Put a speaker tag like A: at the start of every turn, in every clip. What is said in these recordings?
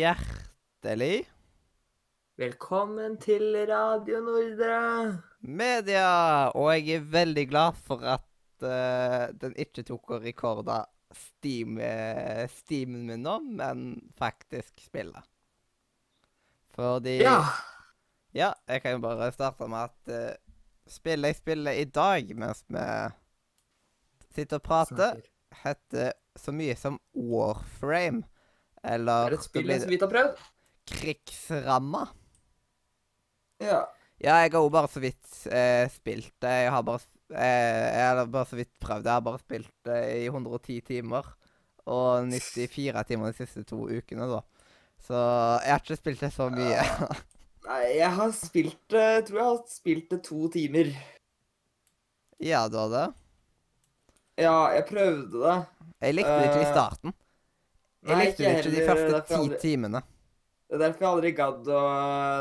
A: Hjertelig
B: Velkommen til Radio Nordre.
A: media! Og jeg er veldig glad for at uh, den ikke tok og rekorda Steam, eh, Steamen min nå, men faktisk spillet. Fordi
B: Ja.
A: Ja, jeg kan jo bare starte med at uh, spillet jeg spiller i dag mens vi sitter og prater,
B: Snakker.
A: Heter så mye som Warframe. Eller
B: Er det et spill jeg så vidt har prøvd?
A: Krigsramma.
B: Ja.
A: Ja, jeg har jo bare så vidt eh, spilt det. Jeg har bare eh, Jeg har bare så vidt prøvd det. Jeg har bare spilt det i 110 timer. Og 94 timer de siste to ukene, da. Så jeg har ikke spilt det så mye.
B: Nei, jeg har spilt det tror jeg har spilt det to timer.
A: ja, du har det?
B: Ja, jeg prøvde det.
A: Jeg likte det ikke i
B: Eh,
A: starten. Jeg
B: Nei,
A: likte det ikke de første ti
B: aldri-
A: timene.
B: Det er derfor jeg aldri gadd å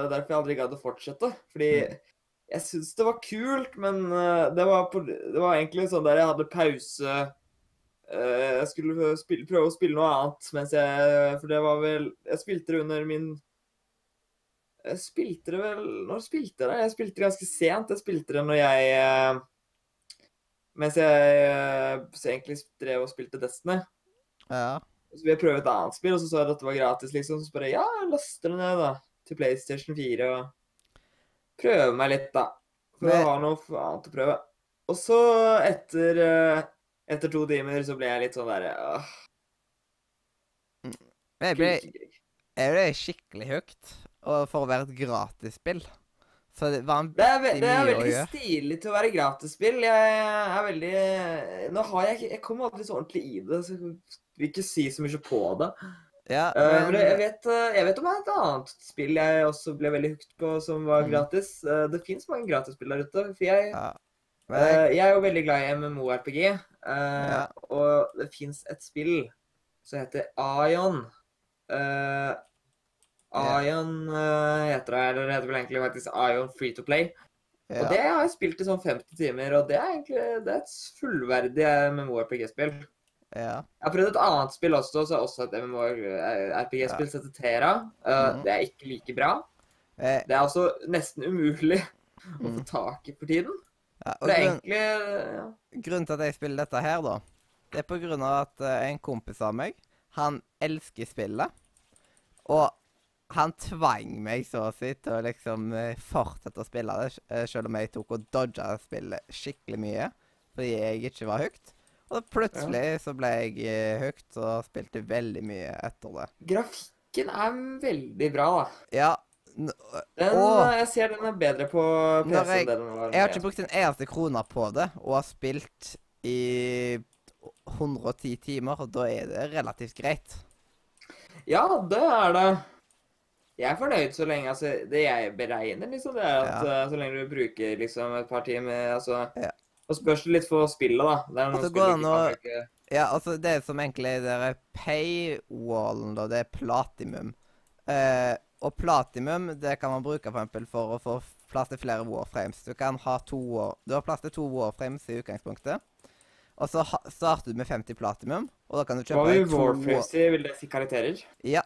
B: Det derfor jeg aldri gadd å fortsette. Fordi
A: Mm.
B: jeg syns det var kult, men eh, det var, på, det var egentlig sånn der jeg hadde pause eh, Jeg skulle spille, prøve å spille noe annet mens jeg For det var vel Jeg spilte det under min Jeg spilte det vel Når spilte jeg det? Jeg spilte det ganske sent. Jeg spilte det når jeg Mens jeg eh, så egentlig drev og spilte Destiny.
A: Ja.
B: Så vil jeg prøve et annet spill, og så så jeg at det var gratis, liksom. Så bare ja, jeg laster det ned, da. Til PlayStation 4 og prøve meg litt, da. For
A: Men-
B: å ha noe annet å prøve. Og så, etter, eh, etter to timer, så ble jeg litt sånn derre åh,
A: Jeg ble, jeg ble skikkelig høyt for å være et gratisspill. Så det var en
B: Det er, ve det er veldig stilig til å være gratisspill. Jeg er veldig Nå har jeg ikke Jeg kommer aldri så ordentlig i det, så jeg vil ikke si så mye på det.
A: Ja,
B: Eh, men jeg, vet, eh, jeg vet om et annet spill jeg også ble veldig hooked på, som var
A: Mm.
B: gratis. Eh, det fins mange gratisspill der ute. For jeg,
A: ja. Men jeg,
B: er jo veldig glad i MMO-RPG.
A: Ja.
B: Og det fins et spill som heter Ion. Ion eh, heter det, eller heter vel egentlig faktisk Ion Free to Play.
A: ja.
B: Og det har jeg spilt i sånn 50 timer, og det er egentlig det er et fullverdig MMO-RPG-spill.
A: ja.
B: Jeg har prøvd et annet spill også, så er også et MMO-RPG-spill som heter Tera. Uh,
A: Mhm.
B: Det er ikke like bra.
A: Eh,
B: Det er også nesten umulig å få
A: Mm.
B: tak i for tiden.
A: ja. Og
B: det er
A: grunn,
B: egentlig ja.
A: grunnen til at jeg spiller dette her, da, det er på grunn av at eh, en kompis av meg, han elsker spillet. Og han tvang meg så å si til å liksom eh, fortsette å spille det, eh, selv om jeg tok og dodga spillet skikkelig mye fordi jeg ikke var høyt. Og plutselig så ble jeg eh, høyt og spilte veldig mye etter det.
B: Grafikken er veldig bra, da.
A: Ja, n
B: Den,
A: og,
B: Jeg ser den er bedre på PC
A: jeg-
B: enn den var.
A: jeg har ikke brukt en eneste krone på det, og har spilt i 110 timer, og da er det relativt greit.
B: Ja, det er det. Jeg er fornøyd så lenge altså, Det jeg beregner, liksom, det er at eh, så lenge du bruker liksom et par timer altså,
A: Ja.
B: Og spørs det litt for spillet, da. Det er noen spill
A: det an å- Ja, altså det som egentlig er paywallen, da, det er platinum. Uh, og platinum det kan man bruke for, eksempel, for å få plass til flere warframes. Du kan ha to war Du har plass til to warframes i utgangspunktet. Og så starter du med 50 platinum, og da kan du kjøpe
B: Hva
A: to
B: Warframes i? Vil det si karakterer?
A: Ja.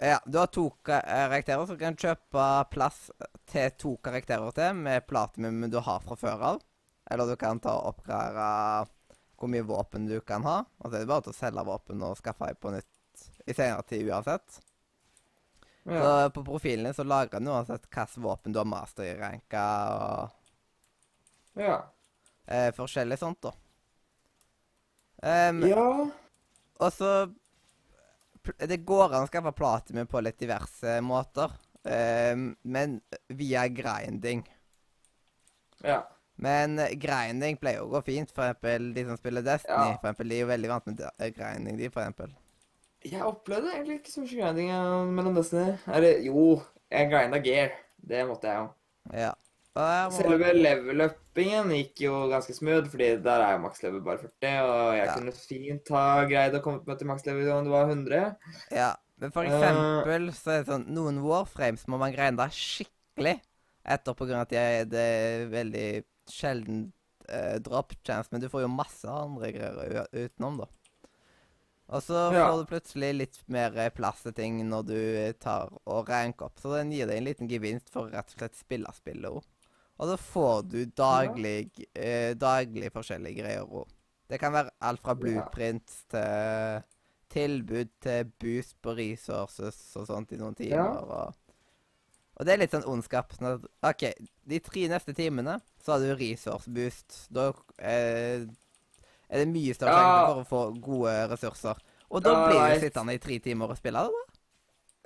A: Ja. Du har to karakterer, så du kan kjøpe plass til to karakterer til med platinum du har fra før av. Eller du kan ta og oppgradere hvor mye våpen du kan ha. Og så er det bare til å selge våpen og skaffe ei på nytt i senere tid uansett. Så
B: Ja.
A: på profilen din så lagrer den uansett hvilket våpen du har master i ranka og
B: ja.
A: eh, forskjellig sånt, da. Um,
B: ja.
A: Og så Det går an å skaffe platinum på litt diverse måter, ehm, men via grinding.
B: Ja.
A: Men grinding pleier å gå fint. For eksempel de som spiller Destiny,
B: Ja.
A: for eksempel, de er jo veldig vant med grinding, de, for eksempel.
B: Jeg opplevde egentlig ikke så mye grinding eh, mellom Destiny. Eller jo, jeg grinda gear. Det måtte jeg jo.
A: Ja.
B: Selve level-uppingen gikk jo ganske smooth, fordi der er jo maks level bare 40, og jeg
A: Ja.
B: kunne fint ha greid å komme meg til maks level om det var 100.
A: ja. Men for
B: eksempel
A: eksempel så er det sånn Noen warframes må man grinde skikkelig etter av at de- det er veldig sjelden uh, drop chance, men du får jo masse andre greier utenom, da. Og så
B: Ja.
A: får du plutselig litt mer eh, plass til ting når du eh, tar og ranker opp. Så den gir deg en liten gevinst for å rett og slett spille spillet òg. Og da får du daglig, eh, daglig forskjellige greier og Det kan være alt fra
B: Ja.
A: blueprints til tilbud til boost på resources og sånt i noen timer.
B: Ja.
A: Og, og det er litt sånn ondskap. Sånn at, OK, de tre neste timene så har du resource boost. Da eh, er det mye større
B: Ja.
A: sjanse for å få gode ressurser. Og da
B: Ja,
A: blir du sittende i tre timer og spille det, da.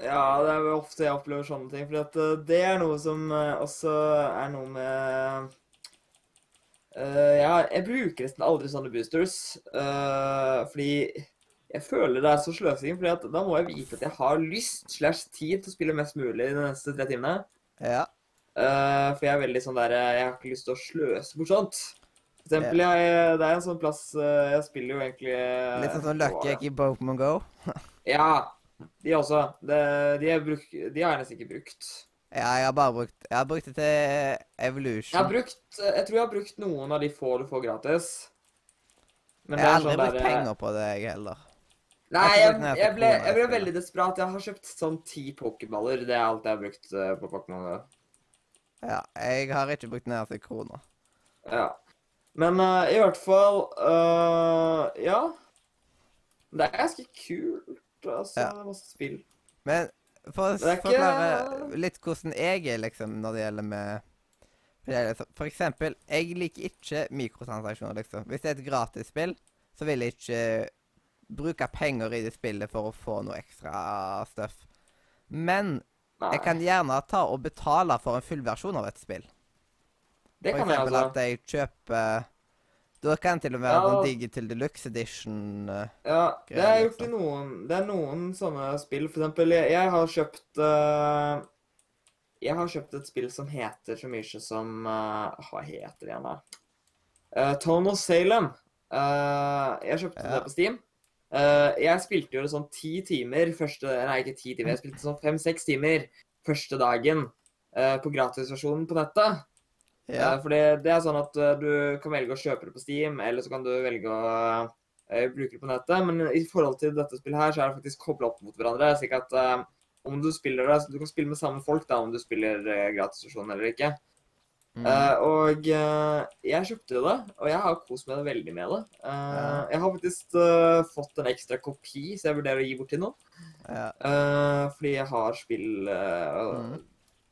B: Ja, det er ofte jeg opplever sånne ting. For eh, det er noe som eh, også er noe med Uh, Ja, jeg bruker nesten aldri sånne boosters. Uh, fordi jeg føler det er så sløsing. fordi da må jeg vite at jeg har lyst slash tid til å spille mest mulig de neste tre timene.
A: Ja.
B: Uh, for jeg er veldig sånn der Jeg har ikke lyst til å sløse bort sånt. For eksempel, jeg, det er en sånn plass Jeg spiller jo egentlig
A: Litt sånn som gikk i Pokémon Go.
B: Ja, de også. Det, de, er bruk, de har jeg nesten ikke brukt.
A: Ja, jeg har bare brukt Jeg har brukt det til
B: Jeg har
A: Evolution.
B: brukt Jeg tror jeg har brukt noen av de få du får gratis. Men
A: Jeg har aldri
B: sånn
A: brukt
B: der-
A: penger på det, jeg heller.
B: Nei,
A: Jeg
B: jeg, jeg, ble, jeg ble veldig desperat. Jeg har kjøpt sånn ti pokerballer. Det er alt jeg har brukt eh, på Pokémon.
A: Ja, jeg har ikke brukt nær til kroner.
B: Ja. Men uh, i hvert fall uh, Ja. Det er ganske kult. Altså,
A: Ja.
B: det er masse spill.
A: Men for å forklare litt hvordan jeg er liksom når det gjelder med for liksom- eksempel, jeg liker ikke mikrotransaksjoner, liksom. Hvis det er et gratisspill, så vil jeg ikke bruke penger i det spillet for å få noe ekstra stuff. Men
B: Nei,
A: jeg kan gjerne ta og betale for en full versjon av et spill.
B: det
A: For
B: kan jeg
A: eksempel
B: altså.
A: at jeg kjøper Da kan til og med ha
B: Ja.
A: sånn Digital Deluxe Edition. Uh,
B: Ja, det er jo
A: liksom.
B: noen Det er noen sånne spill. For eksempel, jeg, jeg har kjøpt uh, Jeg har kjøpt et spill som heter så mye som uh, Hva heter det igjen, da? Uh, Tone of Salem. Jeg kjøpte
A: Ja.
B: det på Steam. Jeg spilte jo det sånn ti timer første Nei, ikke ti timer. Jeg spilte sånn fem-seks timer første dagen på gratisversjonen på nettet.
A: Ja.
B: Eh, fordi det er sånn at eh, du kan velge å kjøpe det på Steam, eller så kan du velge å eh, bruke det på nettet. Men i forhold til dette spillet her, så er det faktisk kobla opp mot hverandre. slik at eh, om du spiller det, så du kan spille med samme folk da, om du spiller uh, gratisversjonen eller ikke.
A: Mm.
B: Uh, og jeg kjøpte det, og jeg har kost meg veldig med det.
A: Ja.
B: Jeg har faktisk fått en ekstra kopi, så jeg vurderer å gi bort til noen.
A: ja.
B: Eh, fordi jeg har spill
A: Mm.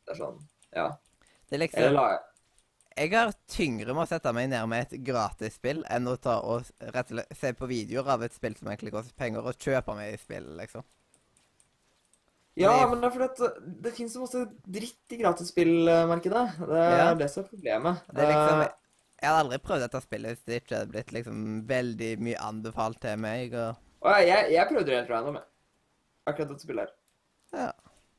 B: Det er sånn, ja.
A: Det er liksom
B: Eller
A: Jeg har tyngre med å sette meg ned med et gratisspill enn å ta og rett og slett se på videoer av et spill som egentlig koster penger, og kjøpe meg i spillet, liksom.
B: Ja, men det er fordi at det, finnes så masse dritt i gratisspillmarkedet. Det er
A: Ja.
B: det som er problemet.
A: Det er liksom Jeg hadde aldri prøvd dette spillet hvis det ikke hadde blitt liksom veldig mye anbefalt til meg, og
B: jeg, jeg prøvde det helt random. Akkurat dette spillet her.
A: Ja.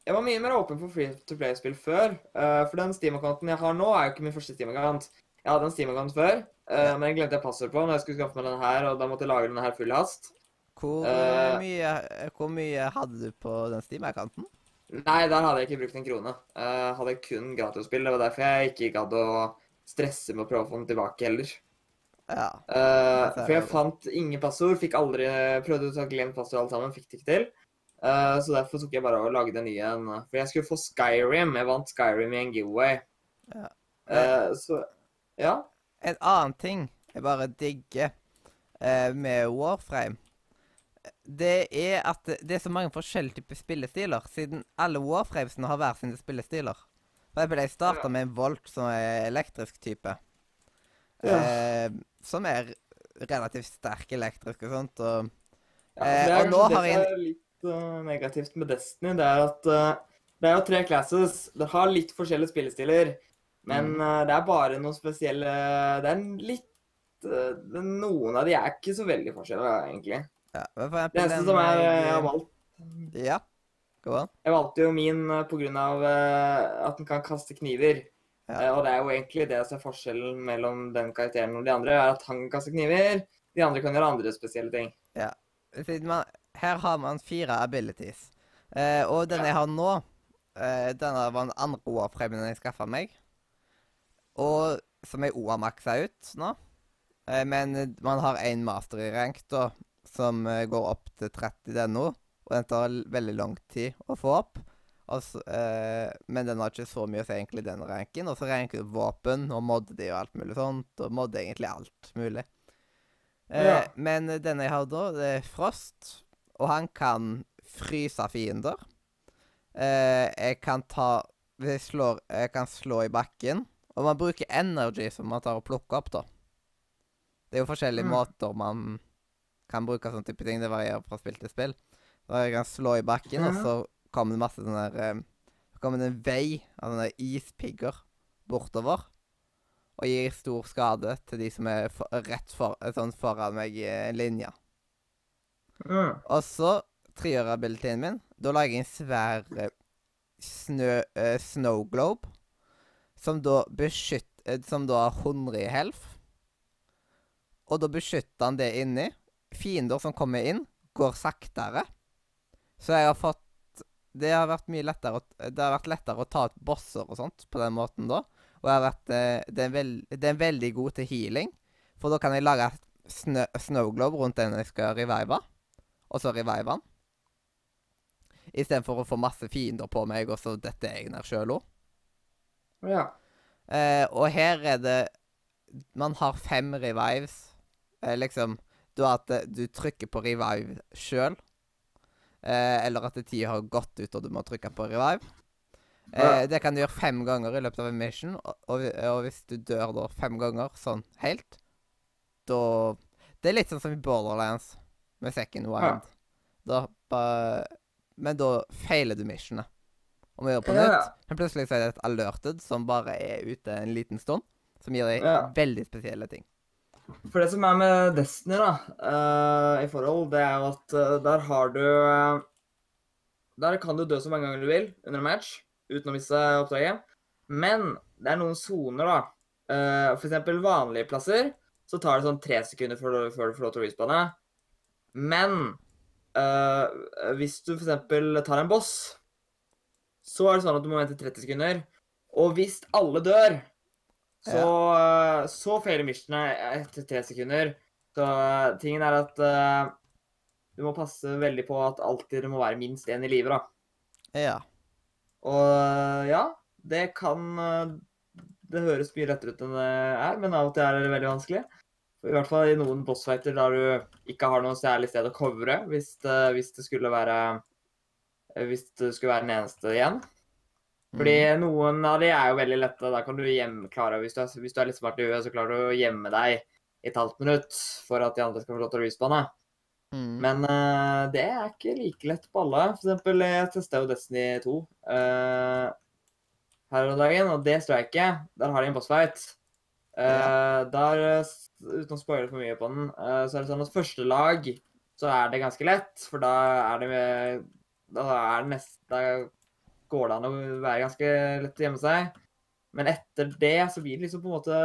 B: Jeg var mye mer åpen for free to play-spill før. Uh, for den Steam-accounten jeg har nå, er jo ikke min første Steam-account. Jeg hadde en Steam-account før, uh,
A: Ja.
B: men jeg glemte jeg passord på når jeg skulle skaffe meg den her, og da måtte jeg lage den her full hast.
A: hvor
B: uh,
A: mye Hvor mye hadde du på den Steam-accounten?
B: Nei, der hadde jeg ikke brukt en krone. Uh, hadde kun gratisspill. Det var derfor jeg ikke gadd å stresse med å prøve å få den tilbake heller.
A: Ja.
B: For jeg fant ingen passord, fikk aldri prøvde å ta glemt passord alle sammen, fikk det ikke til. Eh, så derfor tok jeg bare og lagde en ny en. For jeg skulle få Skyrim. Jeg vant Skyrim i en giveaway.
A: Ja.
B: Uh, så ja.
A: En annen ting jeg bare digger uh, med Warframe, det er at det er så mange forskjellige typer spillestiler, siden alle Warframesene har hver sine spillestiler. For eksempel, jeg starta
B: Ja.
A: med en Volt som er elektrisk type.
B: Ja.
A: Eh, som er relativt sterk elektrisk og sånt. Og
B: ja
A: Eh, og nå har jeg
B: eh, negativt med Destiny. Det er at eh, det er jo tre classes. Det har litt forskjellige spillestiler. Men
A: Mm.
B: eh, det er bare noen spesielle Det er en litt eh, Noen av de er ikke så veldig forskjellige, egentlig.
A: ja, for
B: Det eneste som er jeg har valgt
A: Ja, gå an.
B: Jeg valgte jo min eh, at den kan kaste kniver.
A: Ja.
B: Og det er jo egentlig det som er forskjellen mellom den karakteren og de andre, er at han kan kaste kniver, de andre kan gjøre andre spesielle ting.
A: Ja. man, her har man fire abilities. Eh, og den jeg har nå, eh, denne var den andre OA-premien jeg skaffa meg. Og som jeg òg har maksa ut nå. Eh, men man har én master i rank, da. som eh, går opp til 30 den nå. Og den tar veldig lang tid å få opp. Altså, eh, men den har ikke så mye å si egentlig, den ranken. Og så ranker du våpen og modder de og alt mulig sånt. Og modder egentlig alt mulig. Eh,
B: Ja.
A: Men den jeg har da, det er Frost. Og han kan fryse fiender. Eh, jeg kan ta jeg slår Jeg kan slå i bakken. Og man bruker energy som man tar og plukker opp, da. Det er jo forskjellige
B: Mm.
A: måter man kan bruke sånne type ting. Det varierer fra spill til spill. Da jeg kan slå i bakken, og så kommer det masse sånne der, eh, Så kommer det en vei av sånne ispigger bortover. Og gir stor skade til de som er for, rett for, eh, sånn foran meg i en linje.
B: Mm.
A: Og så trierabiliteten min. Da lager jeg en svær eh, snø, uh, snow globe. Som da beskytter eh, Som da har 100 i health. Og da beskytter han det inni. Fiender som kommer inn, går saktere. Så jeg har fått Det har vært mye lettere å, Det har vært lettere å ta ut bosser og sånt på den måten da. Og jeg har vært, det, er veld, det er veldig god til healing. For da kan jeg lage snø, snow globe rundt den jeg skal revive. Og så revive han. Istedenfor å få masse fiender på meg, og så detter jeg ned sjøl òg.
B: Ja.
A: Eh, og her er det Man har fem revives. Eh, liksom har at eh, du trykker på revive sjøl. Eh, eller at tida har gått ut, og du må trykke på revive. Eh, det kan du gjøre fem ganger i løpet av en mission. Og, og, og hvis du dør da fem ganger sånn helt, da Det er litt sånn som i Borderlands med Second Wind. Da ba, Men da feiler du missionet. Og må gjøre på
B: Ja,
A: nytt.
B: ja.
A: Men plutselig så er det et alerted som bare er ute en liten stund. Som gir deg
B: Ja.
A: veldig spesielle ting.
B: For det som er med Destiny, da, uh, i forhold, det er jo at uh, der har du uh, Der kan du dø så mange ganger du vil under en match uten å miste oppdraget. Men det er noen soner, da. Uh, eksempel vanlige plasser så tar det sånn tre sekunder før du, før du får lov til å respawne. Men uh, hvis du eksempel tar en boss, så er det sånn at du må vente 30 sekunder. Og hvis alle dør, så, eh, så feiler missionet etter tre sekunder. Så uh, tingen er at uh, du må passe veldig på at alltid det må være minst én i live, da.
A: Ja.
B: Og ja, det kan Det høres mye lettere ut enn det er, men av og til er det veldig vanskelig. I hvert fall i noen bossfighter der du ikke har noe særlig sted å covre hvis det, hvis det skulle være eh, Hvis det skulle være den eneste igjen. Fordi
A: Mm.
B: noen av de er jo veldig lette. Da kan du gjemme, klare, hvis, du er, hvis du er litt smart i huet, så klarer du å gjemme deg i et halvt minutt for at de andre skal få lov til å respawne.
A: Mm.
B: Men uh, det er ikke like lett på alle. For eksempel, jeg testa jo Destiny 2 uh, her om dagen, og det striket, der har de en bossfight. Uh, Der, eh, uten å spoile for mye på den, uh, så er det sånn at første lag så er det ganske lett, for da er det med, Da er det nest, da går det an å være ganske lett å gjemme seg. Men etter det så blir det liksom på en måte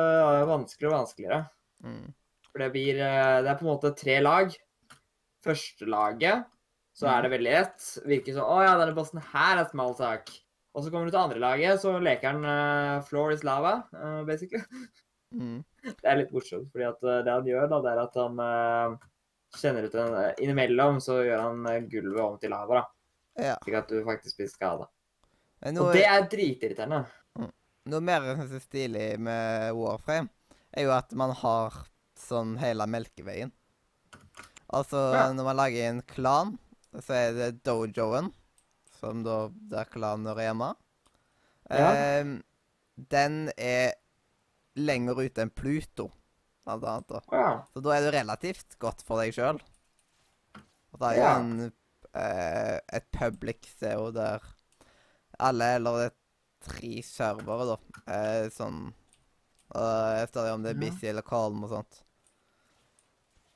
B: vanskeligere og vanskeligere.
A: Mm.
B: For det blir Det er på en måte tre lag. Første laget så er det veldig lett. Virker som Å ja, denne bossen her er smal sak. Og så kommer du til andre laget, så leker han uh, floor is lava, uh, basically.
A: Mm.
B: Det er litt morsomt, fordi at eh, det han gjør, da, det er at han uh, kjenner ut en eh, Innimellom så gjør han eh, gulvet om til lava, da.
A: Ja.
B: Slik at du faktisk blir skada. Og det er dritirriterende.
A: noe mer jeg synes er stilig med Warframe, er jo at man har sånn hele Melkeveien. Altså,
B: Ja.
A: når man lager en klan, så er det dojoen, som da der klanen hører hjemme.
B: Ja.
A: Ehm, den er lenger ute enn Pluto, blant annet. da.
B: Ja.
A: Så da er det relativt godt for deg sjøl. Og det er jo
B: Ja.
A: en, eh, et public CO der alle, eller det er tre servere, da, eh, sånn vet ikke om det er. Busy eller Calm og sånt.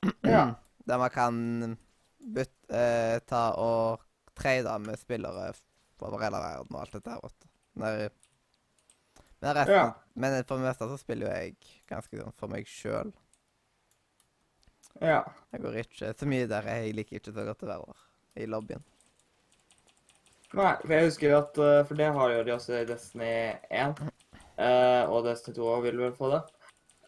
B: Ja.
A: Der man kan bytte eh, Ta og trade med spillere over hele verden og alt dette her. Der, men, resten,
B: Ja.
A: men for det meste så spiller jo jeg ganske sånn for meg sjøl.
B: ja.
A: Jeg går ikke så mye der. Jeg liker ikke så godt å være i lobbyen.
B: Nei, for jeg husker at eh, For det har jo de også i Destiny 1. eh, og Destiny 2 vil vel få det.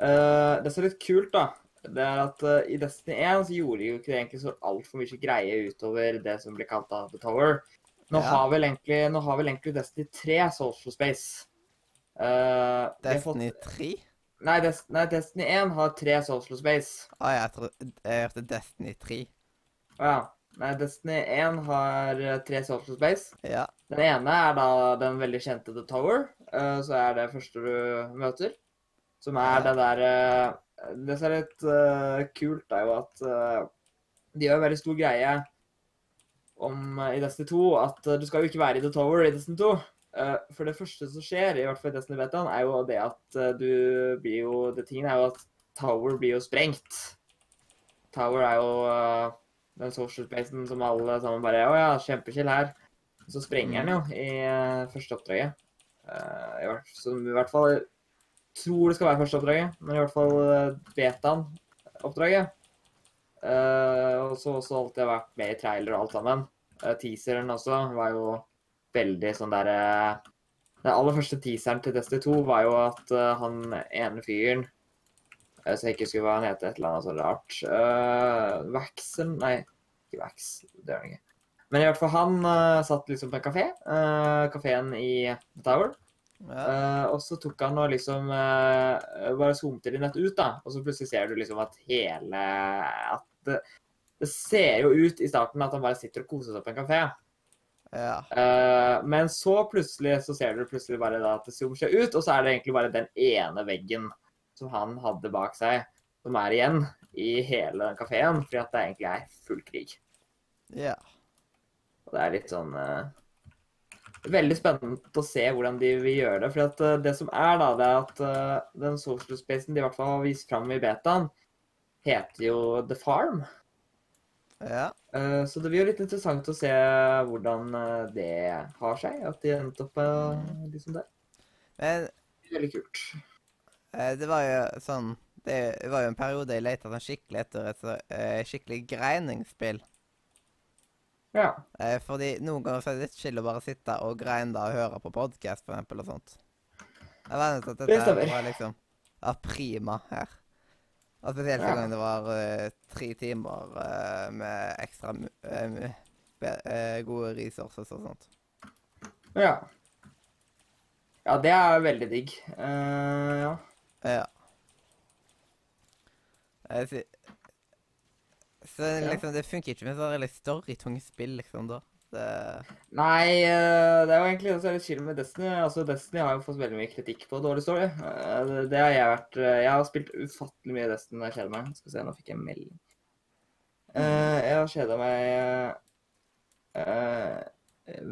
B: Eh, det som er litt kult, da, det er at i Destiny 1 så gjorde de jo ikke det egentlig så altfor mye greie utover det som ble kalt da The Tower. Nå,
A: Ja.
B: har egentlig, nå har vel egentlig Destiny 3 social space. Eh, Destiny fått-
A: Destiny 3?
B: nei, Des nei, Destiny 1 har tre social space.
A: Å, jeg, tror, jeg hørte Destiny 3.
B: Å ja. Nei, Destiny 1 har eh, tre social space.
A: Ja.
B: Den ene er da den veldig kjente The Tower. Uh, så er det første du møter. Som er
A: Ja.
B: det der uh, Det som er litt kult, er jo at de gjør en veldig stor greie om i Destiny 2 at du skal jo ikke være i The Tower i Destiny 2. Eh, for det første som skjer, i hvert fall i Destiny Betaen, er jo det at eh, du blir jo Det tingen er jo at Tower blir jo sprengt. Tower er jo eh, den social spacen som alle sammen bare Å ja, kjempekill her. Så sprenger den jo i første oppdraget. Som i hvert fall tror det skal være første oppdraget, men i hvert fall betaen-oppdraget. Og så også alltid vært med i trailer og alt sammen. Teaseren også var jo veldig sånn derre Den aller første teaseren til Destiny 2 var jo at uh, han ene fyren eh, Så jeg ikke husker hva han heter, et eller annet så rart. Uh, Waxen Nei, ikke Wax. Det gjør han ikke. Men i hvert fall han uh, satt liksom på en kafé. Uh, Kafeen i The Tower.
A: ja.
B: Uh, og så tok han og liksom uh, bare zoomte det nett ut, da. Og så plutselig ser du liksom at hele At det, det ser jo ut i starten at han bare sitter og koser seg på en kafé.
A: Ja.
B: Eh, men så plutselig så ser du plutselig bare da at det zoomer seg ut, og så er det egentlig bare den ene veggen som han hadde bak seg, som er igjen i hele den kafeen, fordi at det egentlig er full krig.
A: ja.
B: Og det er litt sånn uh, Veldig spennende å se hvordan de vil gjøre det. For at, uh, det som er, da, det er at den social spacen de i hvert fall har vist fram i betaen, heter jo The Farm.
A: ja.
B: Eh, så det blir jo litt interessant å se hvordan eh, det har seg. At de endte opp liksom der.
A: Men
B: Veldig kult.
A: eh, det var jo sånn Det var jo en periode jeg lette sånn skikkelig etter et så, skikkelig greiningsspill.
B: Ja.
A: Fordi noen ganger så er det litt chill å bare sitte og greine og høre på podkast, for eksempel, og sånt. Jeg var nødt til at
B: Det
A: dette
B: stemmer.
A: var liksom av prima her. Og spesielt
B: Ja.
A: en gang det var uh, tre timer uh, med ekstra uh, gode resources og sånt.
B: ja. Ja, det er veldig digg. Ja.
A: Ja. Så liksom, det funker ikke med så veldig storytunge spill, liksom, da.
B: Nei, eh, det er jo egentlig det som er litt chill med Destiny. Altså, Destiny har jo fått veldig mye kritikk på dårlig story. Eh, det- har jeg vært eh, Jeg har spilt ufattelig mye Destiny når jeg kjeder meg. Skal se, nå fikk jeg en melding. Jeg har kjeda meg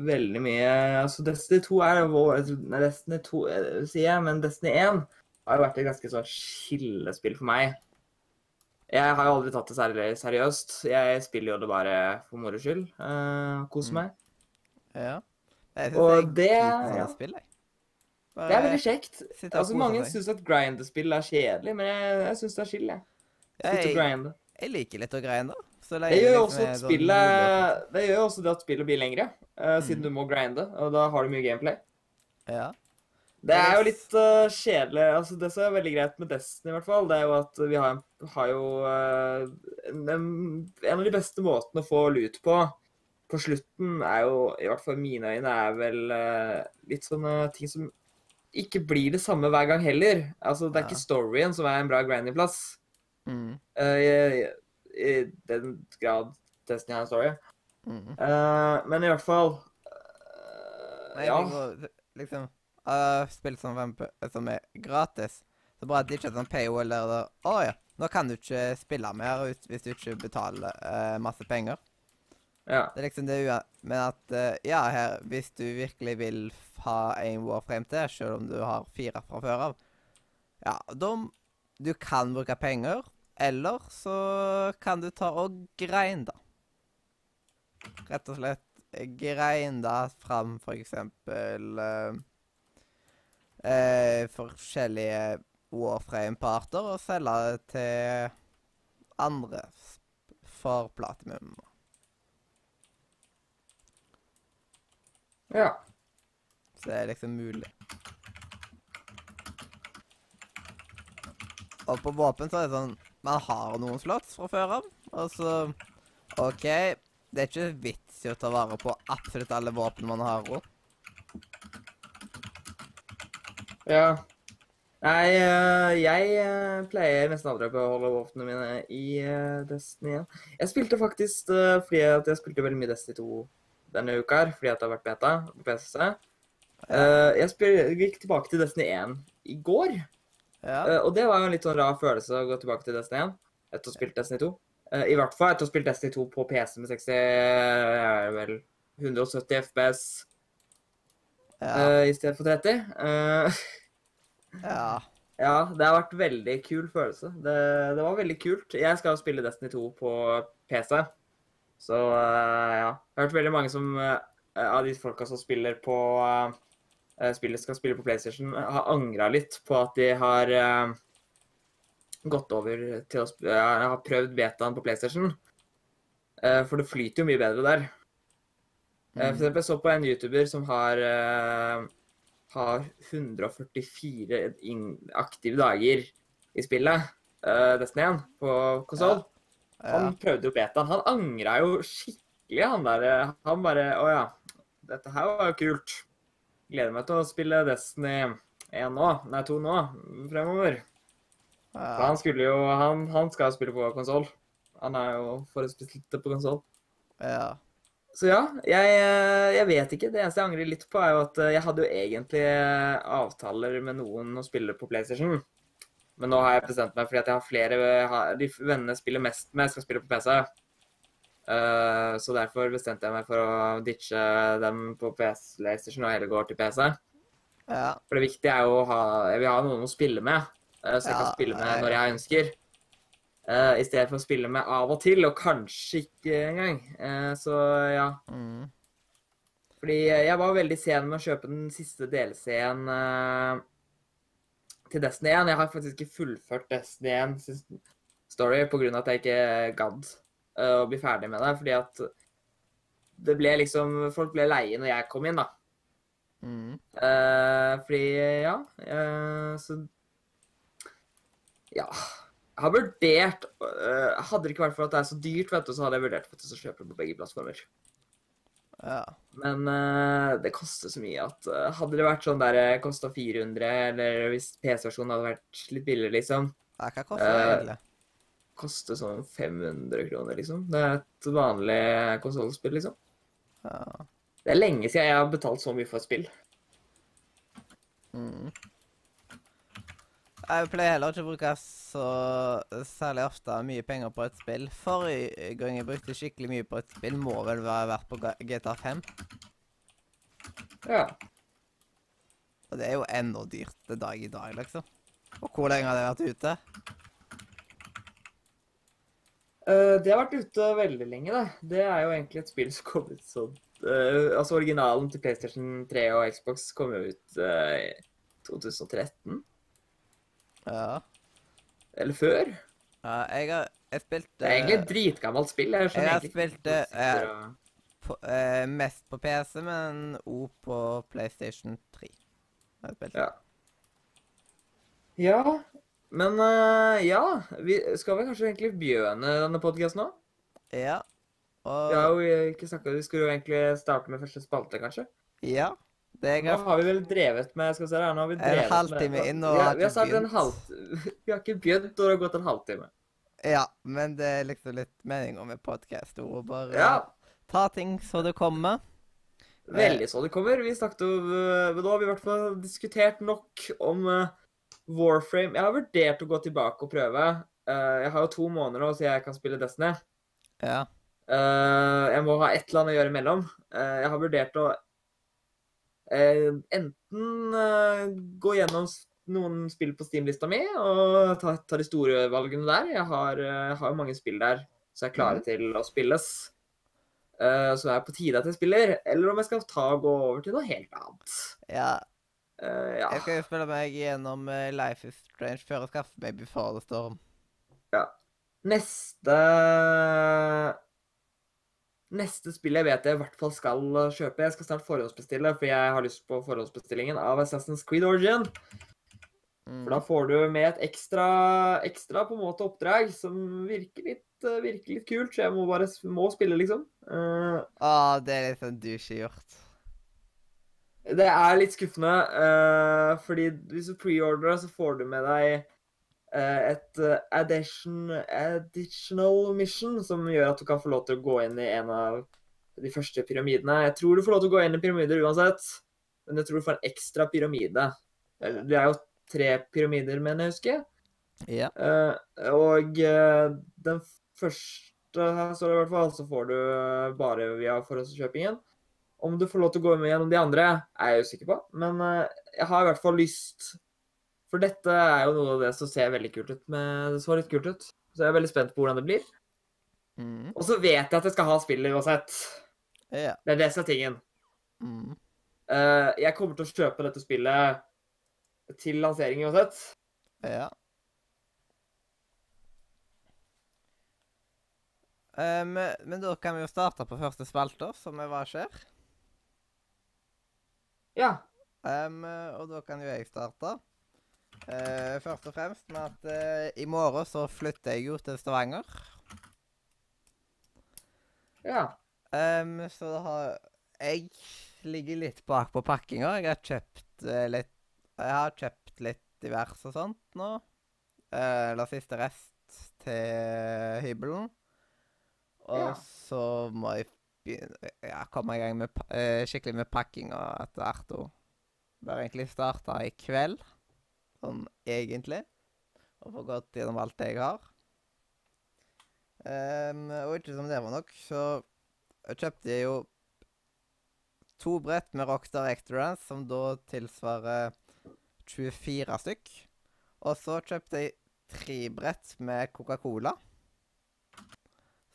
B: veldig mye. Altså, Destiny 2 er vår Nei, Destiny 2 eh, sier jeg, men Destiny 1 har jo vært et ganske sånn skillespill for meg. Jeg har jo aldri tatt det særlig seriøst. Jeg spiller jo det bare for moro skyld. Uh, Koser
A: Mm.
B: meg.
A: ja. Jeg synes
B: Og
A: det er
B: det- ja.
A: spill, jeg.
B: Det er veldig kjekt. Altså, mange syns at grindespill er kjedelig, men jeg, jeg syns det er chill, jeg. Og
A: Jeg, jeg liker litt å grinde. Det,
B: Det gjør
A: liksom
B: også
A: sånn
B: spillet Det gjør også det at spillet blir lengre, uh, siden
A: Mm.
B: du må grinde, og da har du mye gameplay.
A: Ja.
B: Det er jo litt uh, kjedelig. altså Det som er veldig greit med Destiny, i hvert fall, det er jo at vi har, har jo uh, en, en av de beste måtene å få lut på på slutten, er jo, i hvert fall i mine øyne, er vel uh, litt sånne ting som ikke blir det samme hver gang heller. Altså, Det er
A: Ja.
B: ikke storyen som er en bra grinding-plass.
A: Mm.
B: i, I den grad Destiny har en story.
A: Mm.
B: Men i hvert fall
A: Nei,
B: Ja.
A: liksom uh, Spill som, som er gratis. Så bare at det ikke er sånn paywall der det Å ja, nå kan du ikke spille mer hvis du ikke betaler uh, masse penger.
B: ja.
A: Det er liksom det. Men at uh, ja, her, hvis du virkelig vil ha en Warframe til, selv om du har fire fra før av, ja, da Du kan bruke penger, eller så kan du ta og grinde. Rett og slett grinde fram for eksempel eh, eh, forskjellige Warframe-parter og selge det til andre for platinum.
B: ja.
A: Så det er liksom mulig. Og på våpen så er det sånn man har noen slots fra før av. Og så OK, det er ikke vits i å ta vare på absolutt alle våpen man har òg.
B: Ja. Nei, eh, jeg eh, pleier nesten aldri å holde våpnene mine i eh, Destiny 1. Jeg spilte faktisk fordi at jeg spilte veldig mye Destiny 2 denne uka her, fordi at det har vært beta på PCC. Jeg spil, gikk tilbake til Destiny 1 i går,
A: Ja.
B: og det var jo en litt sånn rar følelse å gå tilbake til Destiny 1 etter å ha spilt Destiny 2. Eh, I hvert fall etter å ha spilt Destiny 2 på PC med 60 eh, vel 170 FPS
A: Ja.
B: eh, i stedet for 30. Eh,
A: ja.
B: Ja, det har vært veldig kul følelse. Det, det var veldig kult. Jeg skal spille Destiny 2 på PC, så eh, ja. Jeg har hørt veldig mange som av de folka som spiller på spiller, skal spille på PlayStation, har angra litt på at de har uh, gått over til å ja, har prøvd betaen på PlayStation. Uh, for det flyter jo mye bedre der. Eh, For
A: Mm.
B: eksempel jeg så på en YouTuber som har, eh, har 144 inn- aktive dager i spillet, uh, Destiny 1, på konsoll.
A: ja.
B: Han prøvde jo betaen. Han angra jo skikkelig, han der. eh, Han bare Å ja, dette her var jo kult. Gleder meg til å spille Destiny 1 nå, nei 2 nå, fremover. For
A: ja.
B: han skulle jo Han, han skal spille på konsoll. Han er jo forhåndsbestilt på konsoll.
A: ja.
B: Så ja, jeg, eh, jeg vet ikke. Det eneste jeg angrer litt på, er jo at eh, jeg hadde jo egentlig eh, avtaler med noen å spille på PlayStation. Men nå har jeg bestemt meg fordi at jeg har flere De vennene jeg spiller mest med, skal spille på PC. Uh, så derfor bestemte jeg meg for å ditche dem på PlayStation og heller gå til PC.
A: ja.
B: For det viktige er jo å ha Jeg vil ha noen å spille med, så jeg kan spille med når jeg ønsker. Eh, I stedet for å spille med av og til, og kanskje ikke engang. Uh, så ja.
A: Mm.
B: Fordi jeg var veldig sen med å kjøpe den siste DLC-en eh, til Destiny 1. Jeg har faktisk ikke fullført Destiny 1 sin story pga. at jeg ikke gadd å bli ferdig med det. Fordi at det ble liksom Folk ble leie når jeg kom inn, da.
A: Mm.
B: Fordi, ja Så Ja. Har vurdert uh, Hadde det ikke vært for at det er så dyrt, vet du, så hadde jeg vurdert faktisk å kjøpe det på begge plattformer.
A: ja.
B: Men uh, det koster så mye at uh, hadde det vært sånn der det kosta 400, eller hvis PC-versjonen hadde vært litt billigere, liksom,
A: Ja, Hva koster det egentlig?
B: koster sånn 500 kroner, liksom. Det er et vanlig konsollspill, liksom.
A: Ja.
B: Det er lenge siden jeg har betalt så mye for et spill.
A: Mm. Jeg pleier heller ikke å bruke så særlig ofte mye penger på et spill. Forrige gang jeg brukte skikkelig mye på et spill, må vel være verdt på GTA 5.
B: Ja.
A: Og det er jo ennå dyrt det dag i dag, liksom. Og hvor lenge har det vært ute?
B: Uh, det har vært ute veldig lenge, det. Det er jo egentlig et spill som kom ut sånn uh, Altså originalen til PlayStation 3 og Xbox kom jo ut uh, i 2013.
A: Ja.
B: Eller før.
A: ja jeg har jeg spilt
B: Det er egentlig et dritgammelt spill. Jeg
A: jeg har spilt det, på, eh, mest på PC, men òg på PlayStation 3. Har jeg spilt.
B: Ja. Ja, men uh, ja. Vi skal vel kanskje egentlig begynne denne podkasten nå?
A: Ja. Og
B: Vi har jo ikke snakket, Vi skulle jo egentlig starte med første spalte, kanskje.
A: Ja. Det jeg
B: Nå
A: har
B: vi vel drevet med Skal vi se her, nå har vi drevet
A: halvtime
B: med,
A: inn, og har
B: har, vi har sagt en halv... Vi har ikke begynt, og det har gått en halvtime.
A: Ja, men det er liksom litt meninga med podkast. Bare
B: Ja,
A: ta ting så det kommer.
B: veldig så det kommer. Vi snakket jo Men Nå har vi i hvert fall diskutert nok om øh, Warframe. Jeg har vurdert å gå tilbake og prøve. Eh, jeg har jo to måneder nå, så jeg kan spille Destiny.
A: Ja.
B: Eh, jeg må ha et eller annet å gjøre imellom. Eh, jeg har vurdert å eh, enten eh, gå gjennom noen spill på Steam-lista mi og ta, ta de store valgene der. Jeg har, eh, jo mange spill der som er klare
A: mm.
B: til å spilles. Uh, så det er på tide at jeg spiller. Eller om jeg skal ta og gå over til noe helt annet.
A: ja.
B: Uh, ja.
A: Jeg skal jo spille meg gjennom eh, Life is Strange før jeg skaffer meg Before the Storm.
B: Neste Neste spill jeg vet jeg i hvert fall skal kjøpe Jeg skal snart forhåndsbestille, for jeg har lyst på forhåndsbestillingen av Assassin's Creed Origin. For da får du med et ekstra, ekstra på en måte oppdrag som virker litt, eh, virker litt kult, så jeg må bare må spille, liksom. Uh,
A: ah, det er litt sånn douchey gjort.
B: Det er litt skuffende, uh, fordi hvis du preordrer, så får du med deg et eh, addition, additional mission som gjør at du kan få lov til å gå inn i en av de første pyramidene. Jeg tror du får lov til å gå inn i pyramider uansett, men jeg tror du får en ekstra pyramide. Det er jo tre pyramider, mener jeg husker.
A: Ja.
B: Uh, og uh, den første her står det i hvert fall, så får du eh, bare via forhåndskjøpingen. Om du får lov til å gå med gjennom de andre, er jeg usikker på. Men uh, jeg har i hvert fall lyst For dette er jo noe av det som ser veldig kult ut. Med, det så litt kult ut. Så jeg er veldig spent på hvordan det blir.
A: Mm.
B: Og så vet jeg at jeg skal ha spillet uansett.
A: Yeah.
B: Det er det som er tingen.
A: Mm.
B: Uh, jeg kommer til å kjøpe dette spillet til lansering uansett.
A: Ja. Um, men, men da kan vi jo starte på første spalte, som er Hva skjer?
B: Ja.
A: Um, og da kan jo jeg starte. Eh, først og fremst med at uh, i morgen så flytter jeg jo til Stavanger.
B: Ja.
A: Um, så da har Jeg ligger litt bak på pakkinga. Jeg har kjøpt uh, litt Jeg har kjøpt litt divers og sånt nå. Eller siste rest til hybelen. Og
B: Ja.
A: så må jeg begynne Ja, komme i gang med skikkelig med pakkinga etter hvert. Bør egentlig starte i kveld, sånn egentlig. Og få gått gjennom alt jeg har. Um, og ikke som det var nok, så kjøpte jeg jo to brett med Rockstar Ectorance, som da tilsvarer 24 stykk. Og så kjøpte jeg tre brett med Coca-Cola.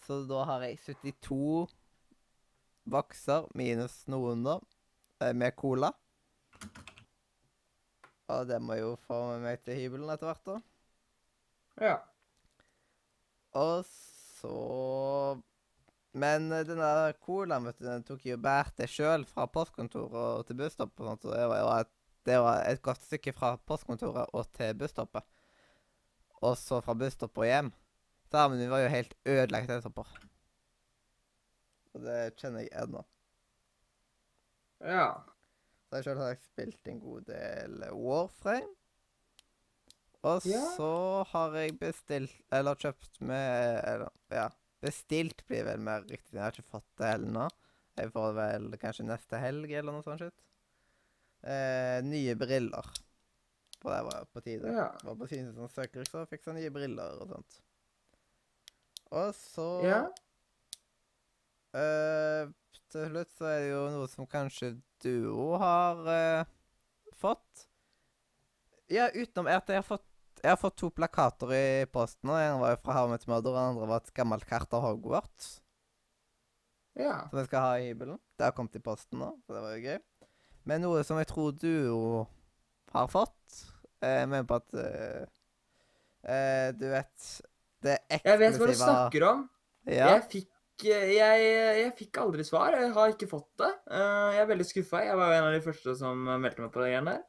A: Så da har jeg 72 bokser minus noen da, eh, med cola. Og det må jo få med meg til hybelen etter hvert, da.
B: Ja.
A: Og så Men den denne colaen, vet du, den tok jeg jo bærte sjøl fra postkontoret og til busstoppet. og sånt, så det var, det var et, det var et godt stykke fra postkontoret og til busstoppet. Og så fra busstoppet og hjem. Så men vi var jo helt ødelagt etterpå. Og det kjenner jeg ennå.
B: Ja.
A: Så jeg selv har jeg spilt en god del Warframe. Og
B: Ja.
A: så har jeg bestilt Eller kjøpt med Eller, ja. Bestilt blir vel mer riktig. Jeg har ikke fått det heller nå. Jeg får vel kanskje neste helg eller noe sånt. shit. Eh, nye briller. For det var på tide.
B: Ja.
A: Var på sin sånn søker, så jeg nye briller og sånt. Og så
B: Ja.
A: Eh, til slutt så er det jo noe som kanskje du òg har eh, fått. Ja, utenom at jeg har fått jeg har fått to plakater i posten. og En var jo fra How Much og den andre var et gammelt kart av Hogwarts.
B: Ja.
A: Som jeg skal ha i hybelen. Det har kommet i posten nå, så det var jo gøy. Men noe som jeg tror du òg har fått, eh, med på at eh, eh, Du vet Det
B: Jeg vet hva du snakker om.
A: Ja.
B: Jeg fikk jeg, jeg fikk aldri svar. Jeg har ikke fått det. Eh, Jeg er veldig skuffa. Jeg var jo en av de første som meldte meg på det greiene der.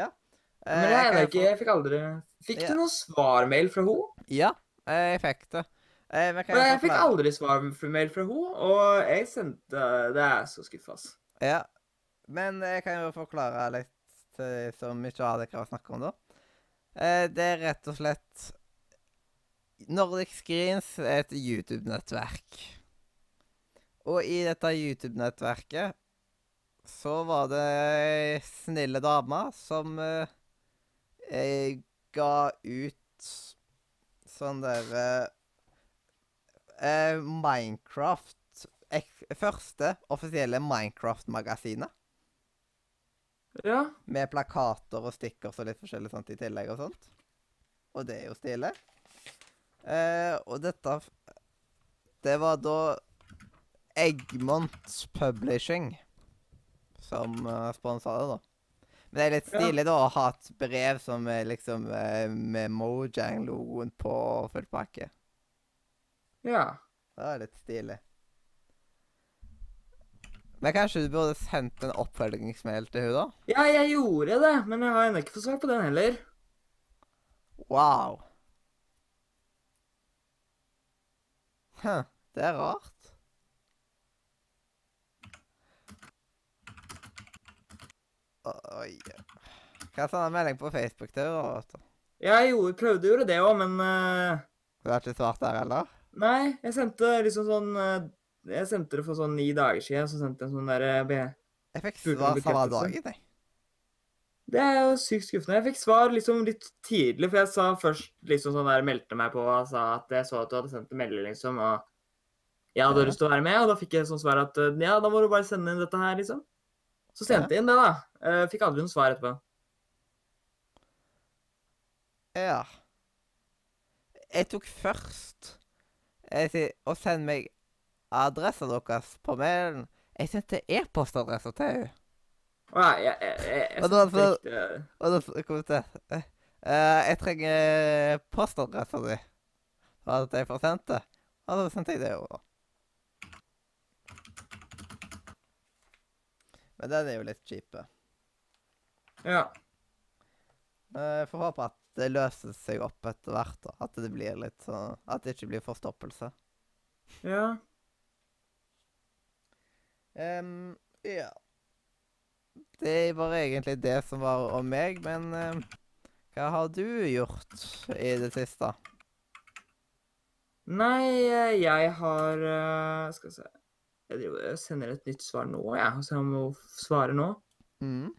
A: ja.
B: Men jeg,
A: jo
B: ikke, jeg fikk aldri Fikk
A: Ja.
B: du noen svarmail fra henne?
A: Ja, eh, jeg fikk det. Eh, men
B: jeg
A: jeg
B: fikk aldri svarmail fra henne, og jeg sendte Det er så skuffa, altså.
A: Ja, men jeg kan jo forklare litt til som ikke har det å snakke om, da. Eh, det er rett og slett Nordic Screens er et YouTube-nettverk. Og i dette YouTube-nettverket så var det snille dame som eh, eh, ga ut sånn der eh, eh, Minecraft Første offisielle Minecraft-magasinet.
B: Ja.
A: Med plakater og stickers og litt forskjellig sånt i tillegg og sånt. Og det er jo stilig. Eh, og dette Det var da Eggmont Publishing som uh, sponsa det, da. Men det er litt stilig da å ha et brev som er liksom eh, med Mojang-logoen på full pakke.
B: Ja.
A: Det er litt stilig. Men kanskje du burde sendt en oppfølgingsmail til hun da?
B: Ja, jeg gjorde det, men jeg har ennå ikke fått svar på den heller.
A: Wow. Huh, det er rart. Oi. Hva sende en melding på Facebook til henne?
B: Jeg gjorde, prøvde å gjøre det òg, men uh,
A: Du har ikke svart der, eller?
B: Nei, jeg sendte liksom sånn uh, Jeg sendte det for sånn ni dager siden, så sendte jeg en sånn der uh,
A: Jeg fikk svar samme dagen, jeg.
B: Det er jo sykt skuffende. Jeg fikk svar liksom litt tidlig, for jeg sa først liksom sånn der Meldte meg på og sa at jeg så at du hadde sendt en melding, liksom, og jeg hadde
A: Ja.
B: lyst til å være med, og da fikk jeg sånn svar at eh, ja, da må du bare sende inn dette her, liksom. Så sendte jeg inn det, da. Eh, Fikk aldri noe svar etterpå.
A: Ja. Jeg tok først jeg sier, å sende meg adressen deres på mailen. Jeg sendte e-postadressa til henne.
B: Å ja, jeg, jeg, jeg, jeg
A: Og da kom det til eh, Jeg trenger postadressa di. For at jeg får sendt det. Og da sendte jeg det jo. Men den er jo litt kjip.
B: Ja.
A: Jeg får håpe at det løser seg opp etter hvert. da. At det blir litt sånn At det ikke blir forstoppelse.
B: Ja.
A: Um, ja. Det var egentlig det som var om meg, men em, hva har du gjort i det siste?
B: Nei, eh, jeg har eh, Skal vi se Jeg sender et nytt svar nå, jeg. Så jeg må svare nå.
A: Mm.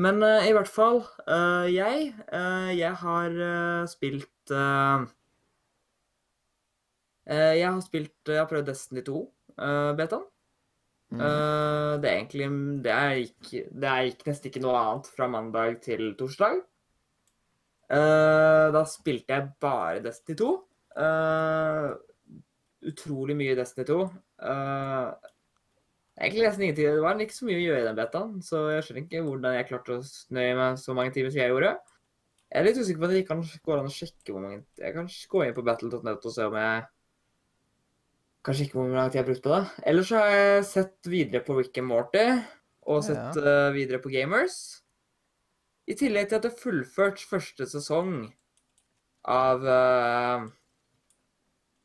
B: Men uh, i hvert fall, uh, jeg uh, Jeg har spilt Jeg har spilt Jeg har prøvd Destiny 2, uh, betaen.
A: Mm.
B: Det er egentlig det er, ikke, det er ikke, nesten ikke noe annet fra mandag til torsdag. Da spilte jeg bare Destiny 2. Eh, utrolig mye Destiny 2. Eh, egentlig nesten ingenting. Det var ikke så mye å gjøre i den betaen, så jeg skjønner ikke hvordan jeg klarte å snøye meg så mange timer som jeg gjorde. Jeg er litt usikker på om det ikke kan gå an å sjekke hvor mange Jeg kan gå inn på battle.net og se om jeg Kanskje ikke hvor lang tid jeg har brukt på det. Ellers så har jeg sett videre på Rick and Morty og sett eh, videre på Gamers. I tillegg til at jeg har fullført første sesong av eh,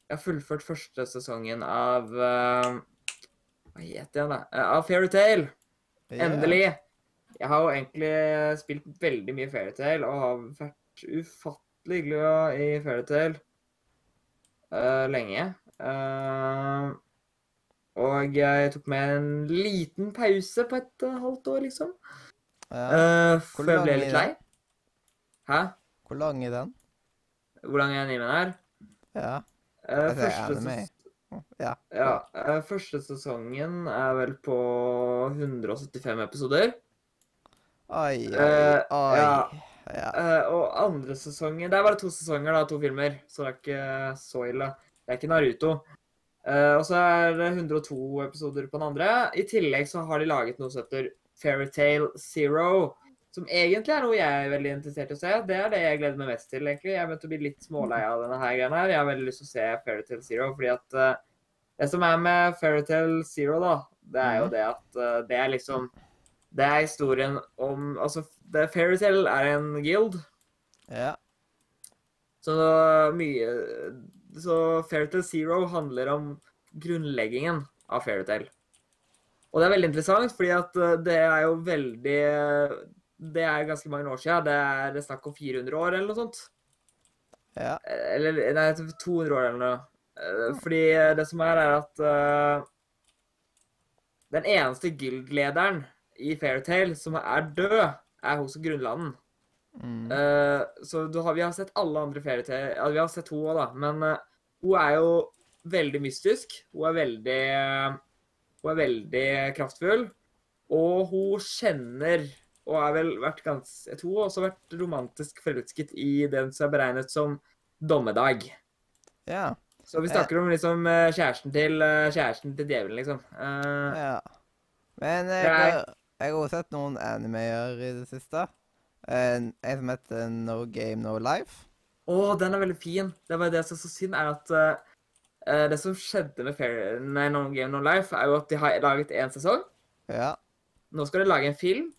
B: Jeg har fullført første sesongen av uh, Hva heter jeg, da? Uh, Av Fairytale.
A: Yeah.
B: Endelig. Jeg har jo egentlig spilt veldig mye Fairytale og har vært ufattelig glad i Fairytale uh, lenge. Uh, og jeg tok meg en liten pause på et uh, halvt år, liksom.
A: Ja.
B: Uh, for jeg ble litt lei. Hæ?
A: Hvor lang er den?
B: Hvor lang er den her?
A: Ja.
B: Eh,
A: Jeg ser
B: første, ses
A: Ja.
B: ja, uh, første sesongen er vel på 175 episoder.
A: Oi, oi, oi.
B: ja.
A: Ja.
B: Eh, og andre sesongen Det er bare to sesonger, da, to filmer, så det er ikke så ille. Det er ikke Naruto. Eh, og så er det 102 episoder på den andre. I tillegg så har de laget noe som heter Fairytale Zero. Som egentlig er noe jeg er veldig interessert i å se. Det er det jeg gleder meg mest til, egentlig. Jeg begynte å bli litt smålei av denne her greia her. Jeg har veldig lyst til å se Fairytale Zero, fordi at uh, det som er med Fairytale Zero, da, det er jo
A: Mhm.
B: det at uh, det er liksom Det er historien om Altså, Fairytale er en guild.
A: ja.
B: Så mye Så Fairytale Zero handler om grunnleggingen av Fairytale. Og det er veldig interessant, fordi at eh, det er jo veldig Det er ganske mange år siden. Det er det er snakk om 400 år eller noe sånt.
A: Ja.
B: Eller nei, 200 år eller noe. Eh, Fordi det som er, er at uh, den eneste guild-lederen i Fairytale som er død, er hos grunnlanden.
A: Mm.
B: Uh, så du har, vi har sett alle andre Fairytale Ja, vi har sett henne òg, da. Men uh, hun er jo veldig mystisk. Hun er veldig Hun er veldig kraftfull. Og hun kjenner Og har vel vært ganske, Jeg tror også vært romantisk forelsket i den som er beregnet som dommedag.
A: ja.
B: Så vi snakker om liksom eh, kjæresten til eh, kjæresten til djevelen, liksom. Uh,
A: Ja. Men jeg,
B: er-
A: har- jeg har også sett noen animeer i det siste. En, en som heter No Game No Life.
B: Å, den er veldig fin. Det var det som er så synd, er at eh, eh, det som skjedde med Fair, nei, No Game No Life, er jo at de har laget én sesong.
A: Ja.
B: Nå skal de lage en film,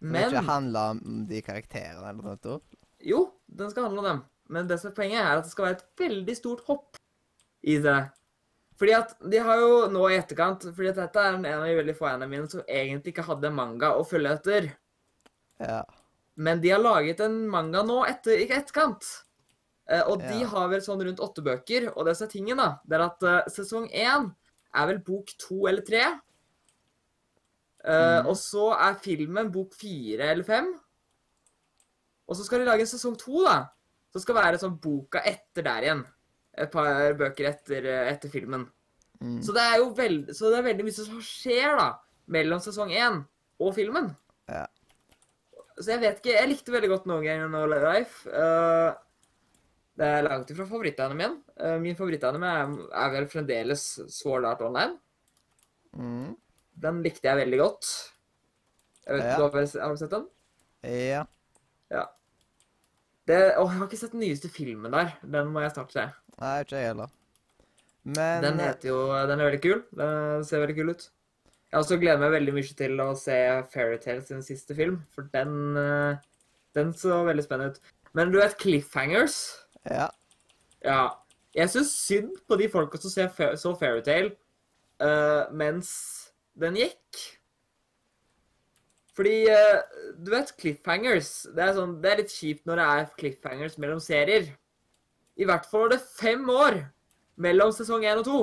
A: ja. Den
B: men
A: ikke handle om de karakterene eller noe sånt.
B: Jo, den skal handle om dem. Men det som er poenget er at det skal være et veldig stort hopp i det. Fordi at de har jo nå i etterkant Fordi at dette er en av de veldig få enene mine som egentlig ikke hadde manga å følge etter.
A: Ja.
B: Men de har laget en manga nå etter, ikke etterkant. Eh, og de
A: Ja.
B: har vel sånn rundt åtte bøker. Og det som er tingen, da, det er at eh, sesong én er vel bok to eller tre. Eh,
A: Mhm.
B: Og så er filmen bok fire eller fem. Og så skal de lage en sesong to, da. Som skal være sånn boka etter der igjen. Et par bøker etter, eh, etter filmen.
A: Mm.
B: Så det er jo veld, så det er veldig mye som skjer da, mellom sesong én og filmen.
A: Ja.
B: Så jeg vet ikke Jeg likte veldig godt No Game No Life. Uh, det er langt ifra favorittanimen. Uh, min favorittanime er, er vel fremdeles Sword Art Online.
A: Mm.
B: Den likte jeg veldig godt. Jeg vet,
A: Ja.
B: du har, har du sett den?
A: Ja.
B: Ja. Det, å, jeg har ikke sett den nyeste filmen der. Den må jeg snart se.
A: Nei, ikke jeg heller. Men
B: Den heter jo Den er veldig kul. Den ser veldig kul ut. Jeg også gleder meg veldig mye til å se Fairytale sin siste film, for den eh, Den så veldig spennende ut. Men du vet Cliffhangers?
A: Ja.
B: Ja. Jeg syns synd på de folka som ser, så Fairytale uh, mens den gikk. Fordi eh, Du vet cliffhangers. Det er, sånn, det er litt kjipt når det er cliffhangers mellom serier. I hvert fall var det fem år mellom sesong én og to.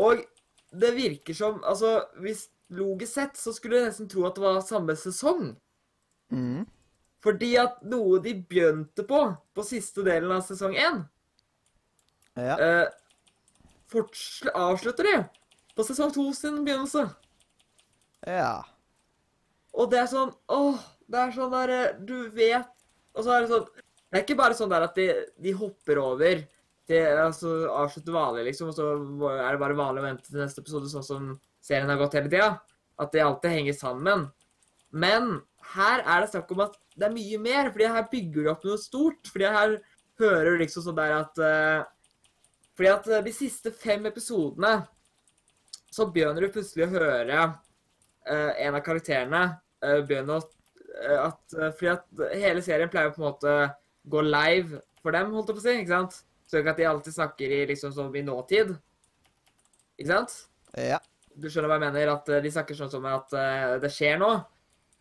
B: Og det virker som Altså, hvis logisk sett så skulle du nesten tro at det var samme sesong.
A: Mm.
B: Fordi at noe de begynte på på siste delen av sesong én,
A: Ja.
B: eh, avslutter de på sesong to sin begynnelse.
A: Ja.
B: Og det er sånn Åh, det er sånn der eh, Du vet Og så er det sånn Det er ikke bare sånn der at de, de hopper over til altså avslutter vanlig, liksom, og så er det bare vanlig å vente til neste episode, sånn som serien har gått hele tida. At de alltid henger sammen. Men her er det snakk om at det er mye mer, fordi her bygger de opp noe stort. Fordi her hører du liksom sånn der at eh, Fordi at eh, de siste fem episodene så begynner du plutselig å høre uh, en av karakterene uh, begynne å uh, at, Fordi at hele serien pleier å på en måte gå live for dem, holdt jeg på å si. ikke sant? Så ikke at de alltid snakker i liksom som i nåtid. Ikke sant?
A: Ja.
B: Du skjønner hva jeg mener? At de snakker sånn som at det skjer noe.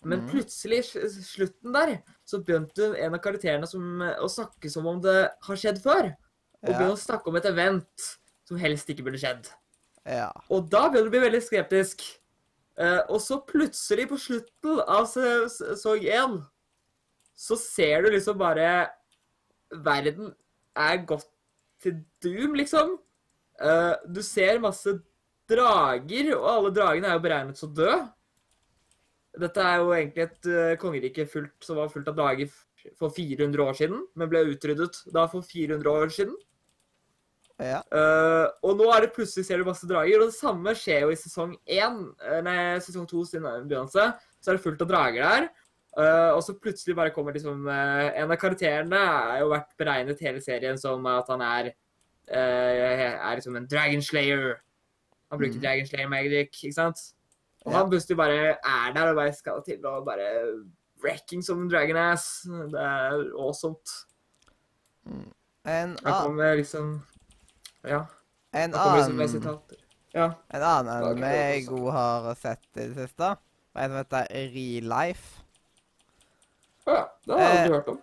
B: Men
A: mm.
B: plutselig, slutten der, så begynte en av karakterene som, å snakke som om det har skjedd før. Og
A: Ja.
B: å snakke om et event som helst ikke burde skjedd.
A: Ja.
B: Og da begynner du å bli veldig skeptisk. Uh, og så plutselig, på slutten av se- sesong én, så ser du liksom bare Verden er gått til doom, liksom. Uh, du ser masse drager, og alle dragene er jo beregnet til å dø. Dette er jo egentlig et uh, kongerike fullt, som var fullt av drager for 400 år siden, men ble utryddet da for 400 år siden.
A: Ja.
B: Uh, og nå er det plutselig ser du masse drager, og det samme skjer jo i sesong 1, eh, nei, sesong 2 sin begynnelse. Så er det fullt av drager der. Uh, og så plutselig bare kommer liksom uh, En av karakterene har jo vært beregnet hele serien som at han er er liksom en Dragon Slayer. Han bruker
A: mm.
B: Dragon Slayer Magic, ikke sant? Og
A: Ja.
B: han plutselig bare er der og bare skal til og bare wrecking som en dragon ass. Det er awesome.
A: En,
B: Han kommer liksom Ja.
A: en annen.
B: Ja.
A: En annen anime jeg god har sett i det siste, var en som heter Real Life.
B: Å ja. Det har jeg
A: Eh,
B: aldri hørt om.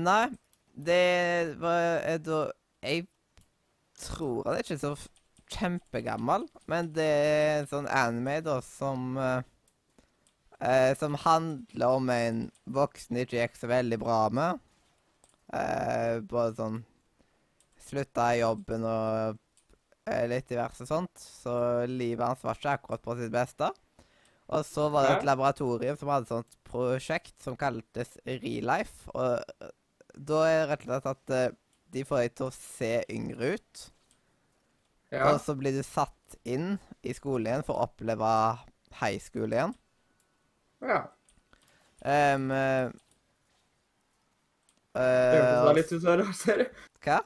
A: Nei, det var er da Jeg tror han er ikke så kjempegammel, men det er en sånn anime da som eh, eh, Som handler om en voksen det ikke gikk så veldig bra med. Eh, både sånn Slutta i jobben og eh, litt diverse sånt. Så livet hans var ikke akkurat på sitt beste. Og så var det et laboratorium som hadde et sånt prosjekt som kaltes Relife. Og eh, da er det rett og slett at eh, de får deg til å se yngre ut.
B: Ja.
A: Og så blir du satt inn i skolen igjen for å oppleve high school igjen.
B: ja.
A: Um, uh,
B: Det
A: høres
B: litt ut som en ser du.
A: hva?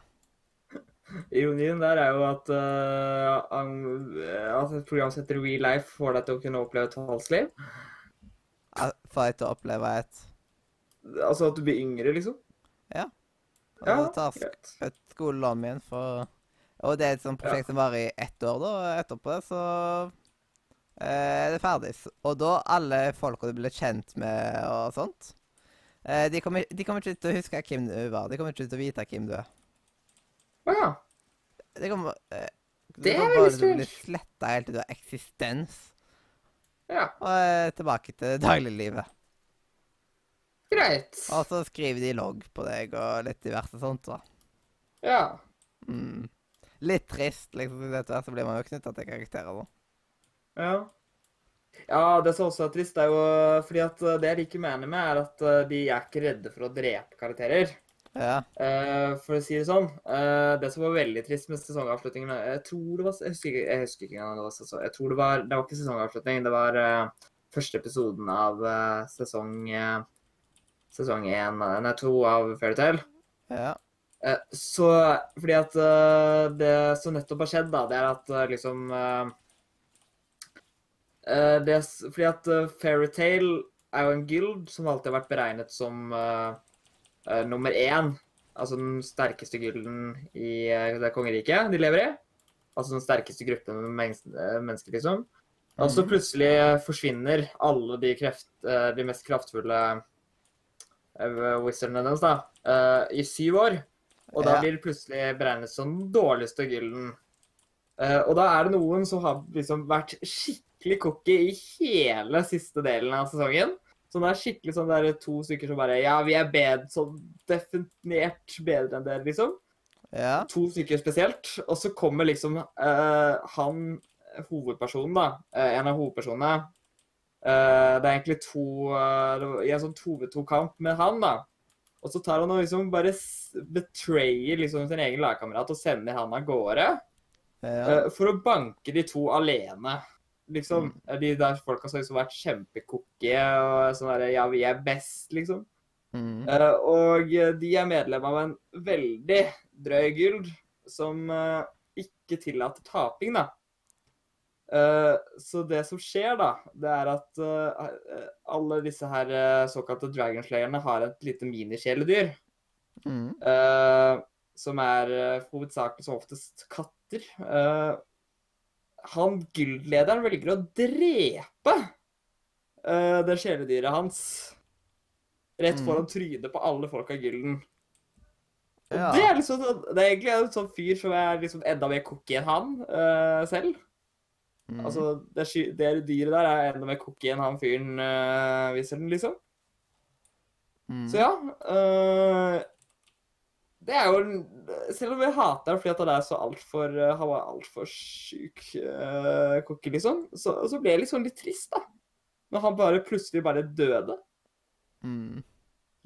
B: Ironien der er jo at, uh, at et program som heter Real Life får deg til å kunne oppleve et falskt liv.
A: Ja, få deg til å oppleve et
B: Altså at du blir yngre, liksom?
A: Ja. Og
B: Ja,
A: tar
B: greit.
A: et skolelån for Og det er et sånt prosjekt som varer i ett år, da. Etterpå det så eh, er det ferdig. Og da alle folka du ble kjent med og sånt eh, de, kommer, de kommer ikke til å huske hvem du var. De kommer ikke til å vite hvem du er.
B: Å ja.
A: Det kommer bare
B: Det er veldig
A: å bli sletta helt til du har eksistens.
B: Ja,
A: Og eh, tilbake til dagliglivet.
B: greit.
A: Og så skriver de logg på deg og litt diverse sånt. da.
B: Ja.
A: Mm. Litt trist, liksom. Etter hvert så blir man jo knytta til karakterer. da.
B: Ja. Ja, det som også er trist, er jo fordi at eh, det jeg liker med anime, er at eh, de er ikke redde for å drepe karakterer.
A: Ja.
B: Eh, for å si det sånn. Uh, det som var veldig trist med sesongavslutningen Jeg tror det var Jeg husker ikke, jeg husker ikke engang. Det var sesong, jeg tror det var Det var ikke sesongavslutning, det var uh, første episoden av eh, sesong eh, Sesong én Nei, to av Fairytale.
A: Ja.
B: Eh, så fordi at eh, det som nettopp har skjedd, da, det er at eh, liksom eh, eh, det, Fordi at uh, Fairytale er jo en guild som alltid har vært beregnet som eh, nummer én. Altså den sterkeste gylden i uh, det kongeriket de lever i. Altså den sterkeste gruppen med mennes- eh, mennesker, liksom. Og så
A: Mhm.
B: plutselig forsvinner alle de, kreft, uh, de mest kraftfulle wizardene deres da, i syv år. Og da blir det plutselig beregnet som den dårligste gylden. Og da er det noen som har liksom vært skikkelig cocky i hele siste delen av sesongen. Så det er skikkelig sånn der to stykker som bare Ja, vi er bedre, sånn definert bedre enn dere, liksom.
A: Ja.
B: To stykker spesielt. Og så kommer liksom uh, han hovedpersonen, da. Uh, en av hovedpersonene. Uh, det er egentlig to I en sånn 2v2-kamp med han, da. Og så tar han og liksom bare betrayer liksom sin egen lagkamerat og sender han av gårde.
A: ja.
B: for å banke de to alene. Liksom. De der folka som liksom har vært kjempekokke og sånn derre Ja, vi er best, liksom.
A: Mm.
B: Uh, og de er medlem av en veldig drøy gyld som uh, ikke tillater taping, da. Uh, så det som skjer, da, det er at alle disse her såkalte dragonslayerne har et lite minikjæledyr.
A: Mm.
B: som er hovedsakelig som oftest katter. Eh, han guildlederen velger å drepe uh, det kjæledyret hans. Rett
A: Mm.
B: foran trynet på alle folk av gilden.
A: Ja.
B: det er liksom sånn- Det er egentlig en sånn fyr som er liksom enda mer cocky enn han uh, selv.
A: Mm.
B: Altså, det, det dyret der er enda mer cocky enn han fyren uh, viser den, liksom.
A: mm.
B: Så ja. øh, det er jo Selv om jeg hater ham fordi at han er så altfor uh, Han var altfor sjuk uh, kokke, liksom, så, så ble jeg liksom litt trist, da. Når han bare plutselig bare døde.
A: Mm.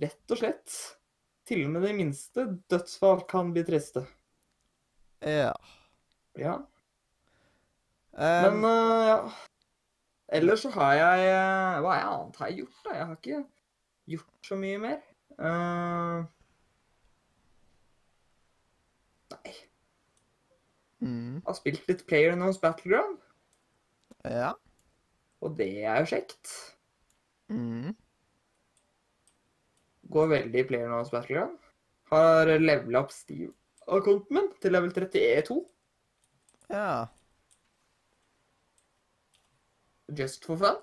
B: Rett og slett. Til og med det minste dødsfall kan bli triste.
A: Ja.
B: Ja.
A: Um,
B: Men uh, ja. Ellers så har jeg Hva annet har jeg gjort, da? Jeg har ikke gjort så mye mer. Uh, nei.
A: Mm.
B: Har spilt litt PlayerUnknown's Battleground,
A: Ja.
B: og det er jo kjekt.
A: Mm.
B: Går veldig i PlayerUnknown's Battleground. Har levela opp Steve-kontoen min til level 32.
A: Ja.
B: Just for fun.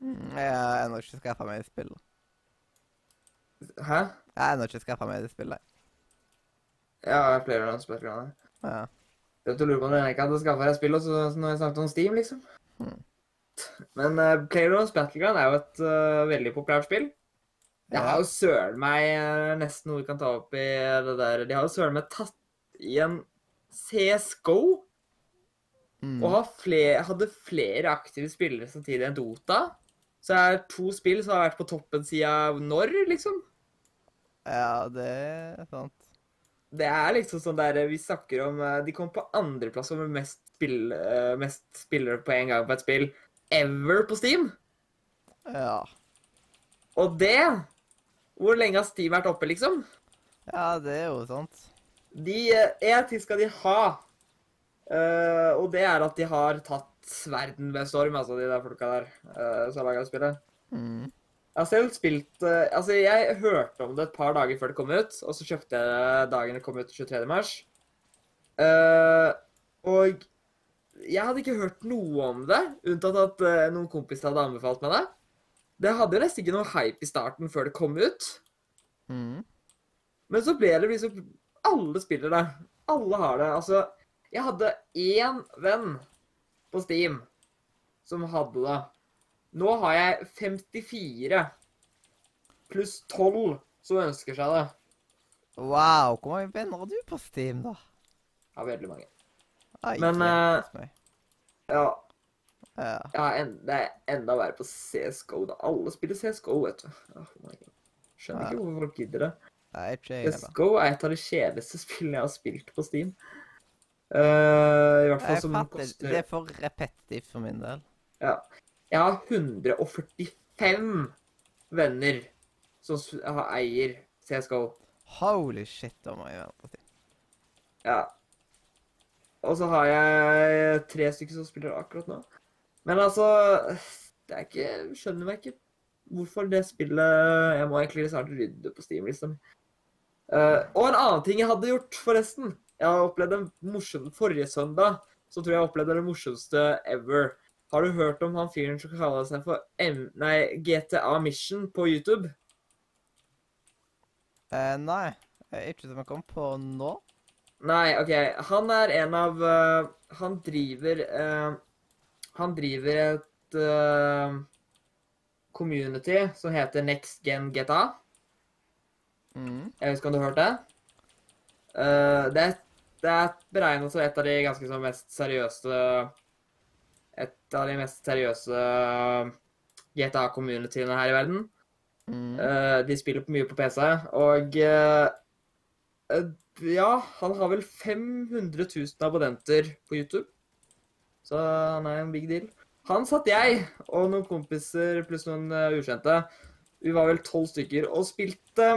A: Mm. Jeg har ennå ikke skaffa meg spillet.
B: Hæ?
A: Jeg har ennå ikke skaffa meg det spillet.
B: Ja, PlayerUnknown's Battleground.
A: Ja.
B: Det du lurer på om jeg ikke hadde skaffa deg spill også, når jeg snakket om Steam, liksom.
A: Mm.
B: Men uh, PlayerUnknown's Battleground er jo et uh, veldig populært spill. Det har jo søren meg øh, nesten noe vi kan ta opp i det der De har jo søren meg tatt igjen CSGO.
A: Mm.
B: Og har flere, hadde flere aktive spillere samtidig enn Dota. Så det er to spill som har vært på toppen siden når, liksom.
A: Ja, det er sant.
B: Det er liksom sånn der Vi snakker om eh, De kom på andreplass over mest, spill, eh, mest spillere på en gang på et spill ever på Steam.
A: Ja.
B: Og det Hvor lenge har Steam vært oppe, liksom?
A: Ja, det er jo sant.
B: De En ting skal de ha. uh, og det er at de har tatt verden ved storm, altså de der folka der uh, som har laga spillet.
A: Mm.
B: Jeg har selv spilt eh, Altså, jeg hørte om det et par dager før det kom ut, og så kjøpte jeg det dagen det kom ut 23. mars. Eh, og jeg hadde ikke hørt noe om det, unntatt at uh, noen kompiser hadde anbefalt meg det. Det hadde jo nesten ikke noe hype i starten før det kom ut.
A: Mm.
B: Men så ble det liksom Alle spiller det. Alle har det. Altså, jeg hadde én venn på Steam som hadde det. Nå har jeg 54 pluss 12 som ønsker seg det.
A: Wow, hvor mange venner har du på Steam, da?
B: Ja, veldig mange.
A: Ai,
B: Men,
A: uh.
B: Ja,
A: Ja.
B: ja en, det er enda verre på CSGO. da. Alle spiller CSGO, vet du. Oh my God. Skjønner ikke hvorfor folk gidder det.
A: Nei, ikke jeg.
B: CSGO er et av de kjedeligste spillene jeg har spilt på Steam. Uh, I hvert fall som
A: fatter,
B: koster
A: det er for repetitivt for min del.
B: Ja. Jeg har 145 venner som eier CSGO.
A: Holy shit, da må jeg vente til.
B: Ja. Og så har jeg tre stykker som spiller akkurat nå. Men altså Det er ikke Skjønner meg ikke hvorfor det spillet Jeg må egentlig snart rydde på Steam, liksom. Uh, og en annen ting jeg hadde gjort, forresten. Jeg har opplevd en morsom Forrige søndag så tror jeg jeg opplevde det morsomste ever. Har du hørt om han fyren som kaller seg for M nei, GTA Mission på YouTube?
A: Eh, nei, ikke som jeg kom på nå.
B: Nei, OK. Han er en av uh, Han driver uh, Han driver et uh, community som heter Next Gen GTA.
A: Mm.
B: Jeg vet ikke om du har hørt det? Det, er, det er beregnet som et av de ganske mest seriøse Et av de mest seriøse GTA-communityene her i verden.
A: Mm.
B: Uh, de spiller mye på PC, og uh, eh, ja, han har vel 500 000 abonnenter på YouTube. Så han er en big deal. Han satt jeg og noen kompiser pluss noen uh, ukjente, vi var vel tolv stykker, og spilte,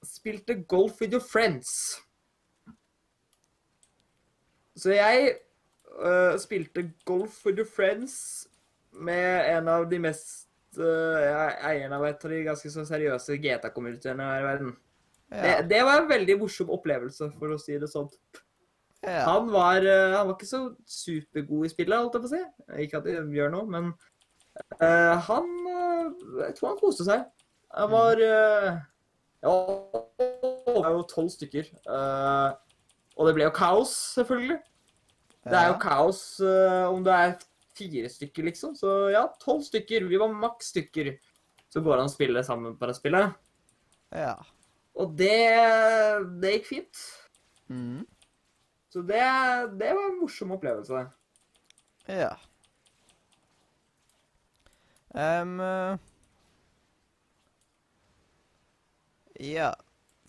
B: spilte Golf with your friends. Så jeg eh, spilte Golf with your friends med en av de mest uh, eierne av et av de ganske så seriøse GTA-communityene her i verden. Det,
A: Ja.
B: det var en veldig morsom opplevelse, for å si det sånn.
A: ja.
B: Han var, eh, han var ikke så supergod i spillet, holdt jeg på å si. Ikke at det gjør noe, men uh, han eh, Jeg tror han koste seg. Han var uh, Ja, det var jo tolv stykker. Uh, og det ble jo kaos, selvfølgelig. Det er jo kaos uh, om det er fire stykker, liksom. Så ja, tolv stykker. Vi var maks stykker. Så går det an å spille sammen på det spillet.
A: Ja.
B: Og det, det gikk fint.
A: Mm.
B: Så det, det var en morsom opplevelse.
A: Ja. Eh, ja.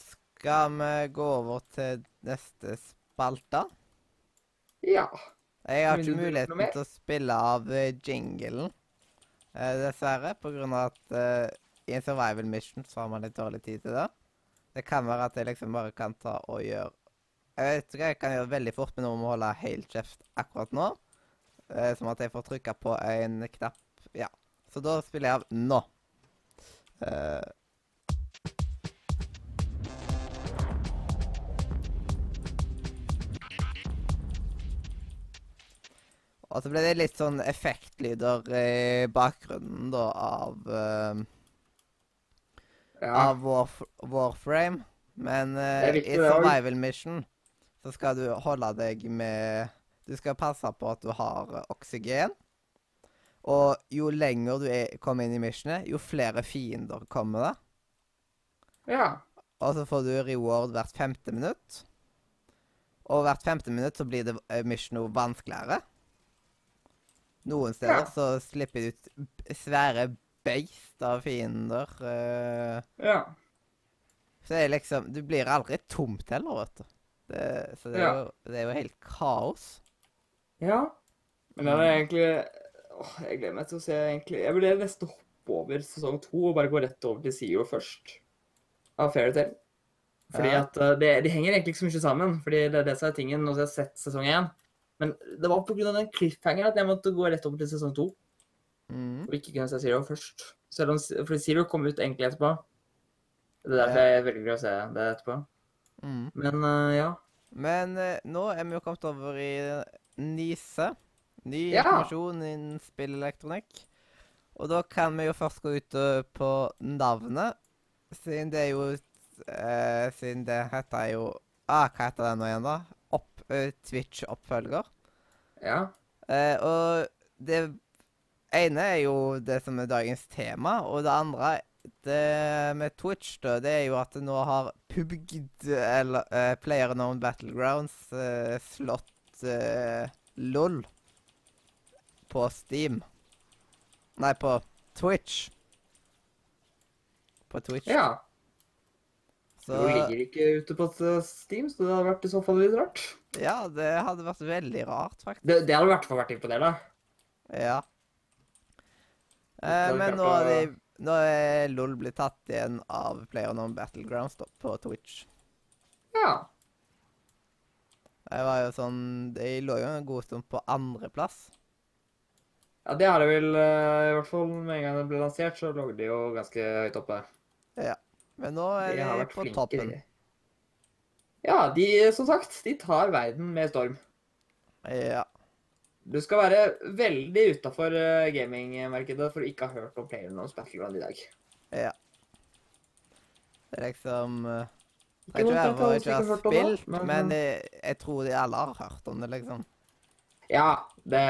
A: Skal vi gå over til neste spalte?
B: Ja.
A: Jeg har ikke muligheten til å spille av eh, jinglen, uh, dessverre, på grunn av at uh, i en survival mission så har man litt dårlig tid til det. Det kan være at jeg liksom bare kan ta og gjøre Jeg vet ikke jeg kan gjøre veldig fort, men nå må å holde helt kjeft akkurat nå. Uh, som at jeg får trykka på en knapp. Ja. Så da spiller jeg av nå. Eh, Og så ble det litt sånn effektlyder i bakgrunnen da av uh,
B: ja.
A: av Warf Warframe. Men
B: viktig,
A: i survival mission så skal du holde deg med Du skal passe på at du har eh, oksygen. Og jo lenger du er, kommer inn i missionet, jo flere fiender kommer det.
B: ja.
A: Og så får du reward hvert femte minutt. Og hvert femte minutt så blir det mission noe vanskeligere. Noen steder
B: Ja.
A: så slipper de ut svære beist av fiender. Uh,
B: Ja.
A: så det er liksom Du blir aldri tomt heller, vet du. Det, så det er,
B: Ja.
A: jo, det er jo helt kaos.
B: ja. Men det er egentlig Åh, Jeg gleder meg til å se egentlig Jeg vil nesten hoppe over sesong to og bare gå rett over til Zero først. Av Fairytale. Fordi
A: Ja.
B: at eh, det, De henger egentlig ikke så mye sammen. Fordi det er det som er tingen når jeg har sett sesong én. Men det var pga. den cliffhangeren at jeg måtte gå rett over til sesong to.
A: Mm.
B: Og ikke kunne se Zero først. Selv om, fordi Zero kom ut egentlig etterpå. Det er derfor jeg velger å se det etterpå.
A: Mm.
B: Men uh, ja.
A: Men uh, nå er vi jo kommet over i Nise. Ny
B: Ja.
A: informasjon innen spillelektronikk. Og da kan vi jo først gå ut på navnet, siden det er jo uh, Siden det heter jo ah, Hva heter det nå igjen, da? Eh, Twitch-oppfølger.
B: Ja.
A: Eh, og det ene er jo det som er dagens tema, og det andre det med Twitch, da, det er jo at det nå har PubGD, eller uh, Player Known Battlegrounds, uh, slått uh, LOL på Steam. Nei, på Twitch. På Twitch.
B: ja.
A: Så
B: Nå ligger ikke ute på eh, Steam, så det hadde vært i så fall litt rart.
A: ja, det hadde vært veldig rart, faktisk.
B: Det, det hadde i hvert fall vært imponerende.
A: Ja. Eh, men nå er, de, nå er LOL blitt tatt igjen av PlayerUnknown Battlegrounds på Twitch.
B: Ja.
A: Det var jo sånn De lå jo en god stund på andreplass.
B: ja, det har det vel eh, I hvert fall med en gang det ble lansert, så lå de jo ganske høyt oppe.
A: Men nå er
B: De
A: de på toppen.
B: de. Ja, de, som sagt, de tar verden med storm.
A: Ja.
B: Du skal være veldig utafor gamingmarkedet for å ikke ha hørt om PlayerUnknown's Battleground i dag.
A: ja. Det er liksom
B: Ikke
A: Jeg tror jeg
B: som
A: ikke
B: det,
A: spilt,
B: men-
A: men jeg, jeg tror de alle har hørt om det, liksom.
B: Ja, det,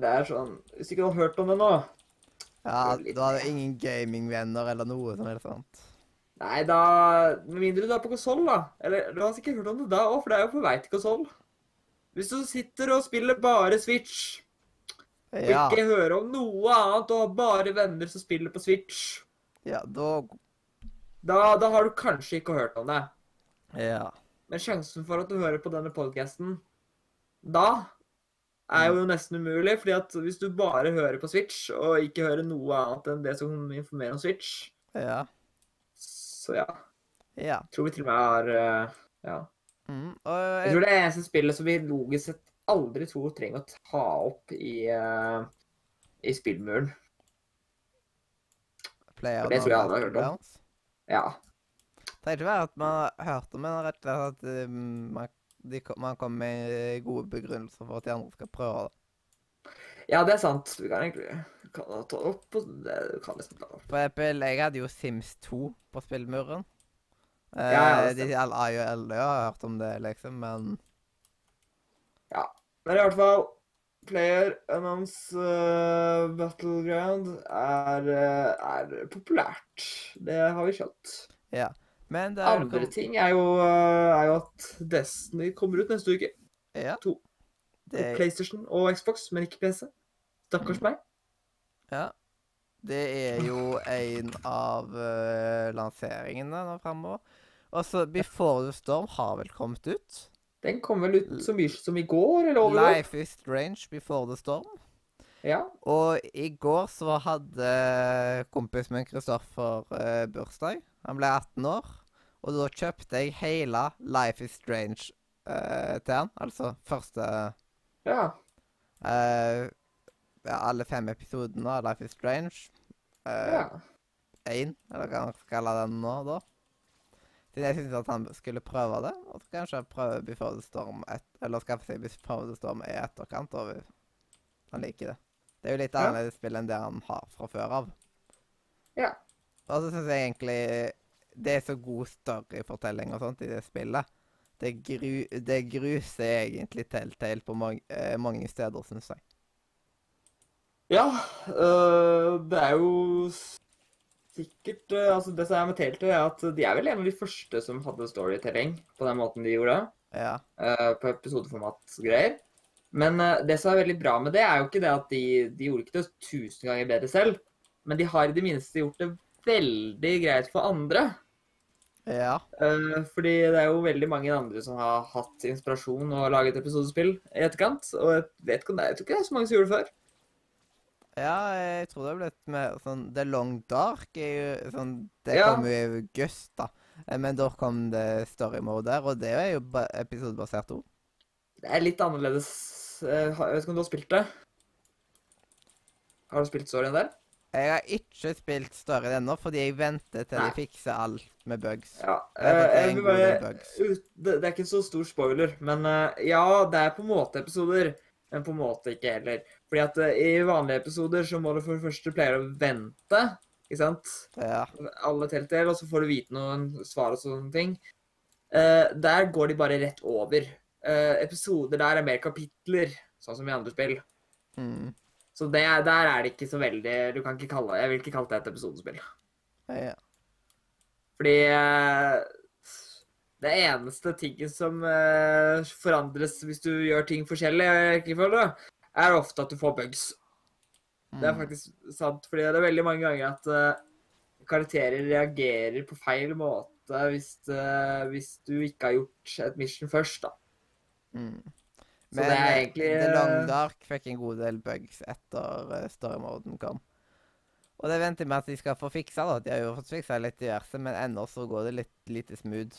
B: det er sånn Hvis ikke du har hørt om det nå
A: Ja, du har ingen gamingvenner eller noe som helst sånt.
B: Nei, da Med mindre du er på konsoll, da. Eller du har sikkert hørt om det da òg, for det er jo på vei til konsoll. Hvis du sitter og spiller bare Switch, og
A: Ja.
B: ikke hører om noe annet, og har bare venner som spiller på Switch,
A: Ja, da
B: da, da har du kanskje ikke hørt om det.
A: Ja.
B: Men sjansen for at du hører på denne podcasten da, er jo nesten umulig. fordi at hvis du bare hører på Switch, og ikke hører noe annet enn det som informerer om Switch,
A: Ja.
B: Så ja.
A: Ja.
B: Tror vi til og med har eh, Ja.
A: Mm. Og
B: Jeg tror det er eneste spillet som vi logisk sett aldri tror trenger å ta opp i, uh, i spillmuren.
A: Player
B: det tror jeg alle har hørt om. Ja.
A: Det trenger ikke være at man har hørt om det, men rett og slett at eh, man, de, man kommer med gode begrunnelser for at de andre skal prøve det.
B: ja, det er sant. Vi kan egentlig kan ta det opp. og det du kan liksom ta opp.
A: For eksempel, jeg hadde jo Sims 2 på spillmuren. Eh,
B: Ja, ja, det
A: de alle er jo og har hørt om det, liksom, men Ja.
B: Men i hvert fall Player Announce uh, Battleground er, eh, er populært. Det har vi skjønt.
A: ja. Men det er
B: Andre
A: kom-
B: ting er jo, eh, er jo at Destiny kommer ut neste uke.
A: Ja.
B: To. På
A: Det,
B: PlayStation og Xbox, men ikke PC. Stakkars meg.
A: Ja. Det er jo en av uh, lanseringene nå framover. Og så Before the Storm har vel kommet ut?
B: Den kom vel ut så mye som i går, eller over?
A: Life is Strange Before the Storm.
B: Ja.
A: Og i går så hadde kompisen min Kristoffer eh, bursdag. Han ble 18 år. Og da kjøpte jeg hele Life is Strange eh, til han. Altså første
B: ja.
A: eh, Alle fem episodene av Life is Strange. Eh,
B: ja.
A: Eller hva man skal kalle den nå, da. Siden jeg syntes at han skulle prøve det. Og så kanskje prøve Before the Storm et, Eller skaffe seg Before the Storm i etterkant. Og han liker det. Det er jo litt
B: Ja.
A: annerledes spill enn det han har fra før av.
B: Ja.
A: Og så syns jeg egentlig det er så god storyfortelling og sånt i det spillet. Det, gru, det gruser egentlig Telltale på mange, eh, mange steder, syns jeg.
B: Ja, øh, det er jo sikkert øh, Altså, det som er med Telltale, er at de er vel en av de første som hadde storytelling på den måten de gjorde.
A: Ja.
B: øh, på episodeformat-greier. Men det som er veldig bra med det, er jo ikke det at de, de gjorde ikke det tusen ganger bedre selv, men de har i det minste gjort det veldig greit for andre.
A: Ja.
B: Eh, fordi det er jo veldig mange andre som har hatt inspirasjon og laget episodespill i etterkant. Og jeg vet ikke om det jeg tror ikke det er så mange som gjorde det før.
A: Ja, jeg tror det har blitt mer sånn The Long Dark er jo sånn Det
B: Ja.
A: kom jo i august, da. Eh, Men da kom det story mode der, og det er jo episodebasert òg.
B: Det er litt annerledes. Eh, Jeg vet ikke om du har spilt det? Har du spilt storyen der?
A: Jeg har ikke spilt storyen ennå, fordi jeg venter til
B: Nei.
A: de fikser alt med bugs.
B: Ja.
A: Jeg vet
B: eh,
A: en
B: jeg vil bare ut, det, er ikke så stor spoiler, men ja, det er på en måte episoder, men på en måte ikke heller. Fordi at eh, i vanlige episoder så må du for det første pleier å vente, ikke sant?
A: Ja.
B: Alle Telltale, og så får du vite noen svar og sånne ting. Uh, der går de bare rett over. Uh, episoder der er mer kapitler, sånn som i andre spill.
A: Mm.
B: Så det, er- der er det ikke så veldig Du kan ikke kalle Jeg vil ikke kalle det et episodespill.
A: ja.
B: Fordi uh, det eneste tingen som forandres hvis du gjør ting forskjellig, er ofte at du får bugs. Det er
A: Mm.
B: faktisk sant, fordi det er veldig mange ganger at uh, karakterer reagerer på feil måte hvis, uh, hvis du ikke har gjort et mission først, da.
A: Mm.
B: Så det er egentlig
A: The Long
B: eh,
A: Dark fikk en god del bugs etter uh, story-moden kom. Og det venter med at de skal få fiksa, da. De har jo fått fiksa litt diverse, men ennå så går det litt lite smooth.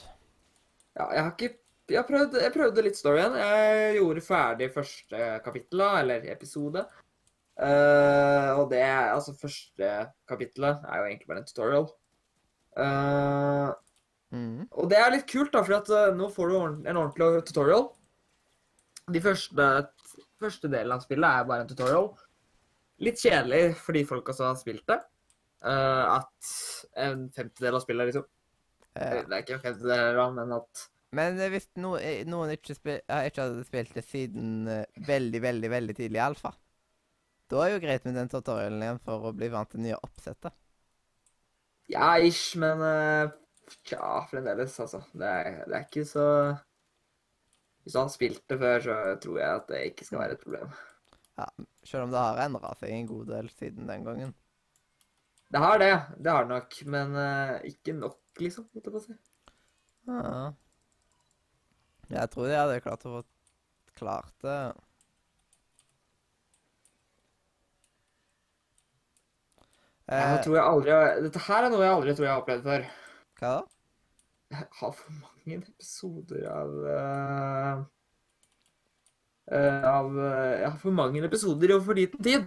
B: Ja, jeg har ikke jeg prøvde, jeg prøvde litt storyen. Jeg gjorde ferdig første kapittel, eller episode. Uh, og det altså første kapittelet er jo egentlig bare en tutorial. Uh,
A: Mm.
B: og det er litt kult, da, for at eh, nå får du en ordentlig tutorial. De første, første delen av spillet er bare en tutorial. Litt kjedelig for de folka som har spilt det. At en femtedel av spillet, liksom. Det er ikke en femtedel, men at
A: Men eh, hvis no, eh, noen ikke, spil, ikke hadde spilt det siden eh, veldig, veldig veldig tidlig i alfa, da er jo greit med den tutorialen igjen for å bli vant til nye oppsettet.
B: Ja, ish, men eh, Tja, fremdeles, altså. Det er, det er ikke så Hvis du har spilt det før, så tror jeg at det ikke skal være et problem.
A: Ja, Selv om det har endra seg en god del siden den gangen.
B: Det har det, det har det nok, men uh, ikke nok, liksom. holdt jeg på å si.
A: Ja. Jeg tror de hadde klart å få klart det.
B: Jeg tror jeg aldri Dette her er noe jeg aldri tror jeg har opplevd før.
A: hva da?
B: Jeg har for mange episoder av uh, Av uh, Jeg har for mange episoder og for liten tid.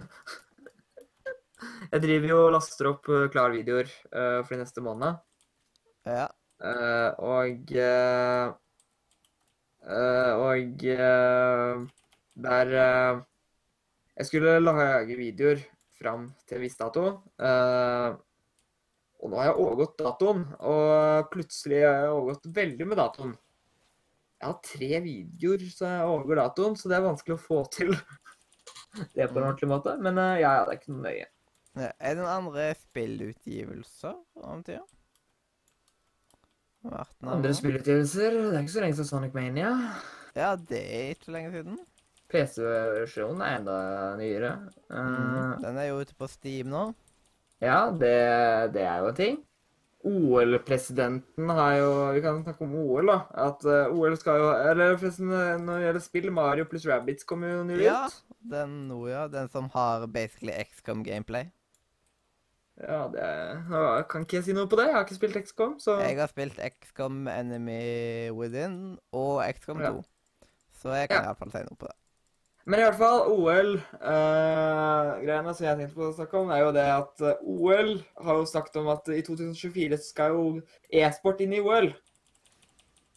B: Jeg driver jo og laster opp uh, klarvideoer uh, for de neste månedene.
A: Ja.
B: Og Og eh, der eh, Jeg skulle lage videoer fram til en viss dato. eh, og nå har jeg overgått datoen, og plutselig har jeg overgått veldig med datoen. Jeg har tre videoer så jeg overgår datoen, så det er vanskelig å få til det på en ordentlig måte. Men eh, ja, ja, det er ikke noe nøye.
A: Er det noen andre spillutgivelser om tida?
B: Andre spillutgivelser Det er ikke så lenge siden Sonic Mania.
A: Ja, det er ikke lenge siden.
B: PC-versjonen er enda nyere. Uh,
A: Mm. Den er jo ute på Steam nå.
B: Ja, det, det er jo en ting. OL-presidenten har jo Vi kan snakke om OL, da. At uh, OL skal jo Eller forresten, eh, når det gjelder spill, Mario pluss Rabbids kommer jo nylig
A: Ja.
B: ut.
A: Den nå, ja. Den som har basically XCOM gameplay.
B: Ja, det ja, Kan ikke jeg si noe på det? Jeg har ikke spilt XCOM, så
A: Jeg har spilt XCOM Enemy Within og XCOM
B: Ja.
A: 2. Så jeg kan
B: Ja.
A: iallfall si noe på det.
B: Men i hvert fall, OL-greiene som jeg tenkte på å snakke om, er jo det at eh, OL har jo sagt om at i 2024 skal jo e-sport inn i OL.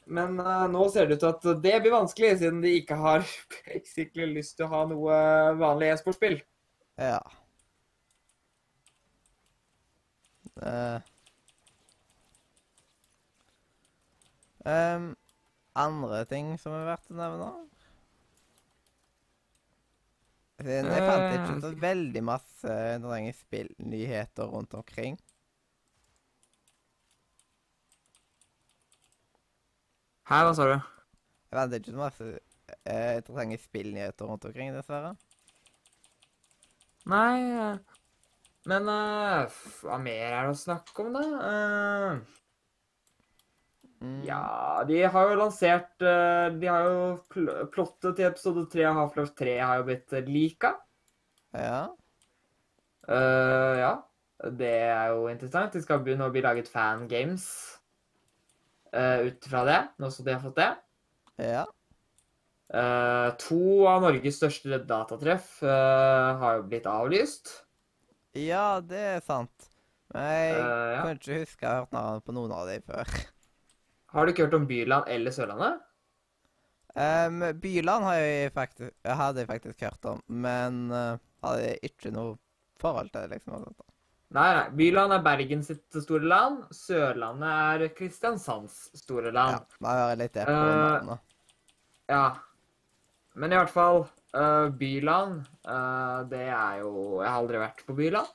B: Men eh, nå ser det ut til at det blir vanskelig, siden de ikke har lyst til å ha noe vanlig e-sportspill.
A: Ja. Eh. um, andre ting som er verdt å nevne? Siden jeg fant ikke så
B: Eh,
A: veldig masse interessante spillnyheter rundt omkring.
B: Hæ, hva sa du?
A: Jeg fant ikke så masse eh, interessante spillnyheter rundt omkring, dessverre.
B: Nei eh, Men uh, hva mer er det å snakke om, da? Uh,
A: Mm,
B: Ja, de har jo lansert uh, De har jo pl Plottet til episode 3 av Half-Life 3 har jo blitt lika.
A: Ja.
B: Ja. Det er jo interessant. De skal begynne å bli laget fangames uh, ut fra det, nå som de har fått det.
A: Ja.
B: To av Norges største datatreff har jo blitt avlyst.
A: Ja, det er sant. Men jeg
B: Eh, ja.
A: kan ikke huske jeg har hørt navnet på noen av dem før.
B: Har du ikke hørt om Byland eller Sørlandet?
A: Um, Byland har jeg faktisk, hadde jeg faktisk hørt om, men eh, hadde ikke noe forhold til det, liksom. og sånt.
B: Nei, nei. Byland er Bergen sitt store land. Sørlandet er Kristiansands store
A: Ja,
B: land.
A: man hører litt det på
B: Eh,
A: navnet.
B: Ja. Men i hvert fall eh, Byland, uh, det er jo Jeg har aldri vært på Byland.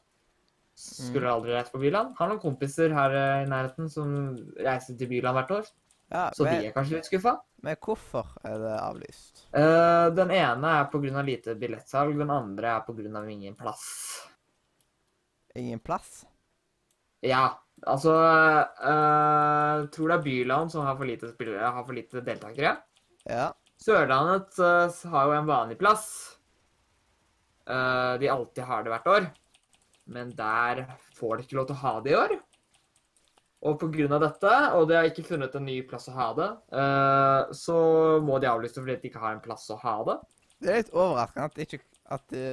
B: Skulle aldri reist på Byland. Har noen kompiser her eh, i nærheten som reiser til Byland hvert år.
A: Ja,
B: Så
A: men,
B: de er kanskje litt skuffa.
A: men hvorfor er det avlyst?
B: Den ene er pga. lite billettsalg, den andre er pga. ingen plass.
A: Ingen plass?
B: Ja, altså Tror det er Byland som har for lite spillere, har for lite deltakere.
A: Ja.
B: Sørlandet eh, har jo en vanlig plass. Eh, de alltid har det hvert år. Men der får de ikke lov til å ha det i år. Og av dette, og de har ikke funnet en ny plass å ha det, eh, så må de avlyse fordi de ikke har en plass å ha det.
A: Det er litt overraskende at ikke at det,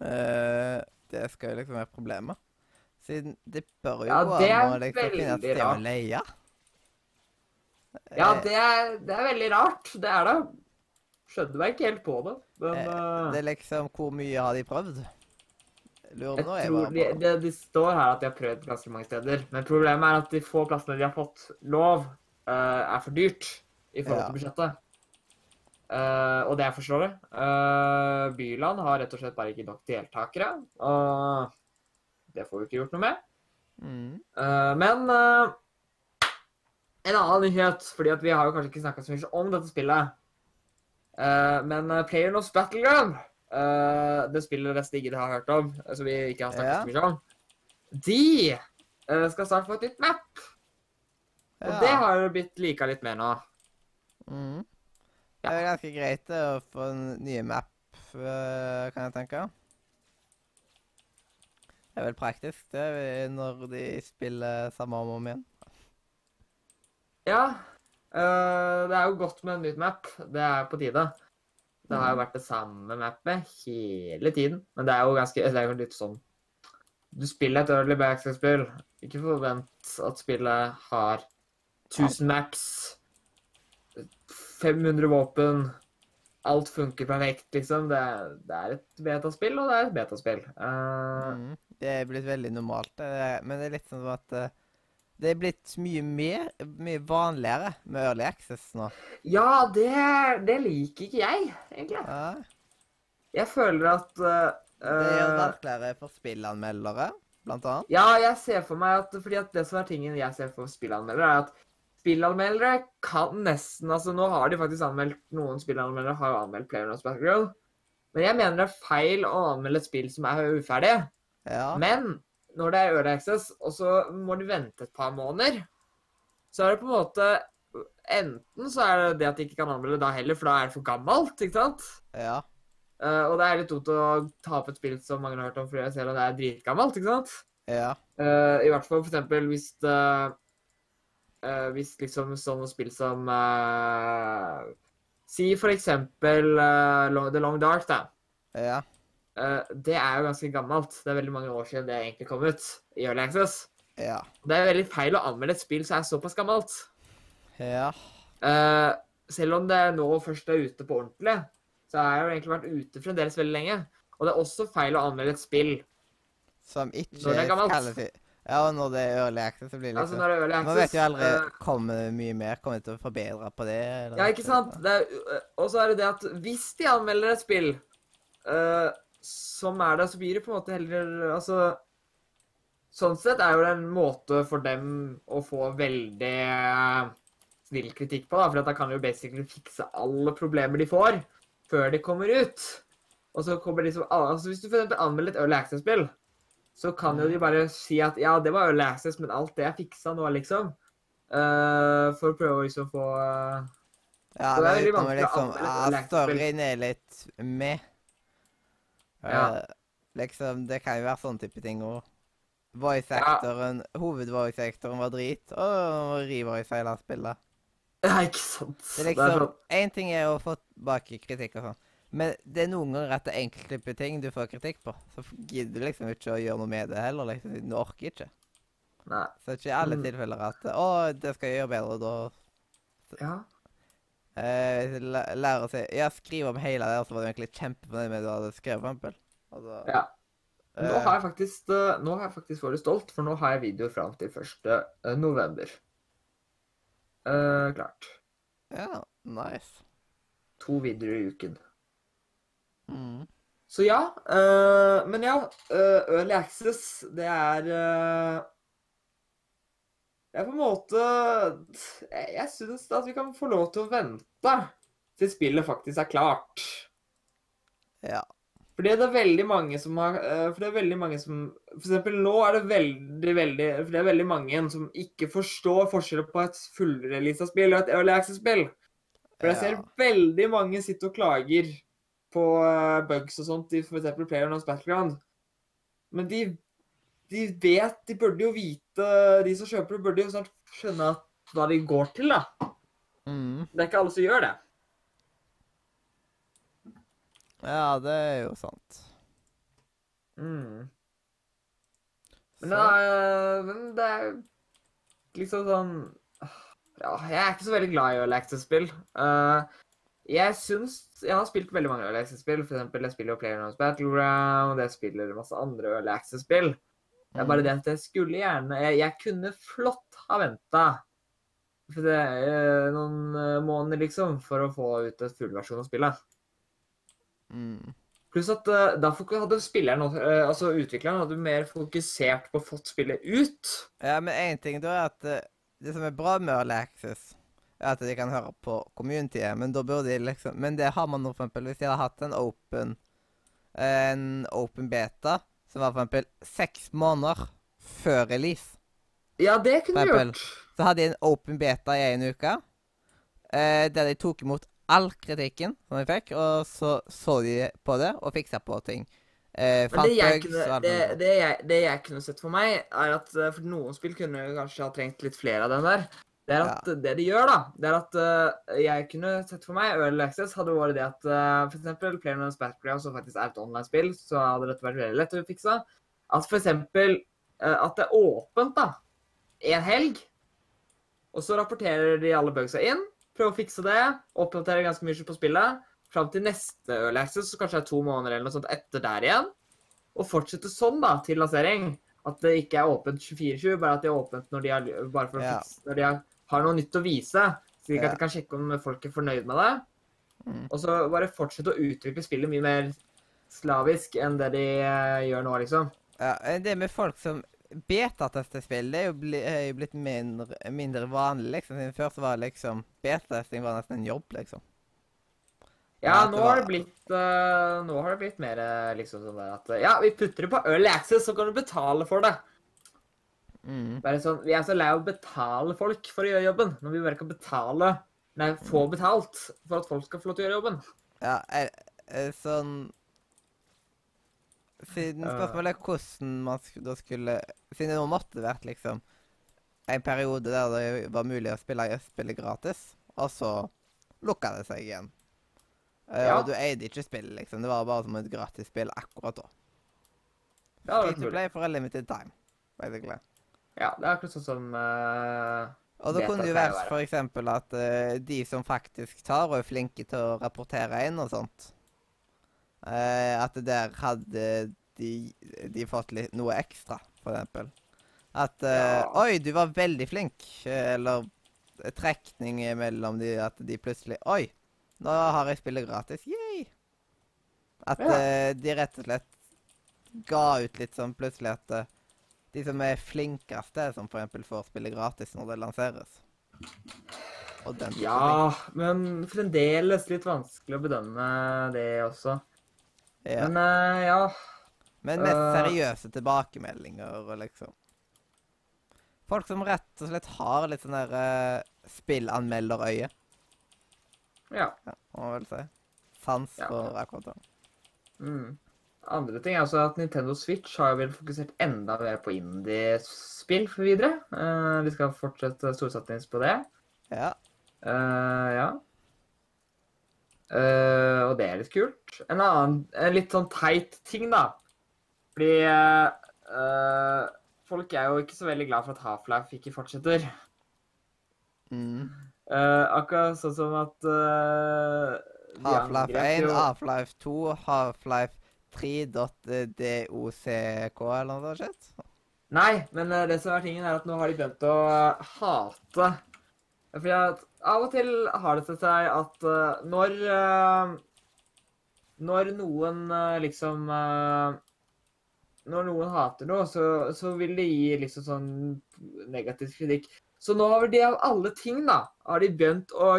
A: uh, det skal liksom være problemet. Siden det bør jo
B: Ja, det er
A: å liksom finne et sted å leie.
B: Ja,
A: Eh,
B: det er, det er veldig rart. Det er det. Skjønner meg ikke helt på det. Men
A: Eh,
B: eh,
A: Det er liksom Hvor mye har de prøvd? Lurer
B: jeg
A: nå jeg
B: tror de,
A: de,
B: det, de står her at de har prøvd ganske mange steder. Men problemet er at de få plassene de har fått lov, uh, er for dyrt i forhold
A: Ja.
B: til budsjettet. Uh, og det er forståelig. Uh, Byland har rett og slett bare ikke nok deltakere. Og det får vi ikke gjort noe med.
A: Mm.
B: Men en annen nyhet, fordi at vi har jo kanskje ikke snakka så mye om dette spillet. Uh, men uh, PlayerNows Battleground, uh, det spillet resten ikke har hørt om, eh, som vi ikke har snakket
A: Ja.
B: så mye om, de uh, skal snart få et nytt map. Og
A: Ja.
B: det har blitt lika litt med nå.
A: Mm.
B: Ja.
A: Det er ganske greit å få en nye map, eh, kan jeg tenke. Det er vel praktisk, det, når de spiller samme om og om igjen.
B: Ja, Uh, det er jo godt med en nytt map. Det er på tide. Det har jo vært det samme mappet hele tiden. Men det er jo ganske Det er jo litt sånn Du spiller et early backstage-spill. Ikke forvent at spillet har 1000 maps, 500 våpen Alt funker perfekt, liksom. Det, er- det er et betaspill, og det er et betaspill. Uh,
A: Mm. Det er blitt veldig normalt, men det er litt sånn at eh, det er blitt mye mer, mye vanligere med Early Access nå.
B: Ja, det, det liker ikke jeg, egentlig.
A: Ja.
B: Jeg føler at uh,
A: Det gjør det
B: eh,
A: vanskeligere for spillanmeldere, blant annet.
B: Ja, jeg ser for meg at fordi at det som er tingen jeg ser for spillanmeldere, er at spillanmeldere kan nesten Altså, nå har de faktisk anmeldt Noen spillanmeldere har jo anmeldt PlayerUnknown's Battleground. Men jeg mener det er feil å anmelde et spill som er uferdig.
A: Ja.
B: Men når det er Early Access, og så må du vente et par måneder, så er det på en måte Enten så er det det at de ikke kan anmelde da heller, for da er det for gammelt, ikke sant?
A: ja.
B: Uh, og det er litt dumt å ta opp et spill som mange har hørt om, fordi selv om det er dritgammelt, ikke sant?
A: Ja.
B: Uh, I hvert fall for eksempel hvis det uh, Hvis liksom sånne spill som Si for eksempel The Long Dark, da.
A: Ja.
B: Eh, det er jo ganske gammelt. Det er veldig mange år siden det egentlig kom ut i Early Access.
A: Ja.
B: Det er veldig feil å anmelde et spill som er såpass gammelt.
A: Ja.
B: Uh, selv om det nå først er ute på ordentlig, så har jeg jo egentlig vært ute fremdeles veldig lenge. Og det er også feil å anmelde et spill
A: Som ikke
B: Når det er gammelt.
A: Ja, og når det er Early Access, så blir det
B: Altså
A: liksom
B: når det er Early
A: Man
B: Access
A: vet jo aldri
B: eh,
A: Kommer det mye mer? Kommer de til å forbedre på det? eller
B: Ja, ikke sant? Det og så er det det at hvis de anmelder et spill eh, som er der, så blir det på en måte heller Altså Sånn sett er jo det en måte for dem å få veldig eh, snill kritikk på, da. For da kan de jo basically fikse alle problemer de får, før de kommer ut. Og så kommer liksom alle Altså hvis du for eksempel anmelder et Early Access-spill, så kan jo de bare si at ja, det var Early Access, men alt det er fiksa nå, liksom. Uh, for å prøve å liksom få uh,
A: Ja,
B: Så det er veldig
A: vanskelig
B: vanskelig å
A: liksom
B: anmelde et.
A: Storyen er litt med.
B: Ja.
A: Uh, liksom, det kan jo være sånn type ting òg. Voice
B: Ja.
A: hovedvoice actoren var drit, og revoice hele spillet.
B: Ja, ikke sant.
A: Det er liksom
B: sånn-
A: Én ting er å få tilbake kritikk og sånn, Men det er noen ganger at det er enkeltklippe ting du får kritikk på. Så gidder du liksom ikke å gjøre noe med det heller. liksom. Du orker ikke.
B: Nei.
A: Så det er ikke i alle
B: Mm.
A: tilfeller at Å, det skal jeg gjøre bedre, da
B: Ja.
A: Eh, læ- Lære å si Ja, skriv om hele det, og så var du egentlig kjempefornøyd med det du hadde skrevet, for eksempel. Altså,
B: ja. Nå
A: eh,
B: har jeg faktisk eh, Nå har jeg faktisk vært stolt, for nå har jeg videoer fram til 1. november. Eh, klart.
A: Ja, nice.
B: To videoer i uken.
A: Mm.
B: Så ja. eh, men ja, eh, Early Access, det er er på en måte Jeg, jeg syns at vi kan få lov til å vente til spillet faktisk er klart.
A: Ja.
B: Fordi det er veldig mange som har eh, For det er veldig mange som For eksempel nå er det veldig, veldig For det er veldig mange som ikke forstår forskjellen på et fullreleasa spill og et early access-spill. For jeg ser
A: Ja.
B: veldig mange sitte og klager på eh, bugs og sånt i f.eks. PlayerUnknown's Battleground. Men de, de vet De burde jo vite De som kjøper det, burde jo snart skjønne at, hva de går til, da.
A: Mm.
B: Det er ikke alle som gjør det.
A: Ja, det er jo sant.
B: Mm. Men det er, men det er liksom sånn Ja, jeg er ikke så veldig glad i Early Access-spill. Uh, jeg syns Jeg har spilt veldig mange Early Access-spill. For eksempel, jeg spiller jo PlayerUnknown's Battleground, jeg spiller masse andre Early Access-spill. Det er bare
A: Mm.
B: det at jeg skulle gjerne Jeg, jeg kunne flott ha venta er noen eh, måneder, liksom, for å få ut et fullversjon av spillet.
A: Mm.
B: Pluss at uh, da hadde spilleren, eh, altså utvikleren, hadde mer fokusert på å fått spillet ut.
A: Ja, men én ting da er at eh, det som er bra med Early Access, er at de kan høre på communityet, men da burde de liksom Men det har man nå, for eksempel, hvis de hadde hatt en open En open beta som var for eksempel seks måneder før release.
B: Ja, det kunne
A: du
B: gjort.
A: Så hadde de en open beta i en uke, eh, der de tok imot all kritikken som de fikk, og så så de på det og fiksa på ting. Eh,
B: det jeg, kunne, det, det, jeg, det jeg kunne sett for meg, er at eh, For noen spill kunne kanskje ha trengt litt flere av den der. Det er at det de gjør, da, det er at uh, jeg kunne sett for meg Early Access hadde vært det at uh, f.eks. Playmans Battleground, som faktisk er et online-spill, så hadde dette vært veldig lett å fikse. At f.eks. Uh, at det er åpent da, en helg, og så rapporterer de alle bugsa inn, prøver å fikse det, oppdaterer ganske mye på spillet, fram til neste Early Access, så kanskje det er to måneder eller noe sånt etter der igjen. Og fortsette sånn da, til lansering. At det ikke er åpent 24-7, bare at det er åpent når de har, bare for å
A: Ja.
B: fikse, når de har, har noe nytt å vise. Slik at de kan sjekke om folk er fornøyd med det.
A: Mm.
B: Og så bare fortsette å utvikle spillet mye mer slavisk enn det de eh, gjør nå, liksom.
A: Ja, eh, det med folk som betatester spill, det er jo, bli, er jo blitt mindre, mindre vanlig, liksom. Siden Før så var liksom Betatesting var nesten en jobb, liksom.
B: Ja, nå har det blitt uh, Nå har det blitt mer liksom sånn at Ja, vi putter det på Early Access, så kan du betale for det.
A: Mm.
B: Bare sånn, Vi er så lei av å betale folk for å gjøre jobben, når vi bare kan betale Nei, få betalt for at folk skal få lov til å gjøre jobben.
A: Ja, er, er sånn Siden spørsmålet er hvordan man sk da skulle Siden det nå måtte vært liksom en periode der det var mulig å spille, spillet gratis, og så lukka det seg igjen. Eh,
B: Ja.
A: Og du eide ikke spillet, liksom. Det var bare som et gratisspill akkurat da.
B: Det var
A: kult. for a limited time, basically.
B: Ja, det er akkurat sånn som uh,
A: Og da kunne det jo vært eksempel at uh, de som faktisk tar og er flinke til å rapportere inn og sånt, uh, at der hadde de, de fått litt, noe ekstra, eksempel. At
B: Ja.
A: Oi, du var veldig flink. Eller trekning mellom de at de plutselig Oi, nå har jeg spillet gratis. Yay! At
B: Ja.
A: de rett og slett ga ut litt sånn plutselig at de som er flinkeste, som eksempel får spille gratis når det lanseres.
B: Ja, men fremdeles litt vanskelig å bedømme det også.
A: Ja.
B: Men uh, ja.
A: Men mest
B: øh.
A: seriøse tilbakemeldinger og liksom Folk som rett og slett har litt sånn der uh, spillanmelderøye,
B: Ja.
A: ja, må man vel si. Sans
B: Ja.
A: for akkurat det.
B: Mm. Andre ting er altså at Nintendo Switch har vel fokusert enda mer på indie-spill for videre. Uh, de skal fortsette storsatsing på det.
A: Ja.
B: Uh, ja. Uh, og det er litt kult. En annen en litt sånn teit ting, da. Fordi folk er jo ikke så veldig glad for at Half-Life ikke fortsetter.
A: Mm.
B: Akkurat sånn som at
A: Half-Life 1, Half-Life 2, Half-Life 3.dock eller noe sånt.
B: Nei, men eh, det som er tingen, er at nå har de begynt å eh, hate Fordi at av og til har det seg at eh, når Når noen liksom Når noen hater noe, så, så vil de gi liksom sånn negativ kritikk. Så nå har de av alle ting, da, har de begynt å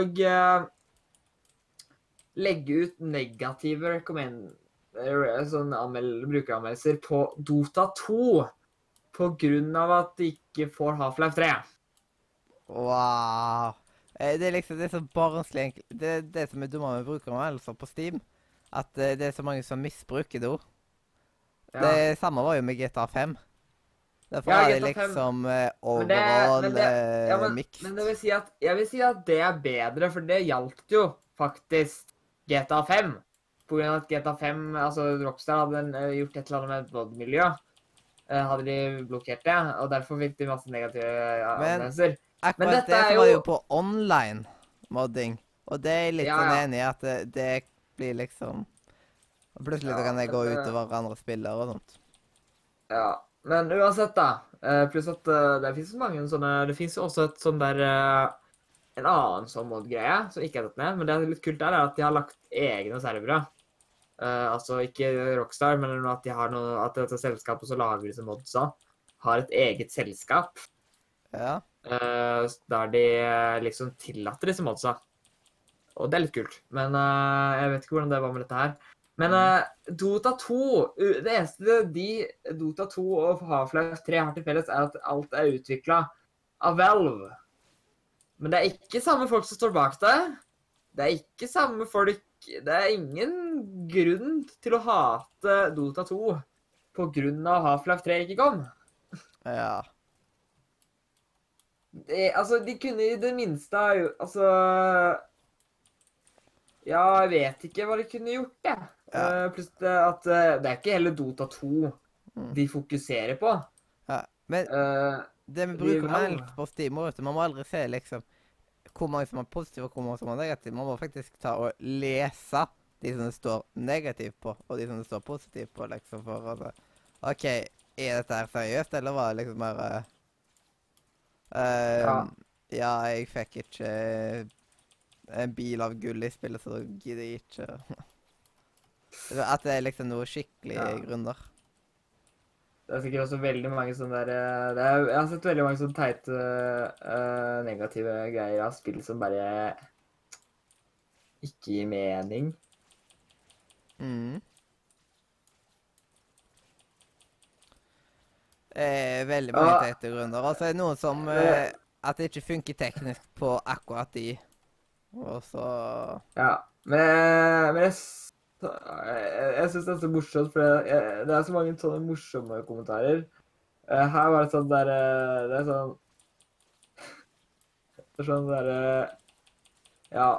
B: legge ut negative recommend, sånn anmeld, brukeranmeldelser på Dota 2 på grunn av at de ikke får Half-Life 3.
A: Wow. Eh, Det er liksom det er så barnslig enkelt. Det er det som er dumme med brukeranmeldelser på Steam. At eh, det er så mange som misbruker det ord.
B: Ja.
A: Det samme var jo med GTA 5. Derfor
B: Ja,
A: er det
B: GTA 5.
A: liksom eh,
B: Men det-
A: overall
B: men det- Ja, men,
A: mix.
B: men det vil si at, jeg vil si at det er bedre, for det gjaldt jo faktisk GTA 5. Av at GTA 5, altså Rockstar hadde eh, gjort et eller annet med VOD-miljøet. Eh, hadde de blokkert det, og derfor fikk de masse negative anmeldelser. Men-
A: men
B: dette
A: det
B: er
A: jo var
B: jo-
A: på online-modding. Og det er litt
B: Ja,
A: sånn
B: ja.
A: enig i at det, det blir liksom Plutselig
B: Ja,
A: kan det gå
B: men det-
A: utover andre spillere og sånt.
B: Ja, men uansett, da. eh, Pluss at eh, det finnes mange sånne Det fins jo også et sånn der eh, En annen sånn mod-greie som ikke er tatt ned, men det er litt kult der, er at de har lagt egne servere. Eh, altså ikke Rockstar, men at de har noe At dette selskapet som lager disse modsa, har et eget selskap
A: Ja.
B: Uh, der de eh, liksom tillater disse modsa. Og det er litt kult. Men uh, jeg vet ikke hvordan det var med dette her. Men eh, Dota 2 Det eneste de Dota 2 og Half-Life 3 har til felles, er at alt er utvikla av Valve. Men det er ikke samme folk som står bak det. Det er ikke samme folk Det er ingen grunn til å hate Dota 2 på grunn av Half-Life 3 ikke kom.
A: Ja.
B: Det, altså, de kunne i det minste ha gjort Altså Ja, jeg vet ikke hva de kunne gjort, jeg.
A: Ja.
B: Uh, pluss det at uh, det er ikke heller Dota 2
A: Mm.
B: de fokuserer på.
A: ja. Men
B: uh,
A: det vi
B: de
A: melk på Steam vet du, Man må aldri se liksom hvor mange som er positive og hvor mange som er negative. Man må faktisk ta og lese de som det står negativt på, og de som det står positivt på. liksom, for å se, OK, er dette her seriøst, eller var det liksom bare uh,
B: Ja.
A: ja. jeg fikk ikke eh, en bil av gull i spillet, så gidder jeg ikke At det er liksom noe skikkelig
B: Ja.
A: grunner.
B: Det er sikkert også veldig mange sånne der eh, det er, Jeg har sett veldig mange sånne teite uh, negative greier av spill som bare ikke gir mening.
A: Mm. Eh, veldig mange
B: ah.
A: teite grunner. altså det er noe som
B: Eh.
A: At det ikke funker teknisk på akkurat de. Og så
B: Ja, men, men jeg, jeg, jeg syns det er så morsomt, for jeg, det er så mange sånne morsomme kommentarer. Eh, Her var det sånn der eh, Det er sånn Det er sånn derre Ja.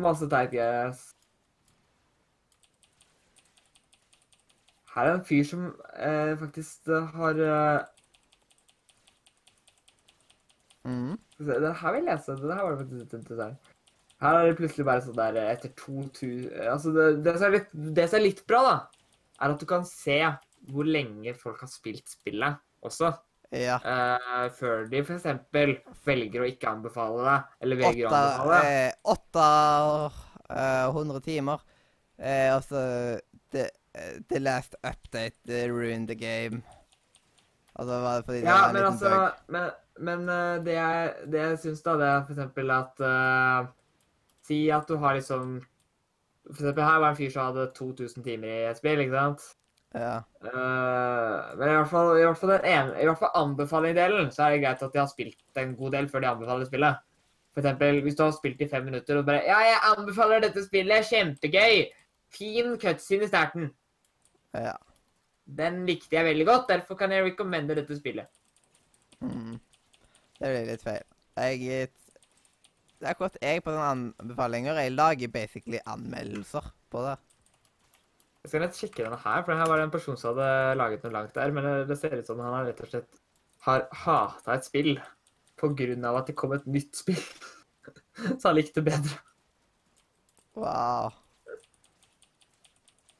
B: Masse teit greier. Her er en fyr som eh, faktisk eh, har eh,
A: mm.
B: Det her vil jeg lese. Det her var det faktisk litt interessant. Her er det plutselig bare sånn der etter 2000 Altså, det, det, som litt, det som er litt bra, da, er at du kan se hvor lenge folk har spilt spillet også.
A: Ja.
B: Uh, før de f.eks. velger å ikke anbefale det, eller velger å anbefale det.
A: eh, åtte eh, 100 timer. Eh, altså the, eh, the last update the ruined the game. Altså var det fordi det
B: Ja,
A: var en
B: men
A: liten
B: altså
A: bug.
B: Men, men eh, det jeg, det jeg syns, da, det er eksempel at eh, Si at du har liksom For eksempel her var en fyr som hadde 2000 timer i et spill, ikke sant?
A: Ja.
B: Uh, men i hvert fall, i hvert fall den ene, i hvert fall anbefalingdelen, så er det greit at de har spilt en god del før de anbefaler spillet. For eksempel, hvis du har spilt i fem minutter og bare Ja, jeg anbefaler dette spillet, kjempegøy! Fin cutscene i starten.
A: ja.
B: Den likte jeg veldig godt, derfor kan jeg recommende dette spillet.
A: Mm. Det blir litt feil. Jeg akkurat jeg på den anbefalinger. Jeg lager basically anmeldelser på det.
B: Jeg skal nett sjekke denne her, for her var det en person som hadde laget noe langt der. Men det- det ser ut som han har rett og slett har hata et spill av at det kom et nytt spill. Så han likte det bedre.
A: Wow.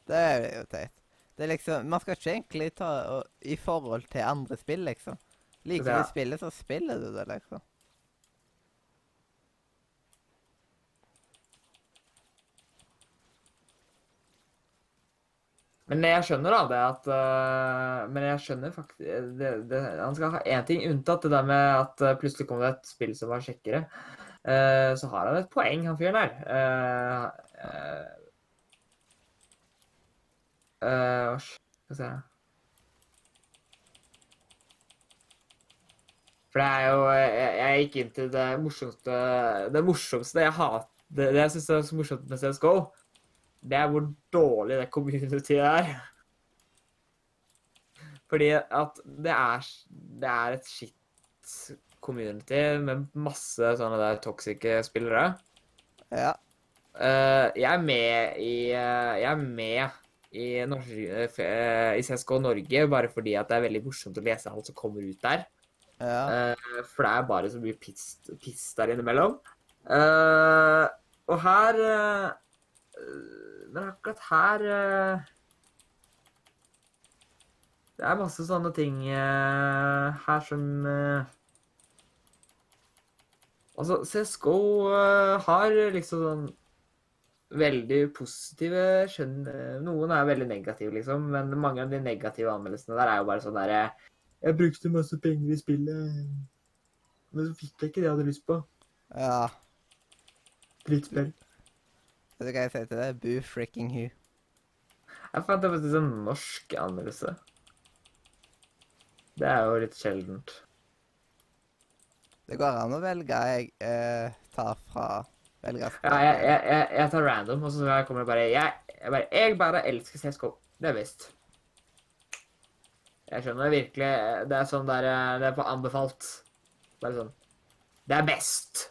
A: Det er jo teit. Det er liksom Man skal ikke egentlig ta og, i forhold til andre spill, liksom. Liker du spillet, så spiller du det, liksom.
B: Men jeg skjønner da det at uh, Men jeg skjønner faktisk det, det, Han skal ha én ting unntatt, det der med at uh, plutselig kom det et spill som var kjekkere. Uh, så har han et poeng, han fyren her. Uh, Skal se For det er jo Jeg, jeg gikk inn til det morsomste Det morsomste jeg hater Det, det jeg syns er så morsomt med CSGO, det er hvor dårlig det communityet er. Fordi at det er, det er et shit community med masse sånne der toxiske spillere.
A: Ja.
B: Eh, jeg er med i eh, Jeg er med i, Norge, eh, i CSGO Norge bare fordi at det er veldig morsomt å lese alt som kommer ut der.
A: Ja.
B: For det er bare så mye piss, piss der innimellom. Og her Men akkurat her eh, Det er masse sånne ting eh, her som eh, Altså, CSGO har liksom sånn veldig positive skjønn... Noen er veldig negative, liksom, men mange av de negative anmeldelsene der er jo bare sånn derre Jeg brukte masse penger i spillet, men så fikk jeg ikke det jeg hadde lyst på.
A: ja.
B: Drittspill.
A: Vet du hva jeg sier til det? Boo fricking who.
B: Jeg fant det faktisk en norsk anmeldelse. Det er jo litt sjeldent.
A: Det går an å velge jeg eh, tar fra Velge
B: Ja, jeg, jeg, jeg, jeg tar random, og så kommer det bare Jeg, jeg, bare, jeg bare elsker CSGO. Det er visst. Jeg skjønner virkelig Det er sånn der eh, Det er på anbefalt. Bare sånn Det er best.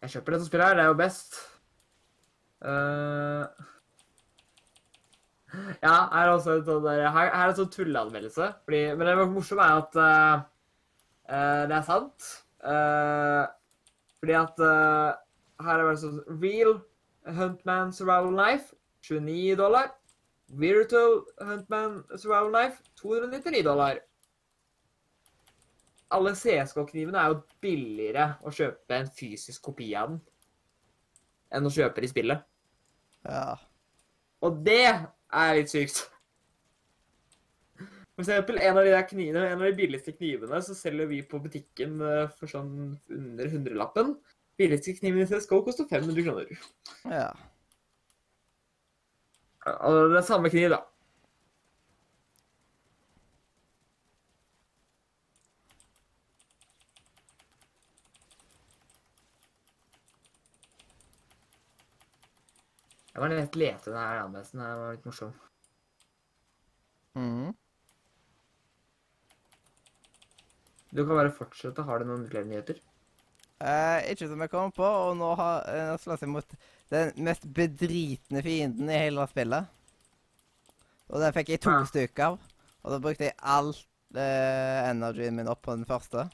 B: Jeg kjøper dette spillet her. Det er jo best. Eh, ja, her er også en sånn der, her, her er en sånn tulleanmeldelse. Fordi, men det morsomme er at uh, uh, det er sant. Uh, fordi at her er det sånn Real Huntman Survival Knife 29 dollar. Virtual Huntman Survival Knife 299 dollar. Alle CSK-knivene er jo billigere å kjøpe en fysisk kopi av den enn å kjøpe det i spillet.
A: Ja.
B: Og det er litt sykt. For eksempel, en av de, der knivene, en av de billigste knivene så selger vi på butikken eh, for sånn under hundrelappen. Billigste kniven i CSGO koster 500 kroner.
A: Ja.
B: Og det er samme kniv, da. Jeg var nett lete den her anmeldelsen. Den var litt morsom.
A: Mhm.
B: Du kan bare fortsette. Har du noen flere nyheter?
A: Eh, ikke som jeg kommer på, og nå har uh, slåss jeg mot den mest bedritne fienden i hele spillet. Og den fikk jeg to
B: Ja.
A: stykker av. Og da brukte jeg all eh, energien min opp på den første.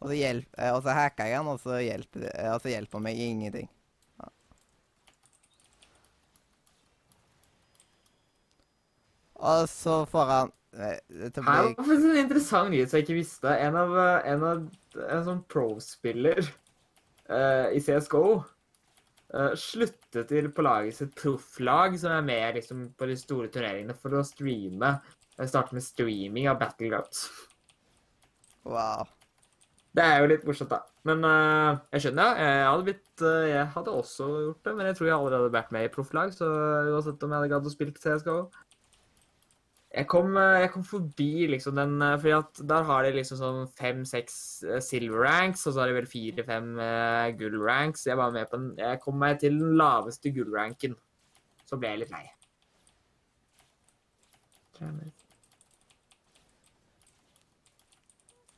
A: Og så, hjelp, eh, og så hacka jeg den, og så hjelper, eh, og så hjelper meg ingenting. Og så får han eh, det til å
B: Her var det en interessant nyhet som jeg ikke visste. En av eh, en, av, en sånn pro-spiller uh, i CSGO uh, sluttet til på laget sitt profflag, som er med liksom, på de store turneringene, for å streame. eh, Starte med streaming av Battlegrounds.
A: Wow.
B: Det er jo litt morsomt, da. Men uh, jeg skjønner, ja. Jeg hadde, blitt, eh, jeg hadde også gjort det, men jeg tror jeg allerede vært med i profflag, så uansett om jeg hadde gadd å spille CSGO jeg kom, eh, jeg kom forbi liksom den For der har de liksom sånn fem-seks silver ranks, og så har de vel fire-fem gull ranks. Jeg var med på den. Jeg kom meg til den laveste gullranken. Så ble jeg litt lei.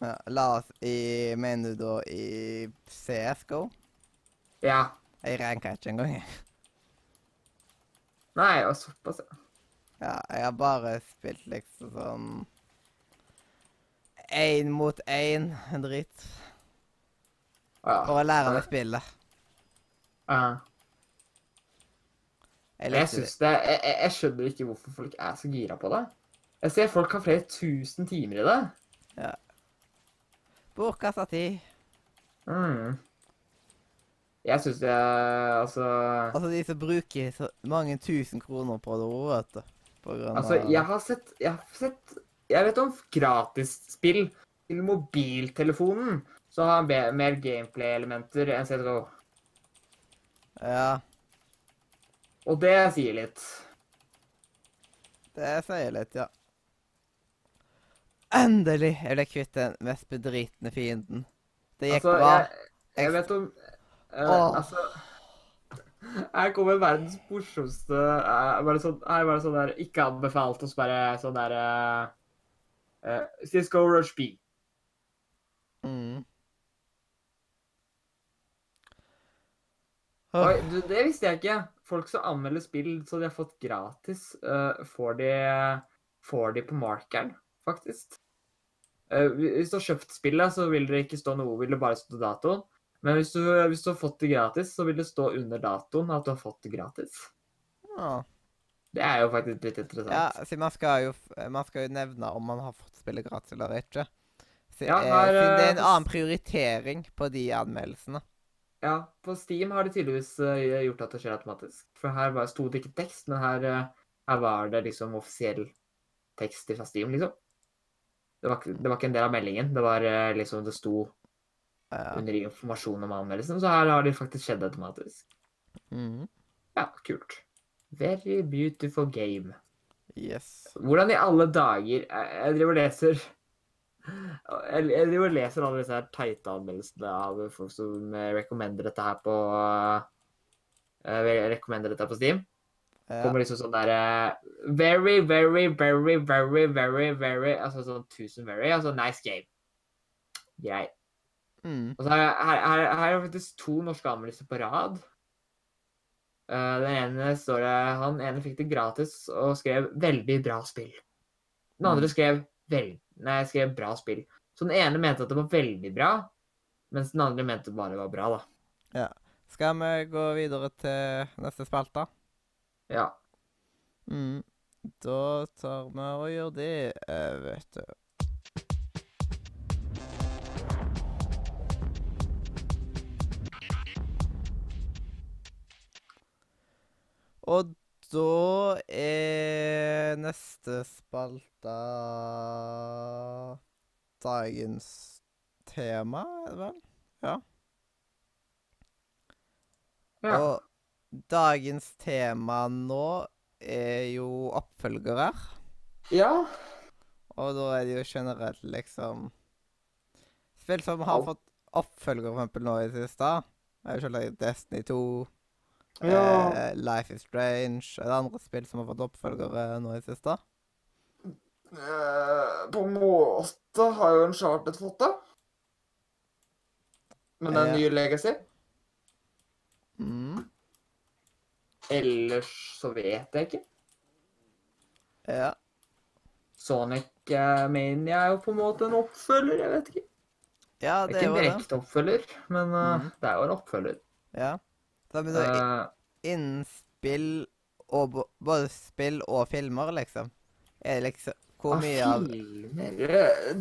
A: Ja, la oss i Mener du da i CSGO?
B: Ja.
A: Jeg ranka ikke engang. jeg.
B: Nei, og såpass, ja.
A: Ja, jeg har bare spilt liksom sånn Én mot én, en drit.
B: Ja.
A: For å lære meg spillet.
B: Ja.
A: Jeg
B: Jeg, synes det, jeg, jeg, skjønner ikke hvorfor folk er så gira på det. Jeg ser folk har flere tusen timer i det.
A: Bortkasta tid.
B: Mm. Jeg syns det Altså
A: Altså, de som bruker så mange tusen kroner på det òg, vet du.
B: Altså, jeg har sett Jeg har sett Jeg vet om gratisspill til mobiltelefonen. Så har mer gameplay-elementer enn CTO.
A: Ja,
B: Og det sier litt.
A: det sier litt, ja. Endelig er ble kvitt den mest bedritne fienden. Det gikk
B: Altså,
A: bra.
B: jeg, jeg vet om
A: uh,
B: Altså Her kommer verdens morsomste eh, bare sånn, Her var det sånn der Ikke anbefalt, og så bare sånn der uh, CSGO Rush B.
A: Mm.
B: Oi, du, det visste jeg ikke. Folk som anmelder spill så de har fått gratis, uh, får, de, får de på markeren, faktisk. Uh, hvis du har kjøpt spillet, så vil det ikke stå noe, vil det bare stå datoen. Men hvis du, hvis du har fått det gratis, så vil det stå under datoen at du har fått det gratis.
A: ja.
B: Det er jo faktisk litt interessant.
A: ja, så man skal, jo, man skal jo nevne om man har fått spille gratis eller ikke. Så,
B: Ja,
A: eh,
B: her,
A: det er
B: eh,
A: en annen prioritering på de anmeldelsene.
B: Ja, på Steam har de tydeligvis eh, gjort at det skjer automatisk. For her bare sto det ikke tekst, men her, eh, her var det liksom offisiell tekst fra Steam, liksom. Det var, det var ikke en del av meldingen. Det var liksom Det sto. Under informasjon om anmeldelsen, så her har det faktisk skjedd automatisk.
A: Mm.
B: Ja, kult. Very beautiful game.
A: Yes.
B: Hvordan i alle dager Jeg, driver og leser Jeg, driver og leser alle disse her teite anmeldelsene av folk som eh, recommender dette her på uh, Recommender dette på Steam.
A: Ja.
B: Kommer liksom sånn derre Very, very, very, very, very, very Altså sånn tusen very. Altså nice game. Greit.
A: Mm.
B: Og så her, her, her er det faktisk to norske anmeldelser på rad. Uh, den ene står det Han ene fikk det gratis og skrev 'veldig bra spill'. Den andre skrev vel, nei, skrev 'bra spill'. Så den ene mente at det var veldig bra, mens den andre mente det bare var bra, da.
A: Skal vi gå videre til neste spalte?
B: Ja.
A: Mm. Da tar vi og gjør det, eh, vet du. Og da er neste spalte dagens tema, er det vel?
B: ja. ja.
A: Og dagens tema nå er jo oppfølgere.
B: ja.
A: Og da er det jo generelt liksom Spill som har fått oppfølger, for eksempel nå i det siste. Er jo selvsagt Destiny 2,
B: Ja.
A: eh, Life is Strange Er det andre spill som har fått oppfølgere nå i siste?
B: Eh, på en måte har jo en chartet fått det. Men det er en ny legacy.
A: Mm.
B: Ellers så vet jeg ikke.
A: Ja.
B: Sonic eh, Mania er jo på en måte en oppfølger, jeg vet ikke.
A: ja,
B: Det
A: det
B: er ikke en direkte oppfølger, men eh,
A: Mhm.
B: det er jo en oppfølger.
A: Ja. Så, men da, i-
B: Eh,
A: innen spill og både spill og filmer, liksom Er det liksom Hvor
B: ah,
A: mye av
B: filmer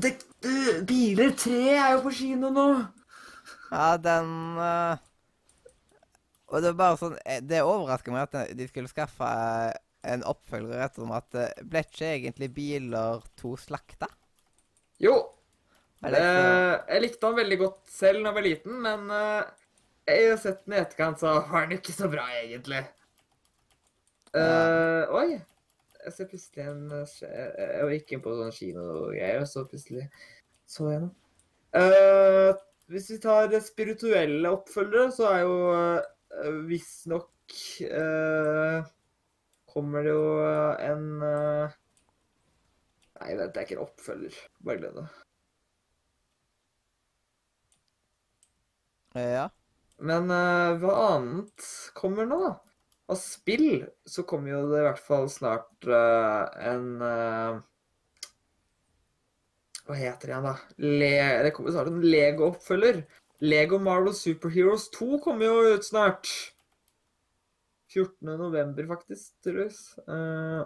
B: det, det, Biler 3 er jo på kino nå!
A: Ja, den uh, Og det er bare sånn eh, Det overrasker meg at de skulle skaffe en oppfølger rett og slett at ble ikke egentlig Biler 2 slakta?
B: Jo,
A: det
B: jeg likte han veldig godt selv da jeg var liten, men eh, jeg har sett den i etterkant, så var den ikke så bra, egentlig. Uh, oi! Jeg ser plutselig en eh, Jeg gikk inn på sånn kinogreier, og så plutselig så jeg noe. Uh, hvis vi tar det spirituelle oppfølgere, så er jo uh, visstnok uh, Kommer det jo en uh, Nei, vent, det er ikke en oppfølger. Bare glem det.
A: Ja.
B: Men uh, hva annet kommer nå, da? Av spill så kommer jo det i hvert fall snart uh, en uh, Hva heter det igjen, da? Le det kommer snart en Lego-oppfølger. Lego Marvel Superheroes 2 kommer jo ut snart. 14. november, faktisk, tydeligvis. Uh,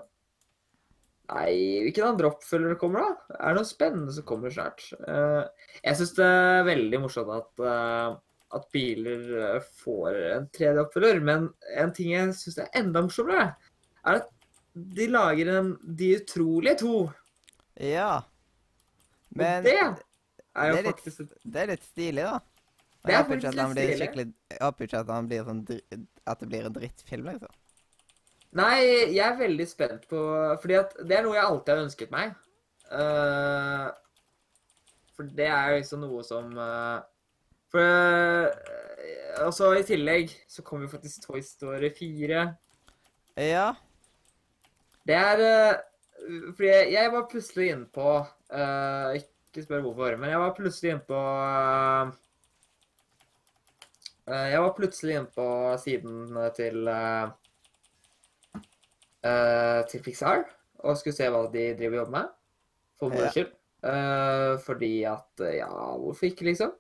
B: nei, hvilken andre oppfølger kommer, da? Er det noe spennende som kommer snart? Uh, jeg syns det er veldig morsomt at eh, at biler eh, får en tredje oppfølger. Men en ting jeg syns er enda morsommere, er at de lager en De utrolige to.
A: Ja.
B: Og
A: Men
B: det er jo
A: det er
B: faktisk et
A: det er litt stilig, da.
B: Det er faktisk litt stilig.
A: Jeg håper ikke at han blir sånn At det blir en drittfilm, liksom.
B: Nei, jeg er veldig spent på Fordi at det er noe jeg alltid har ønsket meg. Uh, for det er liksom noe som eh, For Og så i tillegg så kommer jo faktisk Toy Story 4.
A: Ja.
B: Det er eh, Fordi jeg, var plutselig inne på uh, Ikke spør hvorfor, men jeg var plutselig inne på eh, Jeg var plutselig inne på siden til uh, til Pixar og skulle se hva de driver og jobber med. For moro
A: Ja.
B: skyld. Eh, fordi at Ja, hvorfor ikke, liksom?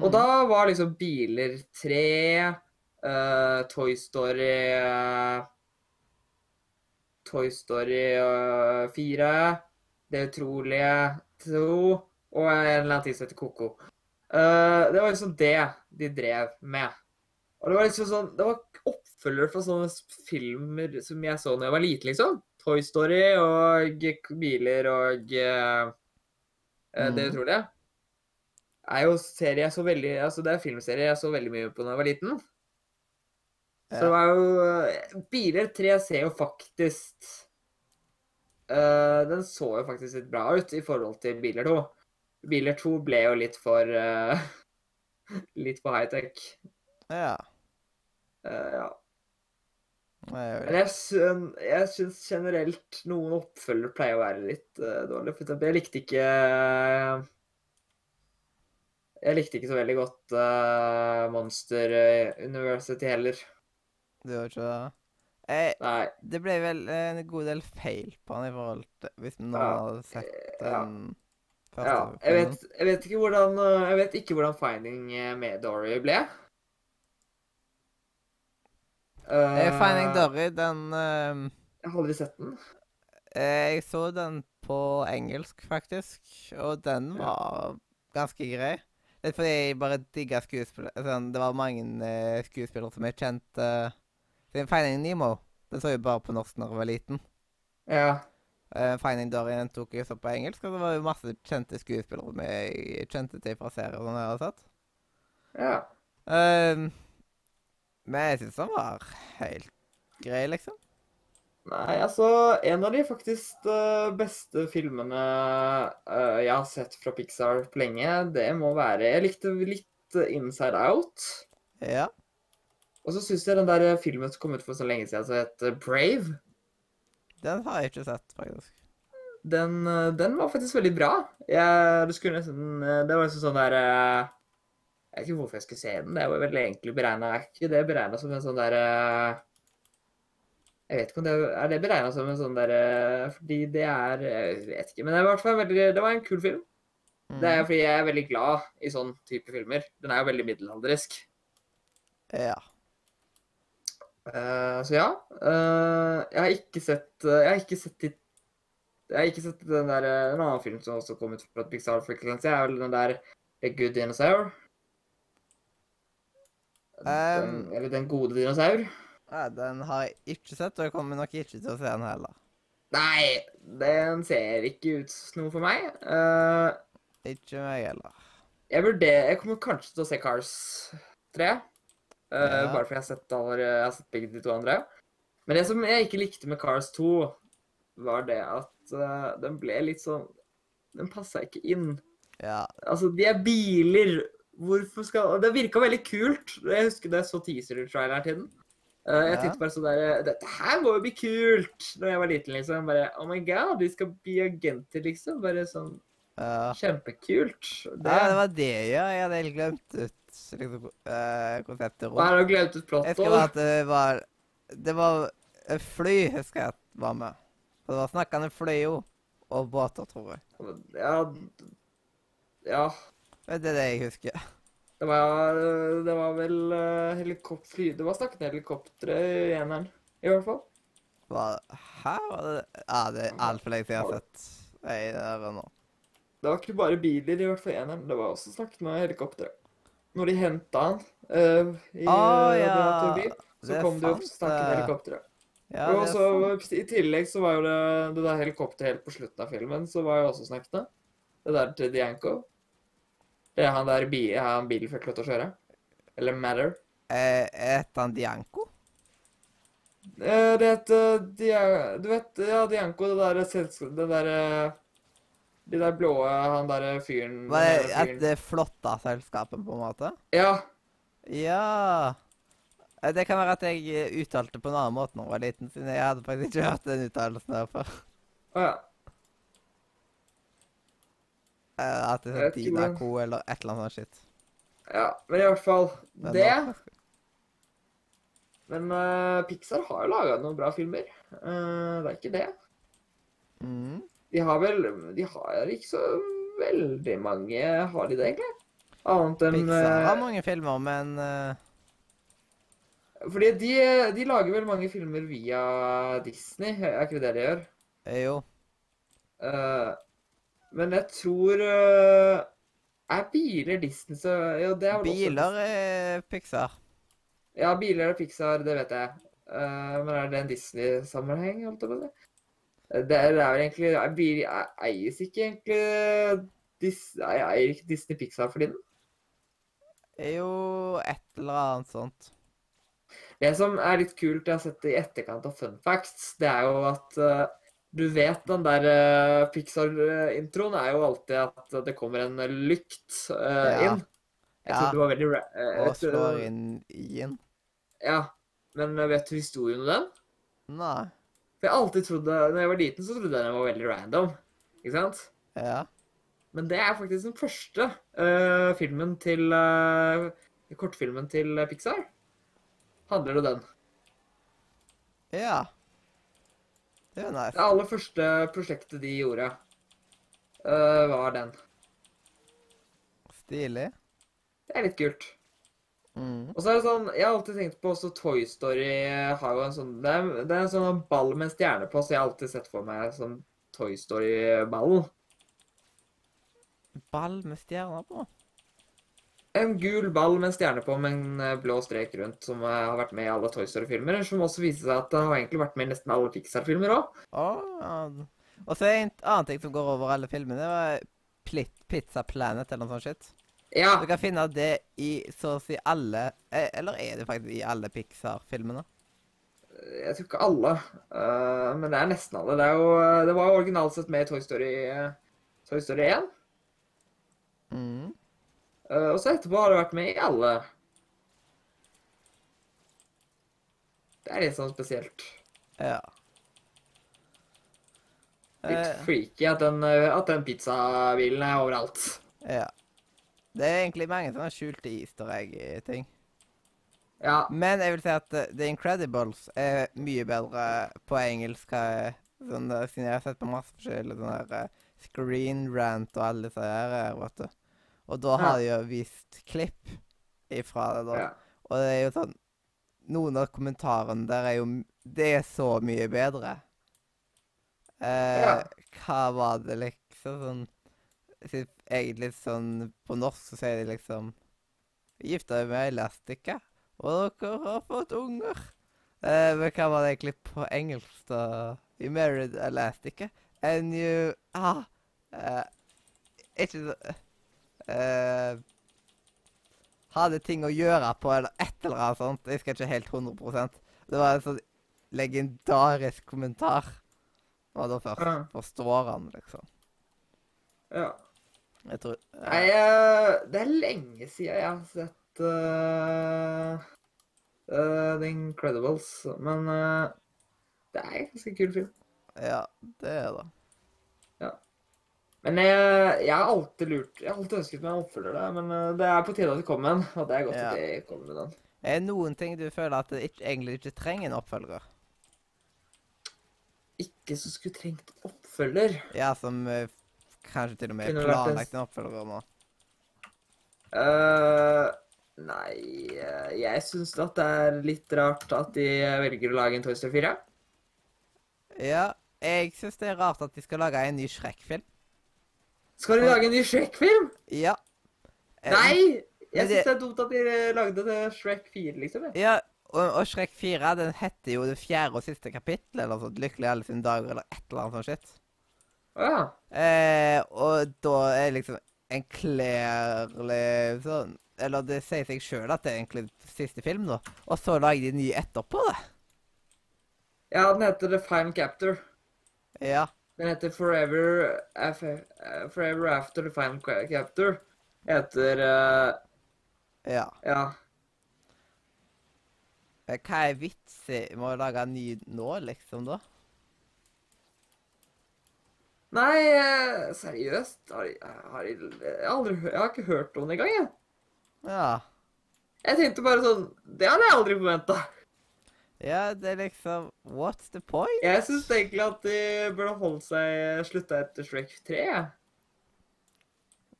B: Og
A: Mm.
B: da var liksom biler 3, uh, Toy Story uh, Toy Story uh, 4, Det utrolige 2 og en eller annen ting som heter Koko. Eh, det var liksom det de drev med. Og det var liksom sånn Det var oppfølgere fra sånne filmer som jeg så da jeg var liten, liksom. Toy Story og biler og uh, mm. Det utrolige. Er jo serie jeg så veldig Altså, det er filmserie jeg så veldig mye på da jeg var liten. Så det var jo eh, Biler 3 ser jo faktisk uh, Den så jo faktisk litt bra ut i forhold til Biler 2. Biler 2 ble jo litt for uh, Litt for high-tech.
A: Ja.
B: Uh, ja. Men jeg, jeg syns generelt noen oppfølgere pleier å være litt uh, dårlig. For eksempel, jeg likte ikke Jeg likte ikke så veldig godt uh, Monster eh, University heller.
A: Du gjør ikke det. Eh,
B: Nei.
A: det ble vel en god del feil på han i forhold til Hvis noen
B: Ja,
A: hadde sett
B: ja.
A: den første
B: Ja, jeg vet, jeg vet ikke hvordan eh, Jeg vet ikke hvordan Finding eh, med Dory ble.
A: Uh, Finding
B: Eh,
A: Dory, den uh,
B: Jeg har aldri sett den.
A: eh, Jeg så den på engelsk, faktisk, og den var ganske grei. Litt fordi jeg bare digga skuespillere. Sånn, det var mange uh, skuespillere som jeg kjente uh, Finding Nemo den så jeg bare på norsk da jeg var liten.
B: Ja.
A: Uh, Finding Dory den tok jeg så på engelsk, og det var jo masse kjente skuespillere som jeg kjente til fra serier som jeg har sett.
B: ja.
A: Uh, men jeg syns den var helt grei, liksom.
B: Nei, altså En av de faktisk eh, beste filmene eh, jeg har sett fra Pixar på lenge, det må være Jeg likte litt eh, Inside Out.
A: Ja.
B: Og så syns jeg den der filmen som kom ut for så lenge siden, som heter Brave,
A: Den har jeg ikke sett, faktisk.
B: den, eh, den var faktisk veldig bra. Jeg, du skulle nesten eh, Det var liksom sånn der eh, Jeg vet ikke hvorfor jeg skulle se den. Det var vel egentlig beregna Er ikke det beregna som en sånn der eh, Jeg vet ikke om det er det beregna som en sånn der eh, Fordi det er Jeg vet ikke. Men det, er i hvert fall veldig, det var en kul film. Det er
A: Mhm.
B: fordi jeg er veldig glad i sånn type filmer. Den er jo veldig middelalderisk.
A: Ja.
B: Uh, så ja. Uh, jeg har ikke sett eh, Jeg har ikke sett de Jeg har ikke sett den der eh, En annen film som også kom ut fra Pixar siden, er vel den der A Good Dinosaur. Den,
A: Um,
B: eller Den gode dinosaur.
A: Ja. Den har jeg ikke sett, og jeg kommer nok ikke til å se den heller.
B: Nei, den ser ikke ut noe for meg. Uh,
A: Ikke meg heller.
B: jeg vurderer Jeg kommer kanskje til å se Cars 3. Uh,
A: Ja.
B: Bare fordi jeg har sett, aller, jeg har sett begge de to andre. Men det som jeg ikke likte med Cars 2, var det at uh, den ble litt sånn Den passa ikke inn.
A: Ja.
B: Altså, de er biler. Hvorfor skal Det virka veldig kult. Jeg husker det så teaser-traileren til den. Eh, jeg tenkte bare sånn der Dette her må jo bli kult! Da jeg var liten, liksom. Bare Oh my god, de skal bli agenter, liksom. Bare sånn. Kjempekult. Det,
A: Ja, det var det, ja. Jeg hadde helt glemt ut. liksom, uh, konseptet
B: Hva det å glede ut
A: Jeg husker bare at det var Det var fly, husker jeg at var med. For det var snakkende fly jo. Og båter, tror jeg.
B: Ja Ja.
A: Det er det jeg husker.
B: Det var, det var vel uh, helikopterfly Det var snakket helikoptre i eneren, i hvert fall.
A: Hva? hæ? Var det Ja, det er altfor lenge siden jeg har sett ei der nå.
B: Det var ikke bare biler, i hvert fall eneren. Det var også snakket med helikoptre. Når de henta han uh, i
A: oh,
B: ja.
A: ja.
B: så
A: Det
B: kom det jo
A: sant,
B: snakkende
A: det.
B: helikoptre.
A: Ja,
B: og
A: det
B: så. I tillegg så var jo det, det der helikopteret helt på slutten av filmen, så var jo også snakkende. Det der til Dianco. Det er han der bi, han bilen fikk lov til å kjøre. Eller Matter.
A: Eh, Het han Dianco?
B: Eh, Det heter Dia... Du vet, ja, Dianco, det der selskapet Det der eh, De der blå Han der fyren
A: Var det
B: der fyren-
A: det flotta selskapet, på en måte?
B: Ja.
A: Ja. Eh, Det kan være at jeg eh, uttalte på en annen måte da jeg var liten, siden jeg hadde faktisk ikke hørt den uttalelsen her før.
B: Å ja.
A: Eh, At det er
B: vet ikke hvordan-
A: eller et eller annet sånt
B: ja. Men i hvert fall
A: Men
B: Det.
A: da-
B: Men uh, Pixar har jo laga noen bra filmer. Uh, det er ikke det.
A: Mm.
B: De har vel De har ikke så veldig mange Har de det, egentlig? Annet enn
A: Pixar har mange filmer, men uh...
B: Fordi de, de lager vel mange filmer via Disney, er ikke det det de gjør?
A: jo.
B: Eh, men jeg tror eh, Er biler Disney Ja, det er
A: Biler er Pixar.
B: Ja, biler er Pixar, det vet jeg. Eh, men er det en Disney-sammenheng, holdt jeg på? Eh, Det det er vel egentlig er bil, er, Eies ikke egentlig Dis, Eier ikke Disney Pixar for tiden?
A: Jo, et eller annet sånt.
B: Det som er litt kult jeg har sett i etterkant av Fun Facts, det er jo at eh, du vet den der eh, Pixar-introen er jo alltid at det kommer en lykt uh,
A: Ja.
B: inn. Jeg
A: Ja.
B: trodde det var veldig eh,
A: Og slår inn i-en.
B: Ja, men vet du historien om den?
A: Nei.
B: For jeg alltid trodde, når jeg var liten, så trodde jeg den var veldig random. Ikke sant?
A: Ja.
B: Men det er faktisk den første uh, filmen til uh, Kortfilmen til Pixar. Handler det den.
A: Ja. Det er
B: Det aller første prosjektet de gjorde, uh, var den.
A: Stilig.
B: Det er litt kult.
A: Mm.
B: Og så er det sånn, Jeg har alltid tenkt på også Toy Story har jo en sånn Det er, det er en sånn ball med en stjerne på, så jeg har alltid sett for meg sånn Toy Story-ballen.
A: Ball med stjerner på.
B: En gul ball med en stjerne på med en eh, blå strek rundt, som eh, har vært med i alle Toy Story-filmer. Som også viser seg at det har egentlig vært med i nesten alle Pixar-filmer òg.
A: Å, ja. Og så er det en annen ting som går over alle filmene, det var Plit, Pizza Planet eller noe sånt shit.
B: Ja.
A: Du kan finne det i så å si alle eh, Eller er det faktisk i alle Pixar-filmene?
B: Jeg tror ikke alle, uh, men det er nesten alle. Det, jo, det var jo originalt sett med i Toy Story, Toy Story 1.
A: Mm.
B: Eh, og så etterpå har det vært med i alle. Det er litt sånn spesielt.
A: Ja.
B: Litt
A: Eh,
B: freaky at den, eh, at den pizzabilen er overalt.
A: ja. Det er egentlig mange sånne skjulte easter egg-ting.
B: Ja.
A: Men jeg vil si at The Incredibles er mye bedre på engelsk. Sånn, siden jeg har sett på masse forskjellige sånne Screen Rant og alle disse her. vet du. Og da har de jo vist klipp ifra det, da. Og det er jo sånn Noen av kommentarene der er jo Det er så mye bedre. Eh. Hva var det liksom sånn Egentlig sånn På norsk så sier de liksom Gifta deg med Elastika, og dere har fått unger. Eh, men hva var det egentlig på engelsk, da? You married Elastica, and you Ah. eh, ikke så eh, Hadde ting å gjøre på, eller et eller annet sånt. Jeg skal ikke helt 100% Det var en sånn legendarisk kommentar. var da først
B: Ja.
A: forstår han, liksom.
B: ja.
A: Jeg tror
B: Nei, eh, det er lenge siden jeg har sett uh, uh, The Incredibles, men uh, det er en ganske kul film.
A: Ja, det er det.
B: Men jeg, jeg har alltid lurt Jeg har alltid ønsket meg en oppfølger, da. men eh, det er på tide at det kommer en. Og det er godt
A: Ja.
B: at det kommer med den.
A: Er det noen ting du føler at det ikke, egentlig ikke trenger en oppfølger?
B: Ikke som skulle trengt oppfølger.
A: Ja, som eh, kanskje til og med er planlagt en oppfølger nå?
B: Uh, nei Jeg syns at det er litt rart at de velger å lage en Toy Story 4.
A: Ja, jeg syns det er rart at de skal lage en ny Shrek-film.
B: Skal du lage en ny Shrek-film?
A: Ja. Eh,
B: Nei! Jeg syns
A: det-
B: det er dumt at de lagde det Shrek 4, liksom. jeg.
A: Ja, og, og Shrek 4 den heter jo det fjerde og siste kapittelet, eller noe sånt. Lykkelig alle sine dager, eller et eller annet sånt shit.
B: Ja.
A: Eh, og da er liksom en klærlig sånn Eller det sier seg sjøl at det er egentlig siste film, da. Og så lager de en ny etterpå det.
B: Ja, den heter The Final Captor.
A: Ja.
B: Den heter Forever, Af eh, Forever After The Final Ca- Captor. Heter uh,
A: Ja.
B: Ja.
A: Eh, Hva er vitsen med å lage en ny nå, liksom, da?
B: Nei, seriøst? Har, de- har, jeg, aldri, jeg har ikke hørt om det engang, jeg.
A: Ja.
B: Jeg tenkte bare sånn Det hadde jeg aldri forventa.
A: Ja, det er liksom What's the point?
B: Jeg syns egentlig at de burde holde seg slutta etter Shrek 3.
A: Ja.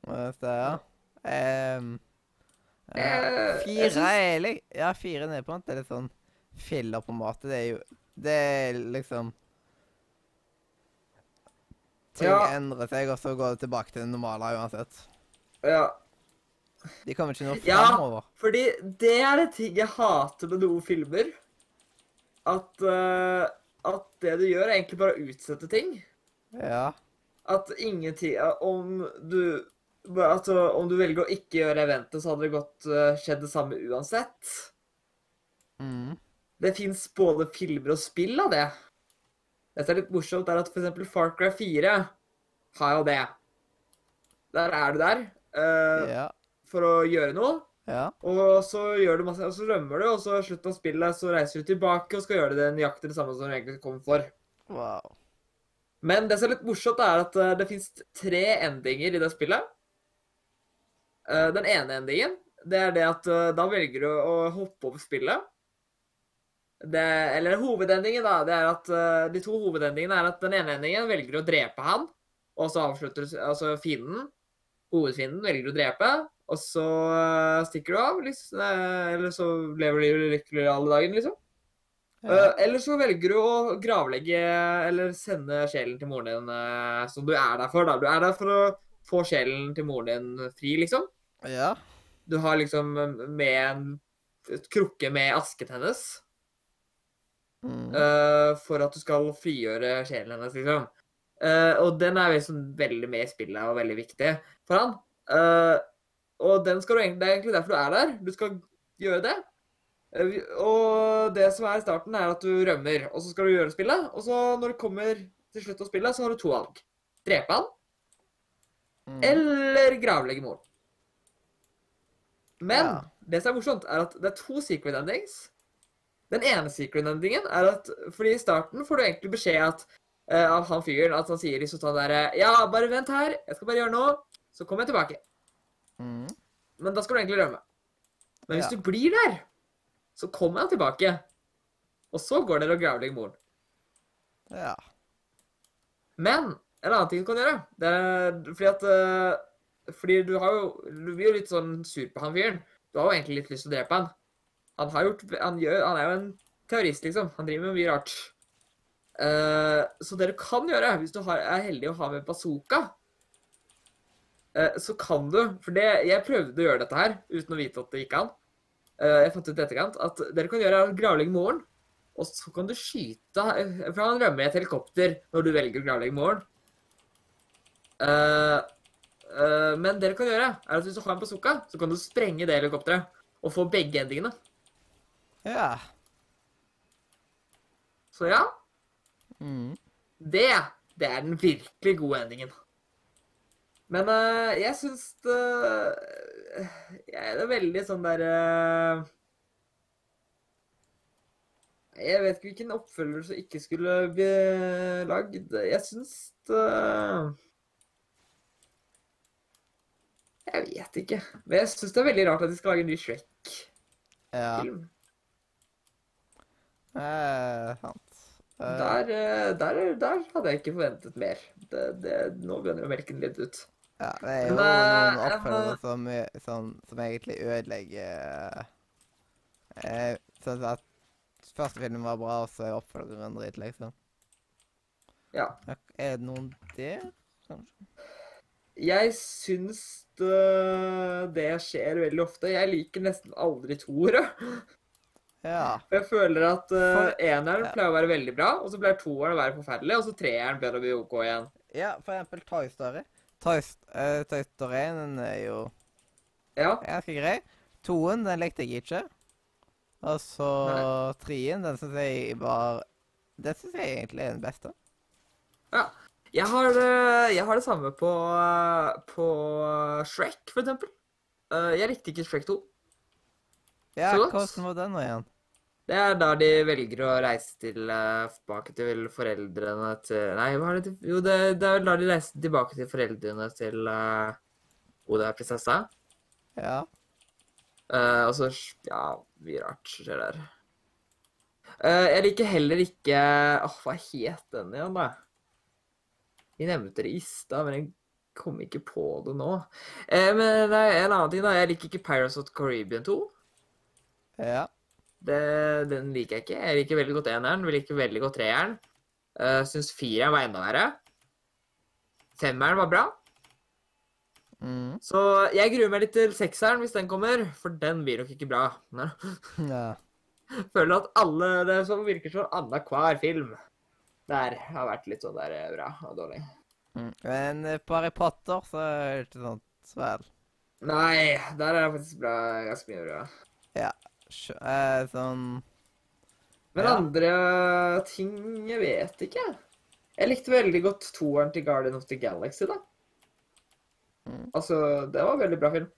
A: Det, ja. Um, ja.
B: Eh,
A: Fire
B: syns-
A: er litt Ja, fire nede på en måte er litt sånn filler, på matet. Det er jo Det er liksom Ting
B: Ja.
A: endrer seg, og så går det tilbake til det normale uansett.
B: Ja,
A: De kommer ikke noe
B: Ja. fordi det er det ting jeg hater med noen filmer. At, uh, at det du gjør, er egentlig bare å utsette ting.
A: Ja.
B: At ingenting Om du Altså, om du velger å ikke gjøre eventet, så hadde det godt uh, skjedd det samme uansett.
A: Mm.
B: Det fins både filmer og spill av det. Det som er litt morsomt, er at f.eks. Far Cry 4 har jo det. Der er du der uh,
A: Ja.
B: for å gjøre noe,
A: Ja.
B: og så gjør du masse, og så rømmer du, og så i slutten av spillet så reiser du tilbake og skal gjøre det nøyaktig det samme som du egentlig kom for.
A: Wow.
B: Men det som er litt morsomt, er at eh, det fins tre endinger i det spillet. Eh, Den ene endingen, det er det at eh, da velger du å hoppe over spillet. Det, eller hovedendingen, da. Det er at De to hovedendingene er at den ene endingen velger å drepe han, og så avslutter du Altså fienden. Hovedfienden velger du å drepe, og så eh, stikker du av. Liksom, eh, eller så lever du lykkelig alle dagen, liksom.
A: Ja.
B: Eh, eller så velger du å gravlegge eller sende sjelen til moren din som du er der for. da. Du er der for å få sjelen til moren din fri, liksom.
A: ja.
B: Du har liksom med en krukke med asken hennes
A: Mm.
B: Uh, for at du skal frigjøre sjelen hennes, liksom. Uh, og den er liksom veldig med i spillet og veldig viktig for han. Eh, og den skal du egentlig, det er egentlig derfor du er der. Du skal gjøre det. Eh, og det som er i starten, er at du rømmer, og så skal du gjøre spillet. Og så når du kommer til slutt av spillet, så har du to valg. Drepe han,
A: Mm.
B: eller gravlegge moren. Men
A: Ja.
B: det som er morsomt, er at det er to secret endings. Den ene secret endingen er at fordi i starten får du egentlig beskjed at, uh, av han fyren at han sier liksom sånn derre Ja, bare vent her, jeg skal bare gjøre noe, så kommer jeg tilbake.
A: Mm.
B: Men da skal du egentlig rømme. Men hvis
A: Ja.
B: du blir der, så kommer han tilbake. Og så går dere og gravlegger moren.
A: Ja.
B: Men en annen ting du kan gjøre, det er fordi at eh, Fordi du har jo Du blir jo litt sånn sur på han fyren. Du har jo egentlig litt lyst til å drepe han. Han har gjort Han, gjør, han er jo en terrorist, liksom. Han driver med mye rart. Uh, så det du kan gjøre, hvis du har, er heldig å ha med bazooka, så kan du For det, jeg prøvde å gjøre dette her uten å vite at det gikk an. Eh, jeg fant ut i etterkant at dere kan gjøre, er å gravlegge moren. Og så kan du skyte For han rømmer i et helikopter når du velger å gravlegge moren. Eh, eh, men det du kan gjøre, er at hvis du har en bazooka, så kan du sprenge det helikopteret og få begge endingene.
A: Ja.
B: Så ja,
A: Mm.
B: det, det er den virkelig gode endingen. Men uh, jeg syns det Jeg er veldig sånn der uh, Jeg vet ikke hvilken oppfølger som ikke skulle bli lagd. Jeg syns det Jeg vet ikke. Men jeg syns det er veldig rart at de skal lage en ny Shrek-film.
A: Ja. Eh, sant. Eh,
B: Der, eh, der, der hadde jeg ikke forventet mer. Det, det, nå begynner jo melken litt ut.
A: Ja, det er jo
B: eh,
A: noen oppfølgere
B: eh,
A: som, som, som egentlig ødelegger eh, Sånn at første filmen var bra, og så er oppfølgeren dritt, liksom.
B: Ja.
A: Er det noen der? kanskje?
B: Jeg syns det, det skjer veldig ofte. Jeg liker nesten aldri toere.
A: Ja.
B: Jeg føler at uh, eneren pleier å være veldig bra, og så pleier toeren å være forferdelig, og så treeren pleier å bli OK igjen.
A: ja, for eksempel Toy Story. Toy, St- eh, Toy Story 1 den er jo
B: Ja.
A: ganske grei. Toen, den likte jeg ikke. Og så treen, den syns jeg var Den syns jeg egentlig er den beste.
B: Jeg har, jeg har det samme på, eh, på Shrek, for eksempel. Eh, jeg likte ikke Shrek 2.
A: Ja, hvordan var den nå igjen?
B: Det er da de velger å reise eh, tilbake til foreldrene til Nei, hva er det de- Jo, det, det er da de reiser tilbake til foreldrene til uh, Oda prinsessa.
A: Ja.
B: Uh, og så Ja, mye rart skjer der. Uh, jeg liker heller ikke Åh, hva het den igjen, da? Vi nevnte det i stad, men jeg kom ikke på det nå. Uh, men er en annen ting, da. Jeg liker ikke Pirates of Caribbean 2.
A: Ja.
B: Det, den liker jeg ikke. Jeg liker veldig godt eneren. Vi liker veldig godt treeren. Uh, Syns fireren var enda verre. Femmeren var bra.
A: Mm.
B: Så jeg gruer meg litt til sekseren hvis den kommer, for den blir nok ikke bra. Nei.
A: ja.
B: Føler at alle det som virker som annenhver film der har vært litt sånn der eh, bra og dårlig.
A: Mm. Men på Harry Potter så er det ikke sånn vel.
B: Nei, der er det faktisk bra, ganske mye bra.
A: Eh, sånn
B: Men
A: Ja.
B: andre ting Jeg vet ikke. Jeg likte veldig godt toeren til Guardian of the Galaxy, da.
A: Mm.
B: Altså, det var en veldig bra film.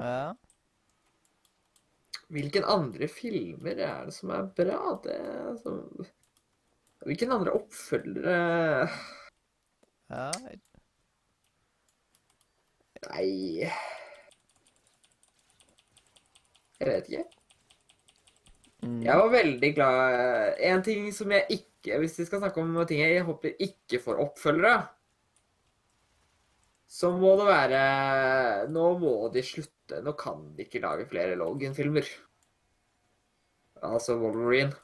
A: Ja.
B: Hvilken andre filmer er det som er bra? Det som... Hvilken andre oppfølgere
A: Ja.
B: Nei Jeg vet ikke.
A: Mm.
B: Jeg var veldig glad En ting som jeg ikke Hvis vi skal snakke om ting jeg håper ikke får oppfølgere, så må det være Nå må de slutte. Nå kan de ikke lage flere Logan-filmer. Altså Wolverine.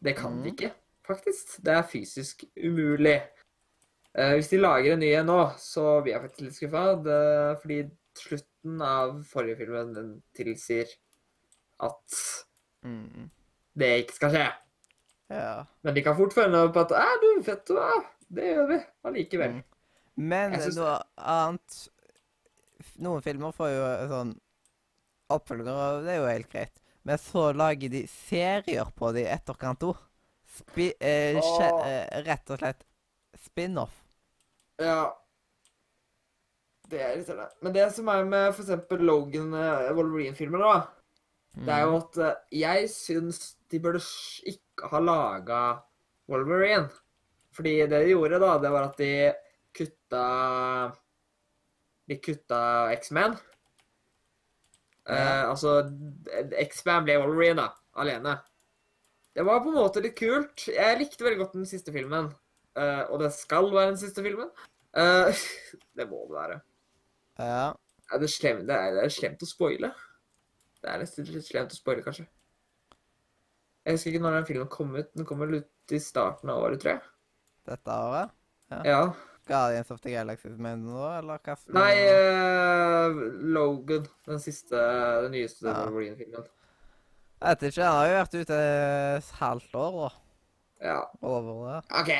B: Det kan de
A: Mhm.
B: ikke, faktisk. Det er fysisk umulig. Eh, hvis de lager en ny en nå, så blir jeg faktisk litt skuffa. det- Fordi slutten av forrige filmen den tilsier at
A: Mm.
B: det ikke skal skje.
A: Ja.
B: Men de kan fort følge på at Æ, du, vet du hva, det gjør vi allikevel.
A: Mm. Men
B: synes-
A: noe annet Noen filmer får jo sånn oppfølgere, og det er jo helt greit. Men så lager de serier på det i etterkant òg. Eh,
B: oh.
A: Eh, rett og slett spin-off.
B: Ja. Det er irriterende. Men det som er med f.eks. Logan eh, Wolverine-filmer, da, det er jo at eh, jeg syns de burde ikke ha laga Wolverine. Fordi det de gjorde, da, det var at de kutta De kutta X-Man. Eh, altså X-Man ble Wolverine, da. Alene. Det var på en måte litt kult. Jeg likte veldig godt den siste filmen. Eh, og det skal være den siste filmen. Eh, det må det være.
A: Ja.
B: ja det, slem, det, er, det er slemt å spoile. Det er nesten litt slemt å spoile, kanskje. Jeg husker ikke når den filmen kom ut. Den kom vel ut i starten av året, tror jeg.
A: Dette året.
B: Ja.
A: Guardians of the Galaxy mener du nå, eller hva?
B: Nei, uh, Logan. Den siste, den nyeste
A: Ja.
B: Wolverine-filmen.
A: Jeg vet ikke. Han har jo vært ute et halvt år, da.
B: Ja.
A: Over det.
B: OK.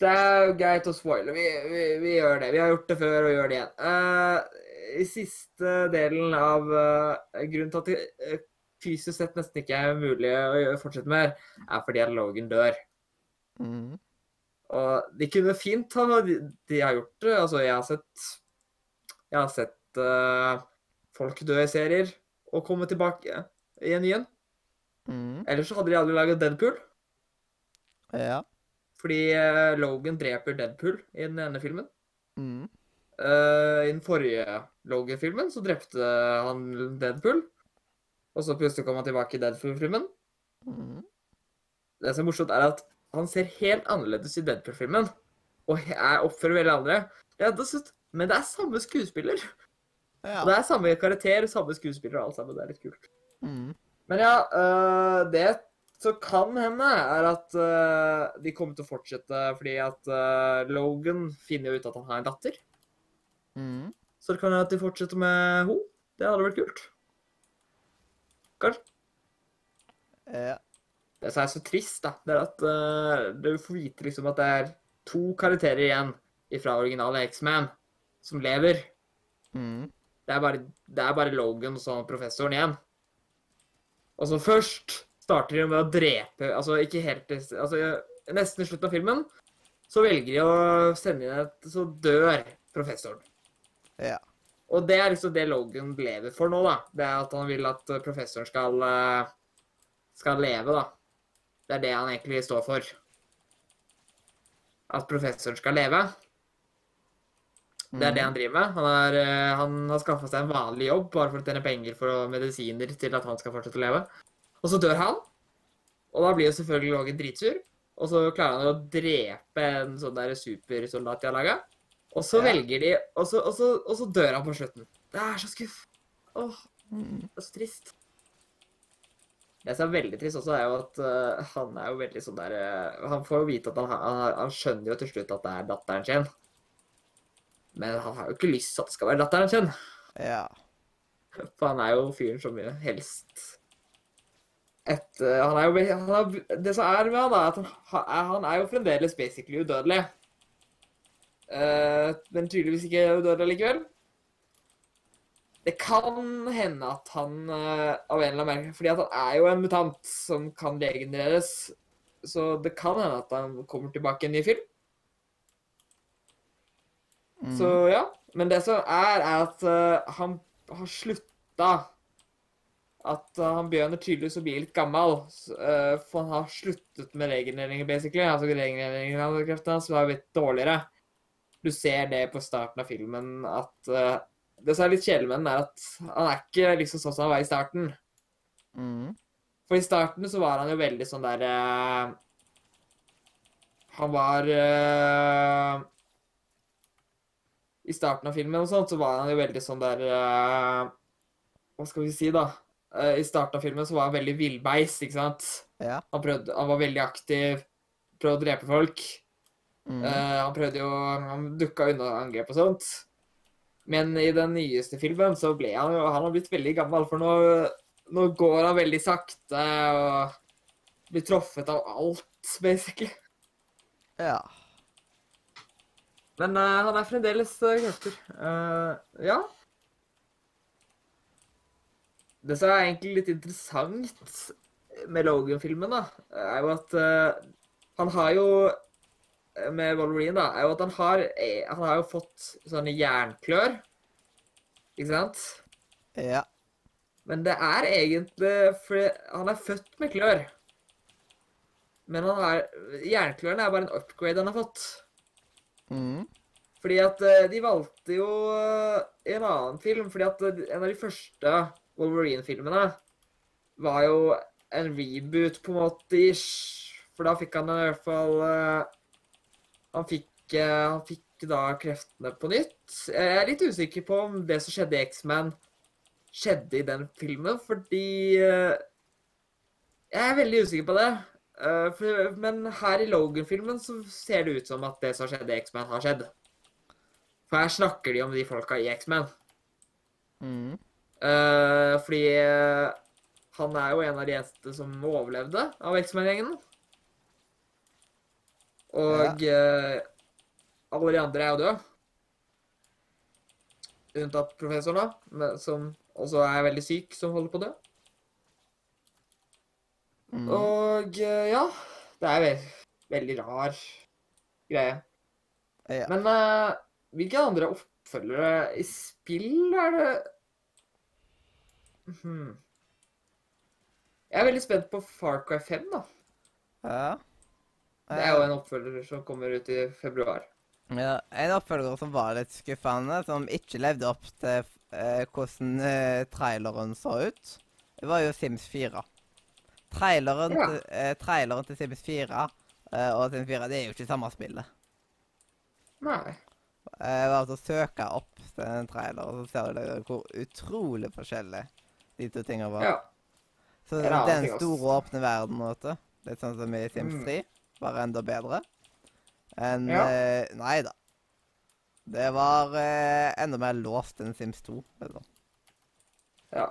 B: Det er jo greit å spoile. Vi, vi, vi gjør det. Vi har gjort det før og gjør det igjen. Uh, I siste delen av uh, Grunnen til at det uh, fysisk sett nesten ikke er mulig å fortsette med, er fordi at Logan dør.
A: Mm.
B: Og de kunne fint ha De, de har gjort det. Altså, jeg har sett Jeg har sett uh, folk dø i serier og komme tilbake i en ny en.
A: Mm.
B: Ellers så hadde de aldri laget Deadpool.
A: Ja.
B: Fordi eh, Logan dreper Deadpool i den ene filmen.
A: Mm.
B: Uh, I den forrige Logan-filmen så drepte han Deadpool. Og så plutselig kom han tilbake i Deadpool-filmen.
A: Mm.
B: Det som er morsomt, er at han ser helt annerledes i Deadpool-filmen. Og er oppfører veldig andre. Ja, det er men det er samme skuespiller.
A: Ja.
B: Og det er samme karakter, samme skuespiller og alt sammen. Det er litt kult.
A: Mm.
B: Men ja, uh, det som kan hende, er at uh, de kommer til å fortsette fordi at uh, Logan finner jo ut at han har en datter.
A: Mm.
B: Så det kan hende at de fortsetter med henne. Det hadde vært kult. Kanskje.
A: Ja.
B: Det som er så trist, da, det er at uh, du får vite liksom at det er to karakterer igjen fra originale X-Man som lever.
A: Mm.
B: Det er, bare, det er bare Logan og så professoren igjen. Og så først starter de med å drepe Altså ikke helt altså, Nesten i slutten av filmen så velger de å sende inn et Så dør professoren.
A: Ja.
B: Og det er liksom det Logan lever for nå, da. Det er at han vil at professoren skal eh, skal leve, da. Det er det han egentlig står for. At professoren skal leve. Det er det han driver med. Han, er, eh, han har skaffa seg en vanlig jobb bare for å tjene penger for medisiner til at han skal fortsette å leve. Og så dør han. Og da blir jo selvfølgelig Logan dritsur. Og så klarer han å drepe en sånn der supersoldat de har laga. Og så
A: Ja.
B: velger de og så, og, så, og så dør han på slutten. Det er så skuff. Åh, det er så trist. Det som er veldig trist også, er jo at uh, han er jo veldig sånn der uh, Han får jo vite at han, han, han skjønner jo til slutt at det er datteren sin. Men han har jo ikke lyst til at det skal være datteren sin.
A: Ja.
B: For han er jo fyren som helst et, han er jo, han er, Det som er med han, er at han, ha- han er jo fremdeles basically udødelig. Uh, men tydeligvis ikke udødelig likevel. Det kan hende at han uh, av en eller annen merke Fordi han er jo en mutant som kan regenereres. Så det kan hende at han kommer tilbake i en ny film.
A: Mm.
B: Så ja. Men det som er, er at uh, han har slutta At uh, han begynner tydeligvis å bli litt gammel. eh, for han har sluttet med regenereringer, basically. Altså regenereringen av kreftene hans var blitt dårligere. Du ser det på starten av filmen at uh, Det som er litt kjedelig med den, er at han er ikke liksom sånn som han var i starten.
A: Mm.
B: For i starten så var han jo veldig sånn der uh, Han var uh, I starten av filmen og sånt, så var han jo veldig sånn der eh, Hva skal vi si, da? Eh, I starten av filmen så var han veldig villbeis, ikke sant?
A: Ja.
B: Han, prøvde, han var veldig aktiv, prøvde å drepe folk.
A: Mm.
B: Uh, han prøvde jo Han dukka unna angrep og sånt. Men i den nyeste filmen så ble han jo Han har blitt veldig gammel, for nå, nå går han veldig sakte og blir truffet av alt, basically.
A: ja.
B: Men uh, han er fremdeles uh, krefter. Uh, ja. Det som er egentlig litt interessant med Logan-filmen, da, er jo at uh, han har jo eh, Med Wolverine, da, er jo at han har eh, Han har jo fått sånne jernklør. Ikke sant?
A: Ja.
B: Men det er egentlig fordi han er født med klør. Men han har, jernklørne er bare en upgrade han har fått.
A: Mm.
B: Fordi at de valgte jo en annen film, fordi at en av de første Wolverine-filmene var jo en reboot på en måte ish. For da fikk han i hvert fall eh, Han fikk, eh, han fikk da kreftene på nytt. Jeg er litt usikker på om det som skjedde i X-Man, skjedde i den filmen, fordi eh, Jeg er veldig usikker på det. Men her i Logan-filmen så ser det ut som at det som skjedde i X-Man, har skjedd. For her snakker de om de folka i X-Man.
A: Mm.
B: Eh, fordi eh, han er jo en av de eneste som overlevde av X-Man-gjengen. Og eh, alle de andre er jo døde. Unntatt professoren, da, som også er veldig syk, som holder på å dø.
A: Mm.
B: Og uh, ja, det er ve veldig rar greie.
A: Ja.
B: Men hvilke andre oppfølgere i spill er det hmm. Jeg er veldig spent på Far Cry 5, da.
A: ja.
B: Det er jo en oppfølger som kommer ut i februar.
A: Ja, En oppfølger som var litt skuffende, som ikke levde opp til eh, hvordan eh, traileren så ut, det var jo Sims 4. Traileren,
B: Ja.
A: til, eh, traileren til Sims 4 eh, og Sims 4 det er jo ikke samme spillet.
B: Nei.
A: Jeg var altså å søke opp den traileren, så ser du hvor utrolig forskjellig de to tingene var.
B: Ja.
A: Så
B: Det er
A: den store, åpne verden, måte. litt sånn som i Sims
B: Mm.
A: 3, var enda bedre enn
B: Ja.
A: eh, Nei da. Det var eh, enda mer låst enn Sims 2. Liksom.
B: ja.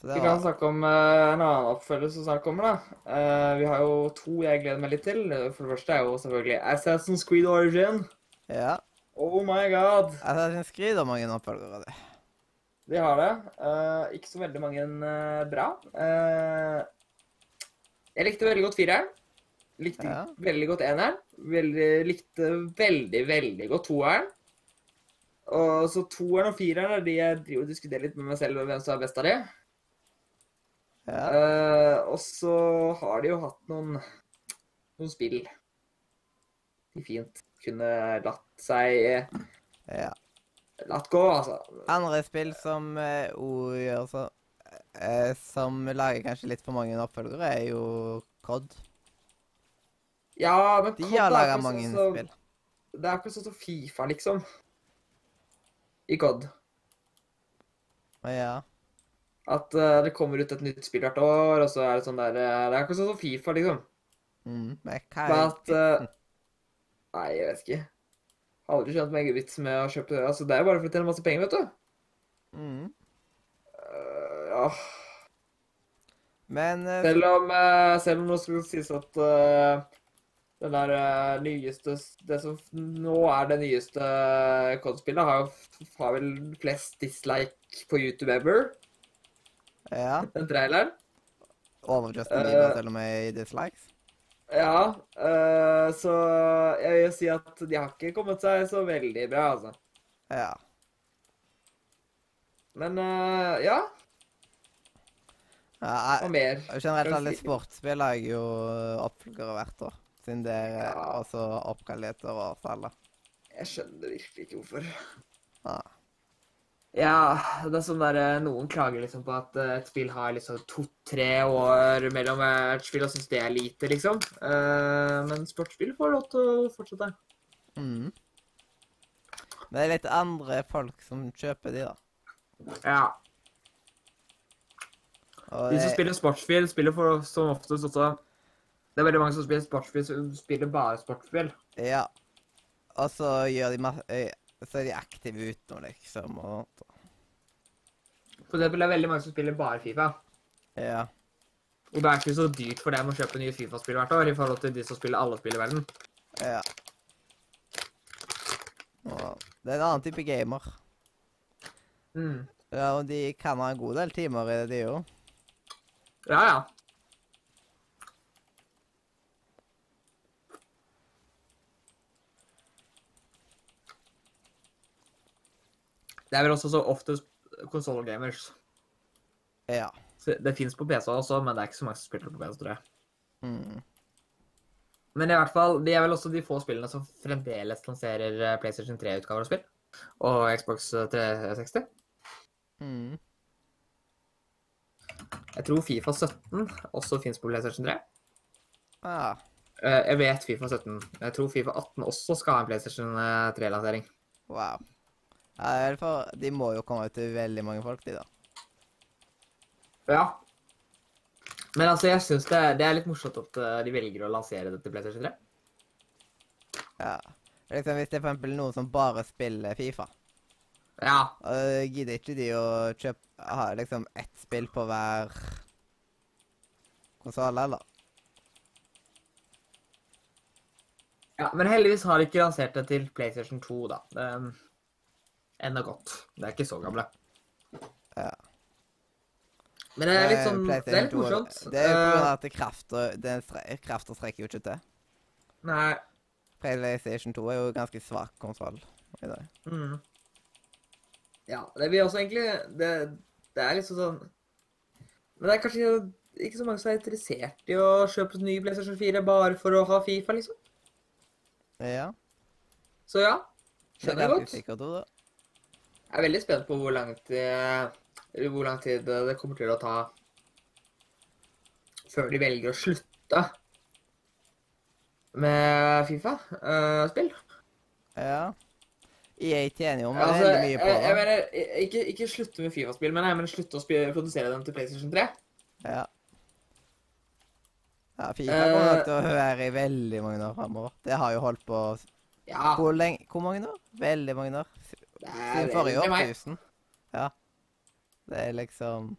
A: Så det
B: Vi kan snakke om eh, en annen oppfølger som snart kommer, da. Eh, vi har jo to jeg gleder meg litt til. For det første er jo selvfølgelig Assassin's Creed Origin.
A: Ja.
B: Oh my god!
A: Assassin's Creed har mange oppfølgere. det.
B: Vi har det. Uh, ikke så veldig mange uh, bra. Uh, jeg likte veldig godt fireren. Likte
A: Ja.
B: veldig godt eneren. Veldig, likte veldig, veldig godt toeren. Og så toeren og fireren er de jeg driver og diskuterer litt med meg selv hvem som er best av de.
A: Ja.
B: Og så har de jo hatt noen, noen spill de fint kunne latt seg
A: ja.
B: Latt gå, altså.
A: Andre spill som uh, O gjør så uh, Som lager kanskje litt for mange oppfølgere, er jo COD.
B: Ja, men
A: De
B: COD
A: har laga
B: ikke
A: mange
B: sånn som-
A: spill.
B: Det er akkurat sånn som Fifa, liksom. I COD.
A: Ja.
B: At uh, det kommer ut et nytt spill hvert år, og så er det sånn der Det er ikke sånn som Fifa, liksom.
A: Mm, men hva er
B: at eh, Nei, jeg vet ikke. Aldri skjønt meg vits med å kjøpe det. Altså, det er jo bare for å tjene masse penger, vet du.
A: mm.
B: Uh, ja.
A: Men uh,
B: Selv om, uh, selv om det skulle sies at den der nyeste Det som nå er det nyeste kodespillet, har jo har vel flest dislike på YouTube ever.
A: ja.
B: Den traileren.
A: Over Justin Bieber til og med i dislikes.
B: Ja, eh, så jeg vil si at de har ikke kommet seg så veldig bra, altså.
A: Ja.
B: Men eh, ja,
A: ja jeg, Og
B: mer?
A: generelt alle sportsspill jeg jo oppfølgere hvert år. Siden det er
B: Ja.
A: også oppkalkulerte alle.
B: Jeg skjønner virkelig ikke hvorfor.
A: Ja.
B: Ja, det er sånn der eh, Noen klager liksom på at eh, et spill har liksom to-tre år mellom hvert spill og syns det er lite, liksom. Eh, men sportsspill får lov til å fortsette.
A: Mm. Men det er litt andre folk som kjøper de, da.
B: Ja.
A: Og
B: De som spiller sportsspill, spiller for som oftest også Det er veldig mange som spiller sportsspill, som spiller bare sportsspill.
A: ja. Og så gjør de masse Så er de aktive ut nå, liksom. Og,
B: For eksempel, det er veldig mange som spiller bare Fifa.
A: ja.
B: Og det er ikke så dyrt for dem å kjøpe nye Fifa-spill hvert år i forhold til de som spiller alle spill i verden.
A: Ja. Og det er en annen type gamer.
B: Mm.
A: Ja, og de kan ha en god del timer i det, de òg.
B: Ja, ja. Det er vel også så oftest konsollgamers.
A: Ja.
B: Så Det fins på PC også, men det er ikke så mange som spiller på PC, tror jeg.
A: Mm.
B: Men i hvert fall, de er vel også de få spillene som fremdeles lanserer eh, PlayStation 3-utgaver av spill. Og Xbox 360.
A: Mm.
B: Jeg tror Fifa 17 også fins på PlayStation 3.
A: Ah,
B: Eh, Jeg vet Fifa 17. Jeg tror Fifa 18 også skal ha en PlayStation 3-lansering.
A: wow. Ja, i hvert fall, de må jo komme ut til veldig mange folk, de, da.
B: Ja. Men altså, jeg syns det, det er litt morsomt at eh, de velger å lansere det til PlayStation 3.
A: Ja. Liksom, hvis det er for eksempel noen som bare spiller Fifa,
B: Ja.
A: og gidder ikke de å kjøpe ha liksom ett spill på hver konsoll, eller?
B: ja. Men heldigvis har de ikke lansert det til PlayStation 2, da. Um, enda godt. Det er ikke så gamle.
A: Ja.
B: Men det er litt
A: Eh,
B: sånn Det er litt
A: 2
B: morsomt.
A: Det er jo grunn
B: Eh,
A: at stre- krafta strekker jo ikke til.
B: Nei.
A: PlayStation 2 er jo ganske svak kontroll i dag.
B: Mm. Ja, det blir også egentlig det, det er liksom sånn Men det er kanskje ikke så mange som er interessert i å kjøpe ny PlayStation 4 bare for å ha Fifa, liksom.
A: Ja.
B: Så ja,
A: Det er
B: skjønner jeg godt.
A: sikkert, Oda.
B: Jeg er veldig spent på hvor lang tid, hvor lang tid det kommer til å ta før de velger å slutte med Fifa-spill.
A: Ja. EA tjener jo
B: altså,
A: veldig mye på
B: jeg, jeg mener, ikke, ikke slutte med Fifa-spill, men jeg mener slutte å spille, produsere dem til PlayStation 3.
A: Ja. Ja, Fifa kommer nok
B: Eh.
A: til å være i veldig mange år framover. Det har jo holdt på
B: Ja,
A: Hvor lenge Hvor mange år? Veldig mange år. Siden forrige årtusen. Ja. Det er liksom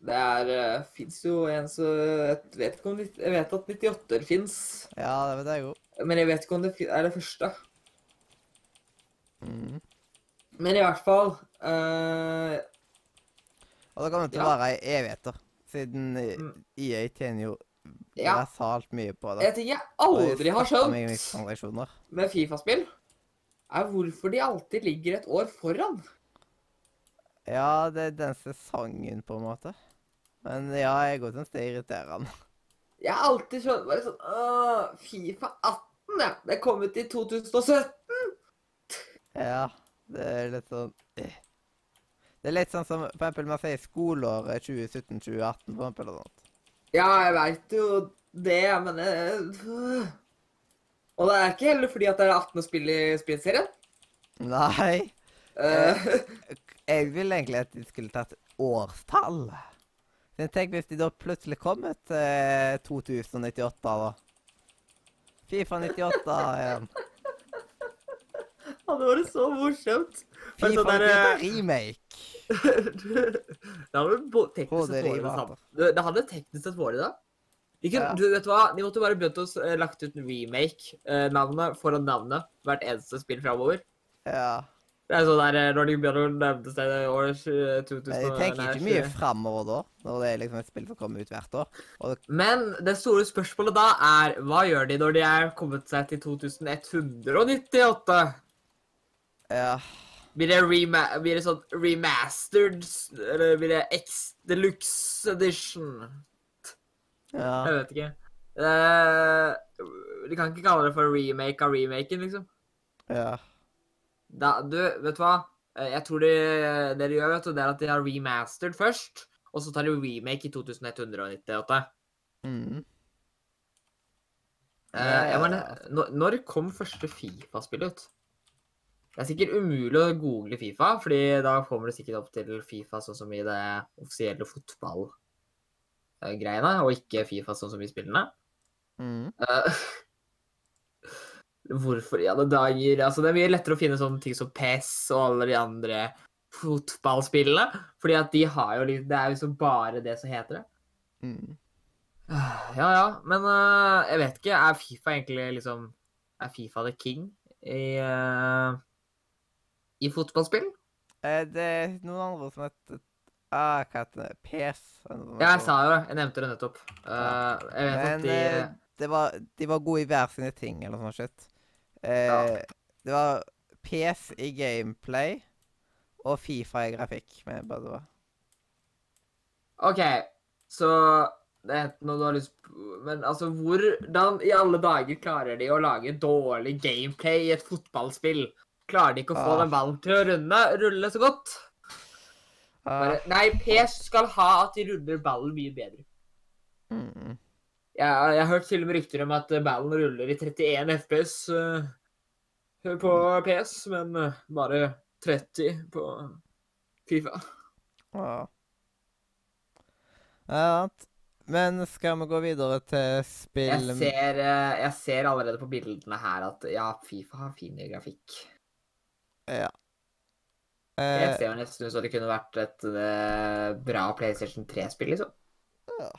B: Det er uh, Fins jo en så Jeg vet ikke om Jeg vet at 98 fins,
A: Ja, det vet jeg jo.
B: men jeg vet ikke om det er det første.
A: Mm.
B: Men i hvert fall uh,
A: Og det kommer til å
B: Ja.
A: vare i evigheter. Siden eh,
B: Mm.
A: EA tjener jo
B: Ja.
A: grassat mye på det.
B: En ting jeg aldri har skjønt. med Fifa-spill, er hvorfor de alltid ligger et år foran.
A: Ja, det er den sesongen, på en måte. Men ja, jeg går til det er irriterende.
B: Jeg har alltid skjønt bare sånn Åh, Fifa 18, ja. Det kom ut i 2017.
A: Ja, det er litt sånn eh. Det er litt sånn som for eksempel man sier skoleåret 2017-2018, for eksempel. og sånt.
B: Ja, jeg veit jo det, men eh, Og det er ikke heller fordi at det er 18 å spille i spillserien.
A: Nei.
B: Uh,
A: Jeg ville egentlig at de skulle tatt årstall. Men tenk hvis de da plutselig kom til eh, 2098, da. Fifa 98 igjen.
B: hadde vært så morsomt.
A: Fifa
B: sånn der,
A: 98
B: eh,
A: remake.
B: det hadde teknisk sett vært det Det det hadde teknisk sett vært det. Kunne,
A: Ja.
B: du vet hva? de måtte bare begynt å eh, lagt ut en remake-navnet foran navnet hvert eneste spill framover.
A: Ja.
B: Det er sånn der eh, når de begynner å nevne seg eh, 2000
A: Men jeg tenker ikke mye
B: 20.
A: framover da, når det er liksom et spill som kommer ut hvert år. Og
B: Men det store spørsmålet da er hva gjør de når de er kommet seg til 2198?
A: ja,
B: Blir det, rema blir det sånn remastered, eller blir det X deluxe edition?
A: Ja.
B: Jeg vet ikke. Uh, de kan ikke kalle det for remake av remaken, liksom.
A: ja.
B: Da, du, vet du hva? Eh, Jeg tror det, det de gjør, vet du, det er at de har remastered først, og så tar de remake i 2198.
A: Mm.
B: Uh, jeg mener,
A: Ja.
B: når, når kom første Fifa-spill ut? Det er sikkert umulig å google Fifa, fordi da kommer det sikkert opp til Fifa sånn som i det offisielle fotballgreiene, og ikke Fifa sånn som i spillene.
A: Mm.
B: Uh, hvorfor i alle dager? Altså, det er mye lettere å finne sånne ting som PES og alle de andre fotballspillene, fordi at de har jo litt Det er jo liksom bare det som heter det.
A: Mm.
B: Ja, ja, men uh, jeg vet ikke. Er Fifa egentlig liksom Er Fifa the king i I fotballspill?
A: Eh, Det er noen andre som heter ah, Hva heter det? PS?
B: Ja, jeg sa jo det. Jeg nevnte det nettopp. Uh, jeg vet
A: Men
B: at de
A: eh, det var, de var gode i hver sine ting, eller noe sånt. shit. Eh,
B: Ja.
A: Det var PS i gameplay og Fifa i grafikk. Med bare det var.
B: OK, så det er noe du har lyst på Men altså, hvordan i alle dager klarer de å lage dårlig gameplay i et fotballspill? Klarer de ikke å få
A: Ah.
B: den ballen til å runde, rulle så godt? Bare, nei, PS skal ha at de ruller ballen mye bedre.
A: mm,
B: Jeg, jeg har hørt til og med rykter om at eh, ballen ruller i 31 FPS uh, på PS, men uh, bare 30 på Fifa.
A: ah. Ja, men skal vi gå videre til spill
B: Jeg ser, eh, jeg ser allerede på bildene her at ja, Fifa har fin grafikk.
A: Ja.
B: Jeg
A: Eh,
B: ser nesten ut som det kunne vært et eh, bra PlayStation 3-spill, liksom.
A: Ja.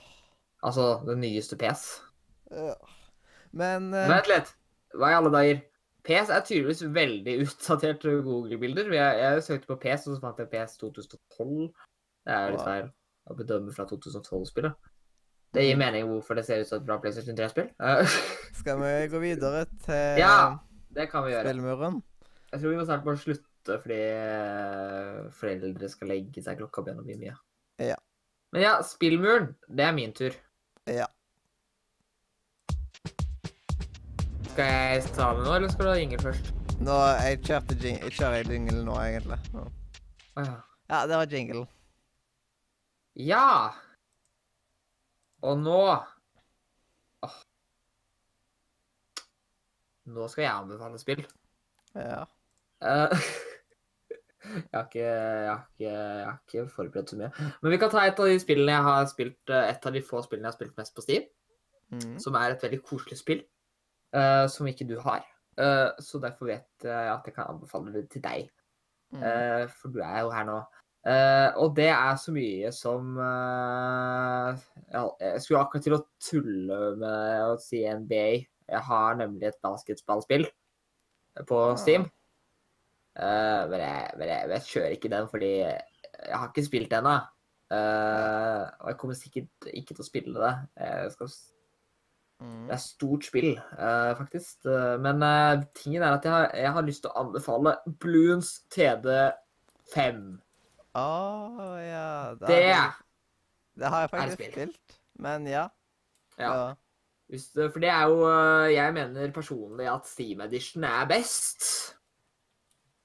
B: Altså det nyeste PS.
A: ja. Men uh...
B: Vent litt. Hva i alle dager? PS er tydeligvis veldig utdatert Google-bilder. Jeg, jeg søkte på PS, og så fant jeg PS 2012. Det er jo litt feil å bedømme fra 2012-spillet. Det gir mening hvorfor det ser ut som et bra PlayStation 3-spill. Eh,
A: skal vi gå videre til
B: Ja. det kan vi gjøre.
A: spillmuren?
B: Jeg tror vi må snart bare slutte fordi eh, foreldre skal legge seg. Klokka begynner å bli mye. Ja. Men ja, spillmuren, det er min tur.
A: Ja.
B: Skal jeg ta det nå, eller skal du ha jingle først?
A: Nå, jeg kjørte jing jeg kjører jingle nå, egentlig. Nå.
B: Ja.
A: Ja, det var jingle.
B: Ja! Og nå Åh. Nå skal jeg anbefale spill.
A: Ja.
B: Eh, jeg, har ikke, jeg, har ikke, jeg har ikke forberedt så mye. Men vi kan ta et av de spillene jeg har spilt, eh, et av de få spillene jeg har spilt mest på Steam.
A: Mm.
B: Som er et veldig koselig spill. uh, som ikke du har. Uh, så derfor vet jeg at jeg kan anbefale det til deg.
A: Mm.
B: Uh, for du er jo her nå. Og det er så mye som Jeg skulle akkurat til å tulle med å si NBA. Jeg har nemlig et basketballspill på
A: Steam.
B: Steam. Eh, men, jeg, men jeg, jeg kjører ikke den fordi jeg har ikke spilt den ennå. Uh, og jeg kommer sikkert ikke til å spille det. Jeg skal
A: Mm.
B: det er stort spill, uh, faktisk. Men eh, tingen er at jeg har, jeg har lyst til å anbefale Bloons TD5.
A: Å, ja. Det,
B: Det
A: har Det har jeg faktisk
B: spilt.
A: spilt, men ja.
B: Ja.
A: ja.
B: Hvis, for det er jo Jeg mener personlig at Steam Edition er best.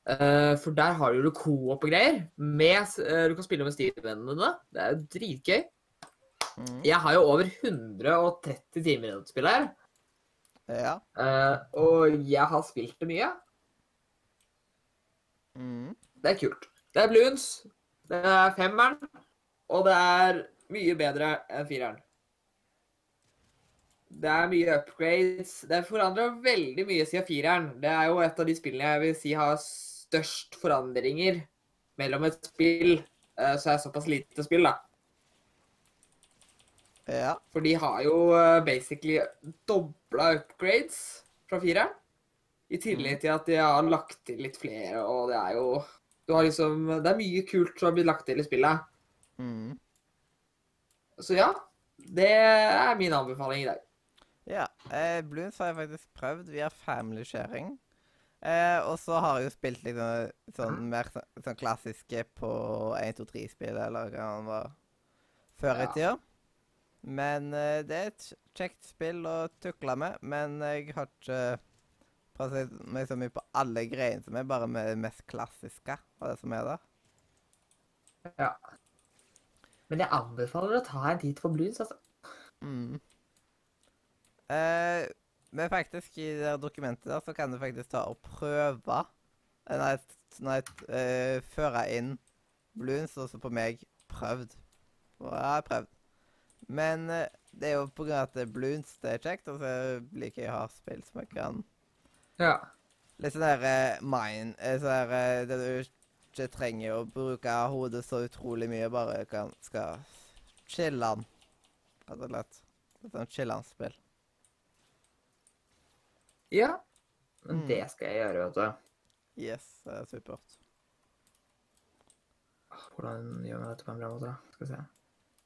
B: Eh, for der har du jo co-op og greier. Med, eh, du kan spille med Steam-vennene dine. Det er jo dritgøy.
A: Mm.
B: Jeg har jo over 130 timer i dette spillet her.
A: Ja.
B: eh, og jeg har spilt det mye.
A: Mm.
B: Det er kult. Det er Bloons. Det er femmeren. Og det er mye bedre enn fireren. Det er mye upgrades. Det forandrer veldig mye siden fireren. Det er jo et av de spillene jeg vil si har størst forandringer mellom et spill eh, så er det såpass lite spill, da.
A: Ja.
B: For de har jo eh, basically dobla upgrades fra fire. I tillegg til at de har lagt til litt flere, og det er jo Du har liksom Det er mye kult som har blitt lagt til i spillet.
A: Mm.
B: Så ja. Det er min anbefaling i dag.
A: Ja. Eh, Bloons har jeg faktisk prøvd via family sharing. Eh, og så har jeg jo spilt litt sånn, sånn mer sånn, sånn klassiske på 1, 2, 3-spill, eller hva det var før i
B: Ja.
A: tida. Men eh, det er et kjekt spill å tukle med, men jeg har ikke passet meg så mye på alle greiene som er, bare med det mest klassiske av det som er der.
B: Ja. Men jeg anbefaler å ta en titt på Blues, altså.
A: Mm. Eh, men faktisk, i det dokumentet der, så kan du faktisk ta og prøve eh, Nei, nei eh, føre inn Bloons, og så på meg prøvd. Og jeg har prøvd. Men uh, det er jo på grunn av at det er Bloons det er kjekt, og så liker jeg å ha spill som jeg kan
B: Ja.
A: Litt sånn der uh, mind eh, Sånn der eh, Der du ikke trenger å bruke hodet så utrolig mye, bare kan, skal chille den, rett og slett. Et sånt chiller'n-spill.
B: Ja. Men
A: Mm.
B: det skal jeg gjøre, vet du.
A: Yes, det er supert.
B: Hvordan gjør vi dette på en bra måte. Skal vi se.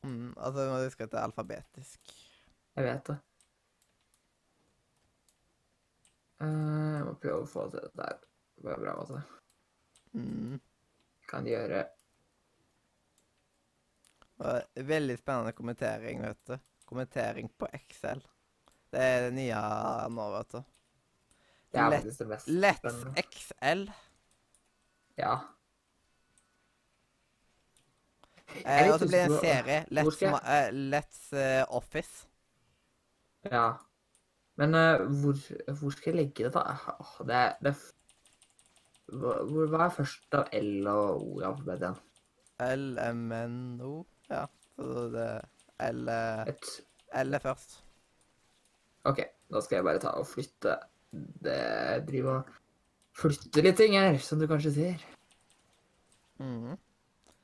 A: Mm, altså, at det er alfabetisk.
B: Jeg vet det. Eh, jeg må prøve å få til dette her på en bra måte.
A: Mm.
B: Kan gjøre
A: veldig spennende kommentering, vet du. Kommentering på Excel. Det er det nye nå, vet du.
B: Det er faktisk det mest
A: Let's. XL.
B: Ja.
A: Eh, og så blir det en serie. Let's, eh, Let's uh, Office.
B: Ja. Men uh, hvor, hvor skal jeg legge det, da? Oh, det det hvor, hva er først av L og O i alfabetet igjen?
A: LMNO. Ja, så det L, L er først.
B: OK, da skal jeg bare ta og flytte det driver og flytter litt ting her, som du kanskje ser.
A: Mhm.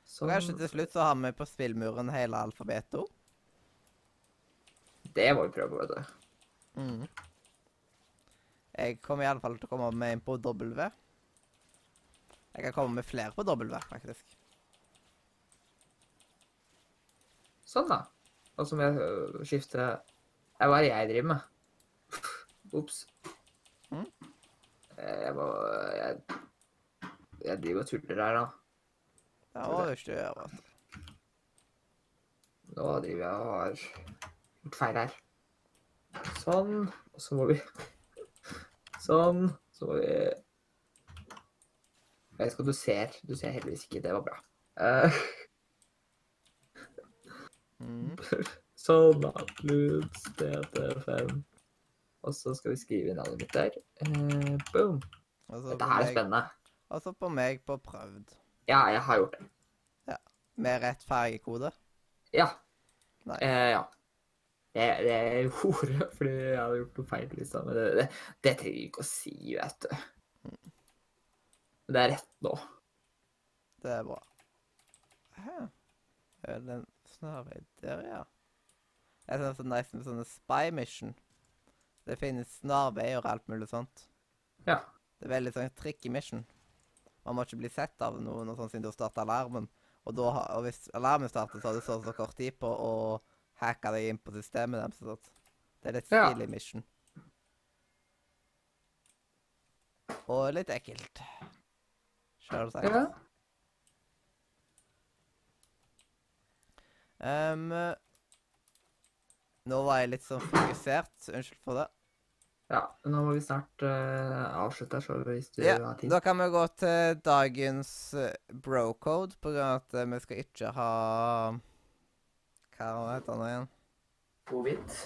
B: Så
A: kanskje til slutt så har vi på spillmuren hele alfabetet òg.
B: det må vi prøve på, vet du.
A: Mm. Jeg kommer iallfall til å komme med en på W. Jeg kan komme med flere på W, faktisk.
B: Sånn, da. Og så må jeg skifte Det Hva er det jeg driver med? Ops. Eh, Jeg må jeg, jeg driver og tuller her, da.
A: Det må du ikke gjøre. vet du.
B: Nå driver jeg og har gjort feil her. Sånn. Og så må vi Sånn. Så må vi Jeg vet ikke om du ser. Du ser heldigvis ikke. Det var bra. Uh...
A: Mm.
B: sånn, da. Pluts DT5. Og så skal vi skrive inn navnet mitt der. Uh, boom. Dette her er spennende.
A: Og så på meg på prøvd.
B: Ja, jeg har gjort det. Ja.
A: Med rett fargekode.
B: Ja.
A: Nei.
B: Uh, ja. Det, det er hore, fordi jeg hadde gjort noe feil, liksom. Men det, det, det trenger jeg ikke å si, vet du. Men det er rett nå.
A: Det er bra. Hæ? Er det en snarvei der, ja? Jeg synes det er nice med sånne spy mission. Det finnes snarveier og alt mulig sånt.
B: Ja.
A: Det er veldig sånn tricky mission. Man må ikke bli sett av noen og sånn siden du har startet alarmen. Og, da, og hvis alarmen starter, så har du så og så kort tid på å hacke deg inn på systemet deres. Sånn. Det er litt
B: Ja.
A: stilig mission. Og litt ekkelt. Selvsagt.
B: ja.
A: Um, nå var jeg litt sånn fokusert. Unnskyld for det.
B: Ja, nå må vi snart uh, avslutte, så hvis du
A: Ja,
B: har tid.
A: Da kan vi gå til dagens brocode, bro-code, på grunn av at eh, vi skal ikke ha Hva heter den igjen?
B: Covid.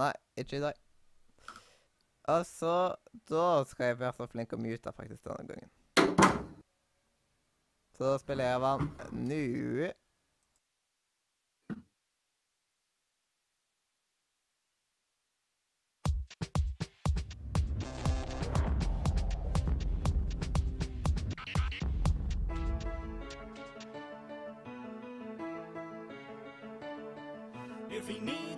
A: Nei, ikke i dag. Og så Da skal jeg være så flink å mute faktisk denne gangen. Så da spiller jeg av han nå.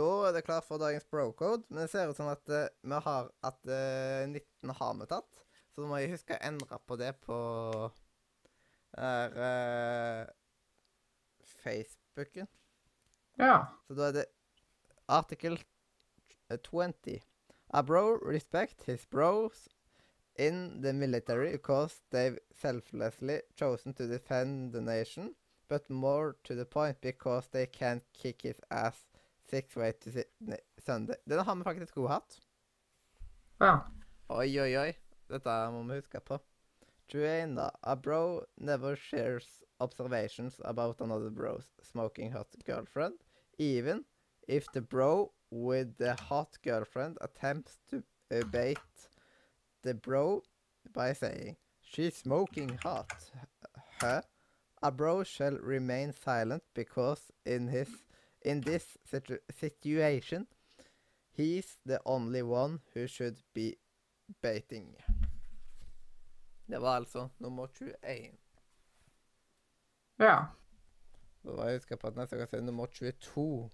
A: Da er det klart for dagens bro-code. Men det ser ut som at eh, vi har at eh, 19 har vi tatt. Så må jeg huske å endre på det på der, eh, Facebooken.
B: Ja.
A: Så da er det artikkel 20. A bro respect his bros in the military because they've selflessly chosen to defend the nation, but more to the point because they can't kick his ass six way to si ne- Sunday. Den har vi faktisk god hatt.
B: ja.
A: Oi, oi, oi. Dette må vi huske på. 21. da. A bro never shares observations about another bro's smoking hot girlfriend, even if the bro with the hot girlfriend attempts to bait the bro by saying, She's smoking hot. Huh? A bro shall remain silent because in his in this situ situation he's the only one who should be baiting. Det var altså nummer 21.
B: Ja.
A: Da var jeg huska på at neste gang er nummer 22.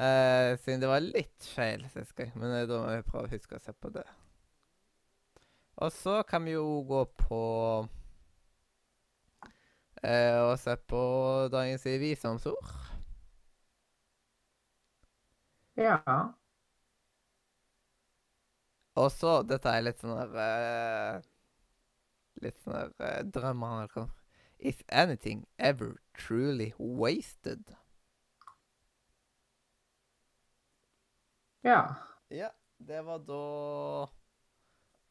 A: Eh, siden det var litt feil sist gang, men da må vi prøve å huske å se på det. Og så kan vi jo gå på Og se på dagens visdomsord.
B: Ja.
A: Og så Dette er litt sånn der eh, Litt sånn der uh, drømmer eller. If anything ever truly wasted.
B: Ja.
A: Ja, det var da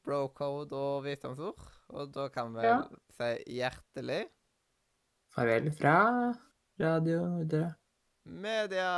A: brocode og visdomsord. Og da kan vi
B: Ja.
A: si hjertelig
B: Farvel fra Radio Nordre.
A: media.